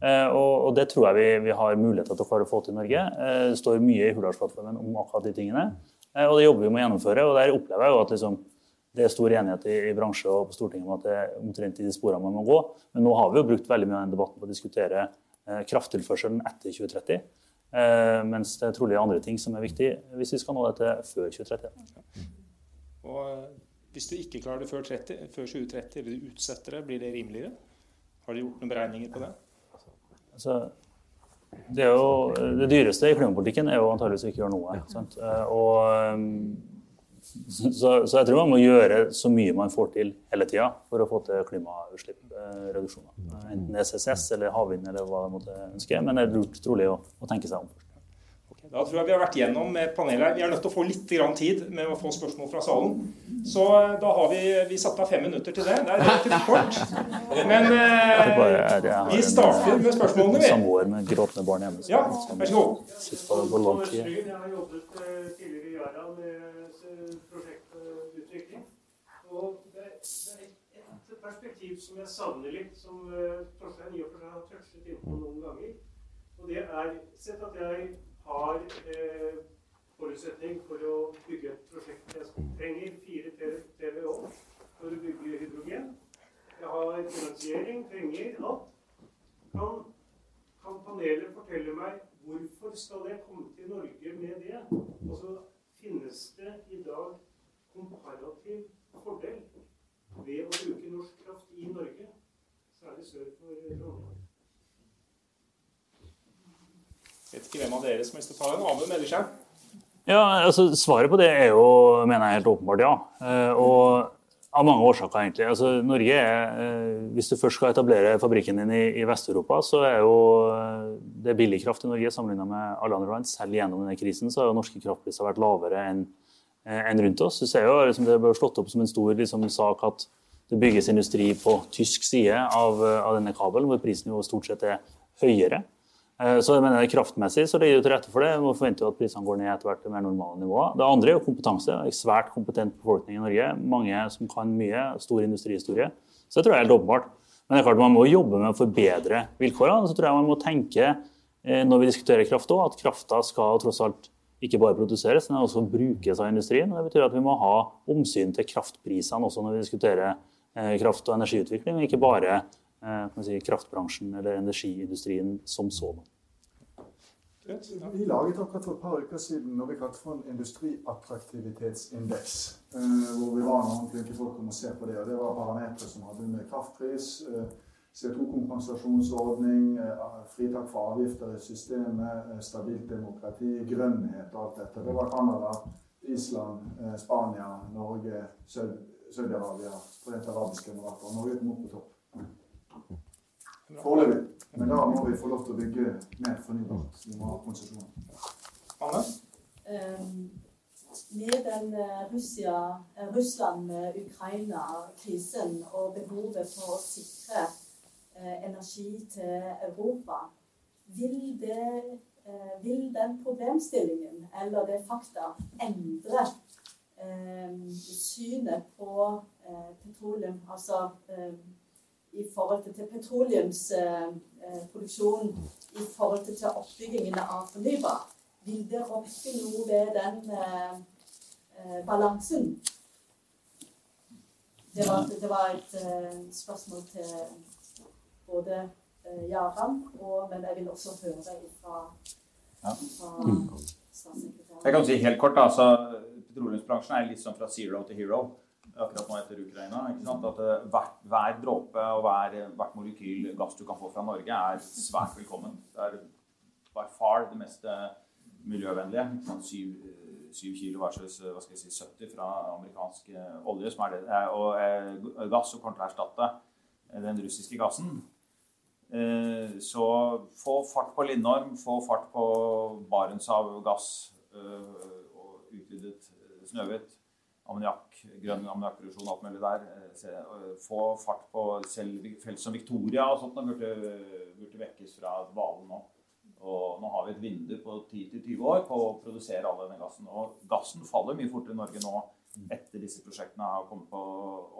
Eh, og, og, Det tror jeg vi, vi, har muligheter til å klare å få til i Norge. Eh, det står mye i Hurdalsplattformen om akkurat de tingene. Eh, og Det jobber vi med å gjennomføre. og Der opplever jeg jo at liksom, det er stor enighet i, i bransje og på Stortinget om at det er omtrent i de sporene man må gå. Men nå har vi jo brukt veldig mye av den debatten på å diskutere krafttilførselen etter 2030. Eh, mens det er trolig andre ting som er viktig hvis vi skal nå dette før 2030. Og eh, Hvis du ikke klarer det før, 30, før 2030, eller du utsetter det, blir det rimeligere? Har du gjort noen beregninger på det? Altså, det, jo, det, dyreste i klimapolitikken er jo antageligvis å ikke gjøre noe. Sant? Og så, så, jeg tror man må gjøre så mye man får til hele tida for å få til klimautslippsreduksjoner. Enten det er eller havvind eller hva man måtte ønske. Men det er lurt trolig å, å tenke seg om først. Da tror jeg vi har vært gjennom panelet. Vi er nødt til å få litt tid med å få spørsmål fra salen. Så eh, da har vi, vi satt av fem minutter til det. Det er relativt kort. Men eh, vi starter med spørsmålene, vi. Samboer med gråtende barn hjemme. Ja, vær så god. Sitter på, på lang tid. Jeg har jobbet eh, tidligere i Yara med prosjektutvikling. Og det er et som jeg savner litt, som Torstein i og for seg har touchet inn på noen ganger. Og det er sett at jeg har eh, forutsetning for å bygge et prosjekt. Jeg trenger fire TWh for å bygge hydrogen. Jeg har finansiering, trenger alt. Kan, kan panelet fortelle meg hvorfor skal jeg komme til Norge med det? Altså, finnes det i dag komparativ fordel ved å bruke norsk kraft i Norge, særlig sør for Trondheim? Vet ikke hvem av dere som å ta en Amund melder seg. Ja, altså Svaret på det er jo, mener jeg helt åpenbart, ja. Eh, og av mange årsaker, egentlig. Altså, Norge er, eh, Hvis du først skal etablere fabrikken din i, i Vest-Europa, så er jo eh, det billig kraft i Norge sammenlignet med alle andre land. Selv gjennom denne krisen så har jo norske kraftpriser vært lavere enn enn rundt oss. Du ser jo liksom, Det ble slått opp som en stor liksom, sak at det bygges industri på tysk side av, av denne kabelen, hvor jo stort sett er høyere. Eh, så jeg mener Kraftmessig så ligger det til rette for det. Vi forventer jo at prisene går ned etter hvert til mer normale nivåer. Det andre er jo kompetanse. En svært kompetent befolkning i Norge. Mange som kan mye. Stor industrihistorie. Så det tror jeg er helt åpenbart. Men det er klart man må jobbe med å forbedre vilkårene. Så tror jeg man må tenke eh, når vi diskuterer kraft òg, at krafta skal tross alt ikke bare produseres, men også brukes av industrien. Det betyr at vi må ha omsyn til kraftprisene også når vi diskuterer eh, kraft- og energiutvikling, ikke bare Eh, si, kraftbransjen eller energiindustrien som sådan. Vi laget akkurat for et par uker siden noe vi kalte for en industriattraktivitetsindeks. Eh, hvor vi var noen flinke folk om å se på det. og Det var parametere som hadde med kraftpris, eh, CO2-kompensasjonsordning, fritak for avgifter i systemet, stabilt demokrati, grønnhet og alt dette. Det var Canada, Island, Spania, Norge, Saudi-Arabia, Forente arabiske emirater. Norge kom opp på topp. Foreløpig. Men da må vi få lov til å bygge mer fornybart. Vi må ha konsesjoner. Med den Russland-Ukraina-krisen og behovet for å sikre energi til Europa, vil, det, uh, vil den problemstillingen eller det fakta endre synet på petroleum? Altså i forhold til petroleumsproduksjon eh, i forhold til oppbyggingen av fornybar. Vil det rokke noe ved den eh, eh, balansen? Det var, det var et spørsmål til både Jaran, og, men jeg vil også høre fra, fra statssekretæren. Jeg kan si helt kort, altså, Petroleumsbransjen er litt sånn fra zero to hero akkurat nå etter Ukraina. At eh, hver, hver dråpe og hver, hvert molekyl gass du kan få fra Norge, er svært velkommen. Det er by far det mest eh, miljøvennlige. Syv, eh, syv kilo versus hva skal jeg si, 70 fra amerikansk olje, som er det, og gass som kommer til å erstatte den russiske gassen. Så få fart på Lindorm, få fart på Barentshav gass og utvidet Snøhvit ammoniakk, grønn ammoniakkproduksjon alt mulig der. Eh, få fart på selv felt som Victoria og sånt burde, burde vekkes fra dvalen nå. Og nå har vi et vindu på 10-20 år på å produsere all denne gassen. Og gassen faller mye fortere i Norge nå etter disse prosjektene har kommet på,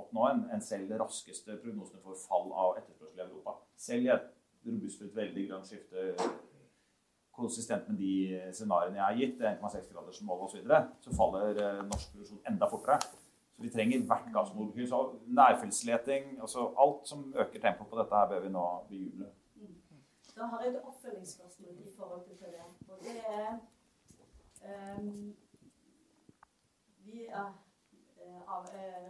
opp nå, enn selv de raskeste prognosene for fall av etterspørsel i Europa. Selv i et robustfullt, veldig grønt skifte konsistent med de scenarioene jeg har gitt, 1,6-gradersmålet osv., så, videre, så faller eh, norsk produksjon enda fortere. Så vi trenger hvert gassmolekyl. Så nærfeltsleting, altså alt som øker tempoet på dette, her bør vi nå bejuble. Da har jeg et oppfølgingsspørsmål i forhold til det. Og det er um, er, eh, av,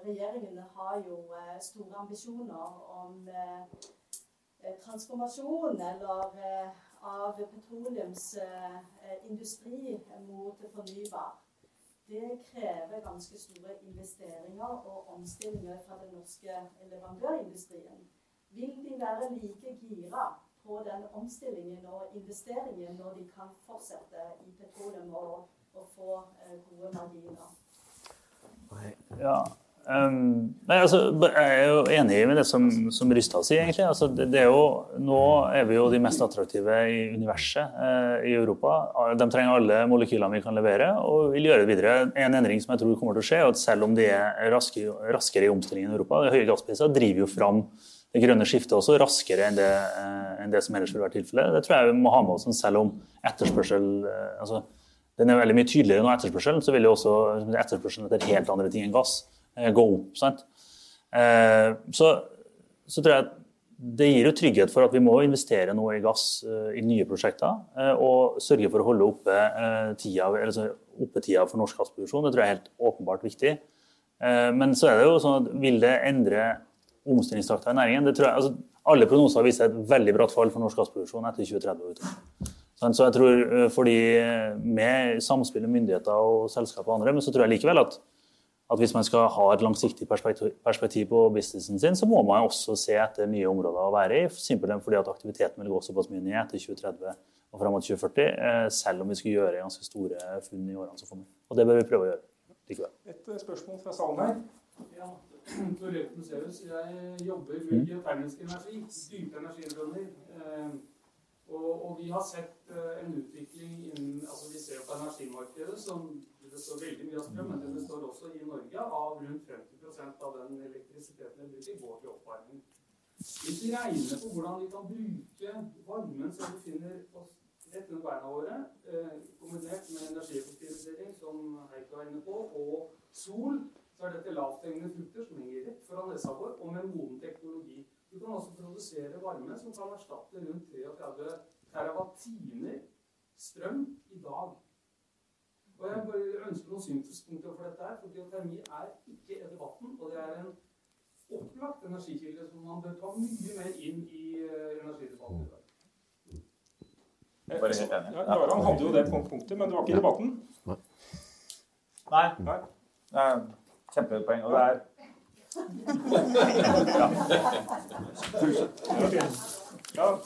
regjeringene har jo uh, store ambisjoner om transformasjon eller av petroleumsindustri mot fornybar. Det krever ganske store investeringer og omstillinger fra den norske leverandørindustrien. Vil de være like gira på den omstillingen og investeringen når de kan fortsette i petroleum og, og få eh, gode marginer? Ja, Um, nei, altså, jeg er jo enig med det som, som Rystad sier. egentlig. Altså, det, det, er jo, nå er vi jo de mest attraktive i universet eh, i Europa. De trenger alle molekylene vi kan levere, og vil gjøre det videre. En endring som jeg tror kommer til å skje, er at selv om de er raske, raskere i omstillingen i Europa, de høye gasspriser driver jo fram det grønne skiftet også raskere enn det, eh, enn det som ellers ville vært tilfellet. Det tror jeg vi må ha med oss, selv om etterspørsel eh, altså, den er veldig mye tydeligere nå, etterspørselen, så vil jo også etterspørselen etter helt andre ting enn gass Eh, gå opp. sant? Eh, så, så, tror jeg at det gir jo trygghet for at vi må investere noe i gass i nye prosjekter. Og sørge for å holde oppe tida, altså oppe tida for norsk gassproduksjon. Det tror jeg er helt åpenbart viktig. Men så er det jo sånn at vil det endre omstillingstakta i næringen? Jeg, altså, alle prognoser viser et veldig bratt fall for norsk gassproduksjon etter 2030. Så jeg tror fordi Med samspill med myndigheter og selskap og andre, men så tror jeg likevel at at hvis man skal ha et langsiktig perspektiv på businessen sin, så må man også se etter nye områder å være i. Simpelthen fordi at aktiviteten vil gå såpass mye ned etter 2030 og fram mot 2040, eh, selv om vi skulle gjøre ganske store funn i årene som kommer. Og det bør vi prøve å gjøre likevel. Et eh, spørsmål fra salen her. Ja, Jeg jobber med geotermisk energi, dype energiområder. Eh, og, og, vi har sett en utvikling innen altså Vi ser på energimarkedet som det består veldig mye av strøm, men det består også i Norge av rundt 50% av den elektrisiteten vi bruker, går til oppvarming. Hvis vi regner på hvordan vi kan bruke varmen som vi finner oss rett under beina våre, eh, kombinert med energieffektivisering, som Heikki var inne på, og sol, så er dette lavthengende frukter som henger rett foran nesa vår, og med moden teknologi. Du kan også produsere varme som kan erstatte rundt 33 terawatt-timer strøm i dag. Og Jeg bare ønsker noen synspunkter for dette. her, for Geotermi er ikke i debatten, og det er en opplagt energikilde som man bør ta mye mer inn i uh, energidebatten i dag. Bare helt enig. Ja, Garan hadde jo det punktet, men det var ikke i debatten. Nei. Nei. Kjempepoeng. Og det er ja.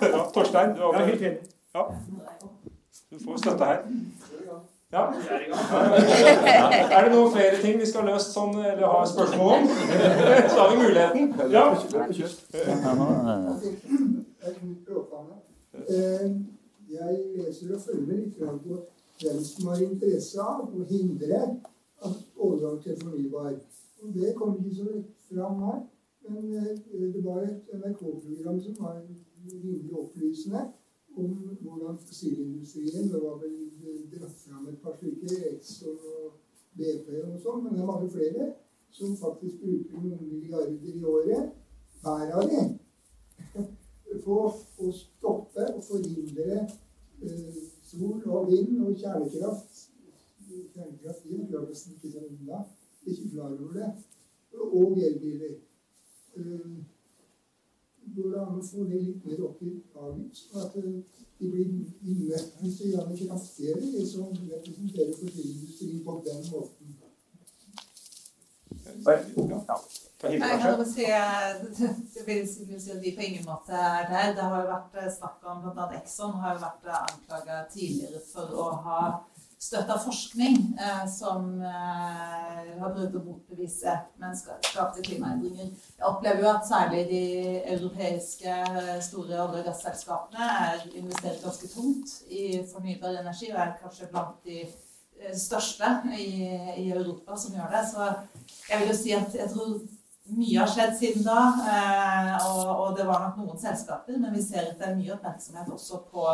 ja. Torstein, du var helt enig. Ja. Du får støtte her. Ja. Er det noen flere ting vi skal ha løst sånn, eller ha spørsmål om? Så har vi muligheten. Ja. Jeg leser og følger litt på hvem som har interesse av å hindre overgang til fornybar. Og Det kommer ikke så lett fram her. Men eh, det var et NRK-program som var rimelig opplysende om hvordan fossilindustrien Det var vel dratt fram et par stykker, Exxon og BP og sånn, men det er mange flere som faktisk bruker noen milliarder i året, hver av dem, på å stoppe og forhindre uh, sol og vind og kjernekraft. Kjernekraft de klarer å snike seg unna, ikke klar over det. Og elbiler. Uh, går det an å få det litt mer opp i dagen, sånn at eh, de blir møtt kraftigere, de som representerer fossilindustrien på den måten. Jeg kan bare si, det vil si at vi på ingen måte er der. Det har jo vært eh, snakk om bl.a. Exxon har jo vært eh, anklaga tidligere for å ha støtta forskning eh, som eh, har prøvd å motbevise menneskeskapte klimaendringer. Jeg opplever jo at særlig de europeiske eh, store olje- og gasselskapene er investert ganske tungt i fornybar energi, og er kanskje blant de eh, største i, i, Europa som gjør det. Så jeg vil jo si at jeg tror mye har skjedd siden da, eh, og, og det var nok noen selskaper, men vi ser at det er mye oppmerksomhet også på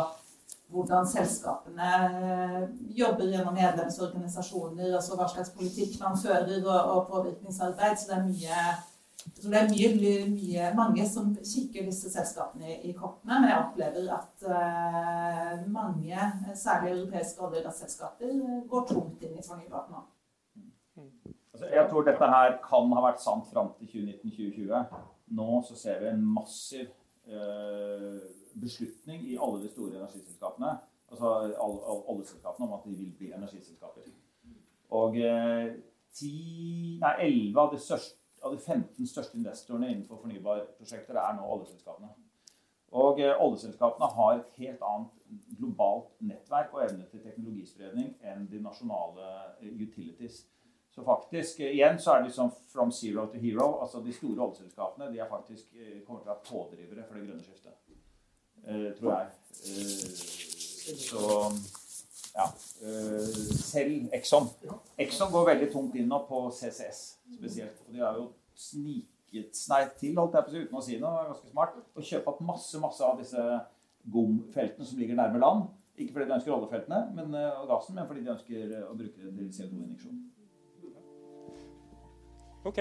hvordan selskapene eh, jobber gjennom medlemsorganisasjoner, altså hva slags politikk man fører, og, og påvirkningsarbeid. Så det er mye så det er mye, mye, mange som kikker disse selskapene i, kortene, men jeg opplever at uh, mange, særlig europeiske olje- og gasselskaper, går tungt inn i fornybart nå. Altså, jeg tror dette her kan ha vært sant fram til 2019-2020. Nå så ser vi en massiv uh, beslutning i alle de store energiselskapene, altså alle oljeselskapene, om at de vil bli energiselskaper. Og eh, 10, nei, 11 av de, største, av de 15 største investorene innenfor fornybarprosjekter er nå oljeselskapene. Og eh, oljeselskapene har et helt annet globalt nettverk og evne til teknologispredning enn de nasjonale eh, utilities. Så faktisk, igjen så er det liksom from zero to hero. altså De store oljeselskapene de er faktisk, kommer til å være pådrivere for det grønne skiftet. Eh, tror jeg. Eh, så ja. Eh, selv Exxon. Exxon går veldig tungt inn nå på CCS spesielt. Og de har jo sniket seg til, holdt jeg på å si, uten å si noe, ganske smart, å kjøpe opp masse masse av disse GOM-feltene som ligger nærme land. Ikke fordi de ønsker oljefeltene men, og gassen, men fordi de ønsker å bruke det til CO2-injeksjon. Ok,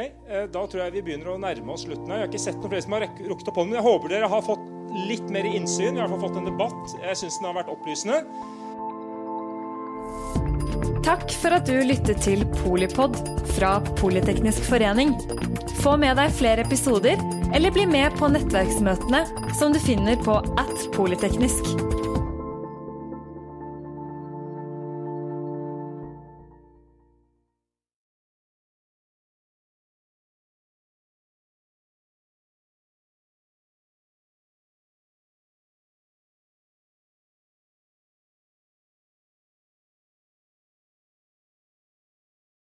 Da tror jeg vi begynner å nærme oss slutten. Jeg har ikke sett noen flere som har rukket opp hånden, jeg håper dere har fått litt mer innsyn. Vi har i hvert fall fått en debatt. Jeg syns den har vært opplysende. Takk for at du lyttet til Polipod fra Politeknisk forening. Få med deg flere episoder, eller bli med på nettverksmøtene som du finner på at polyteknisk.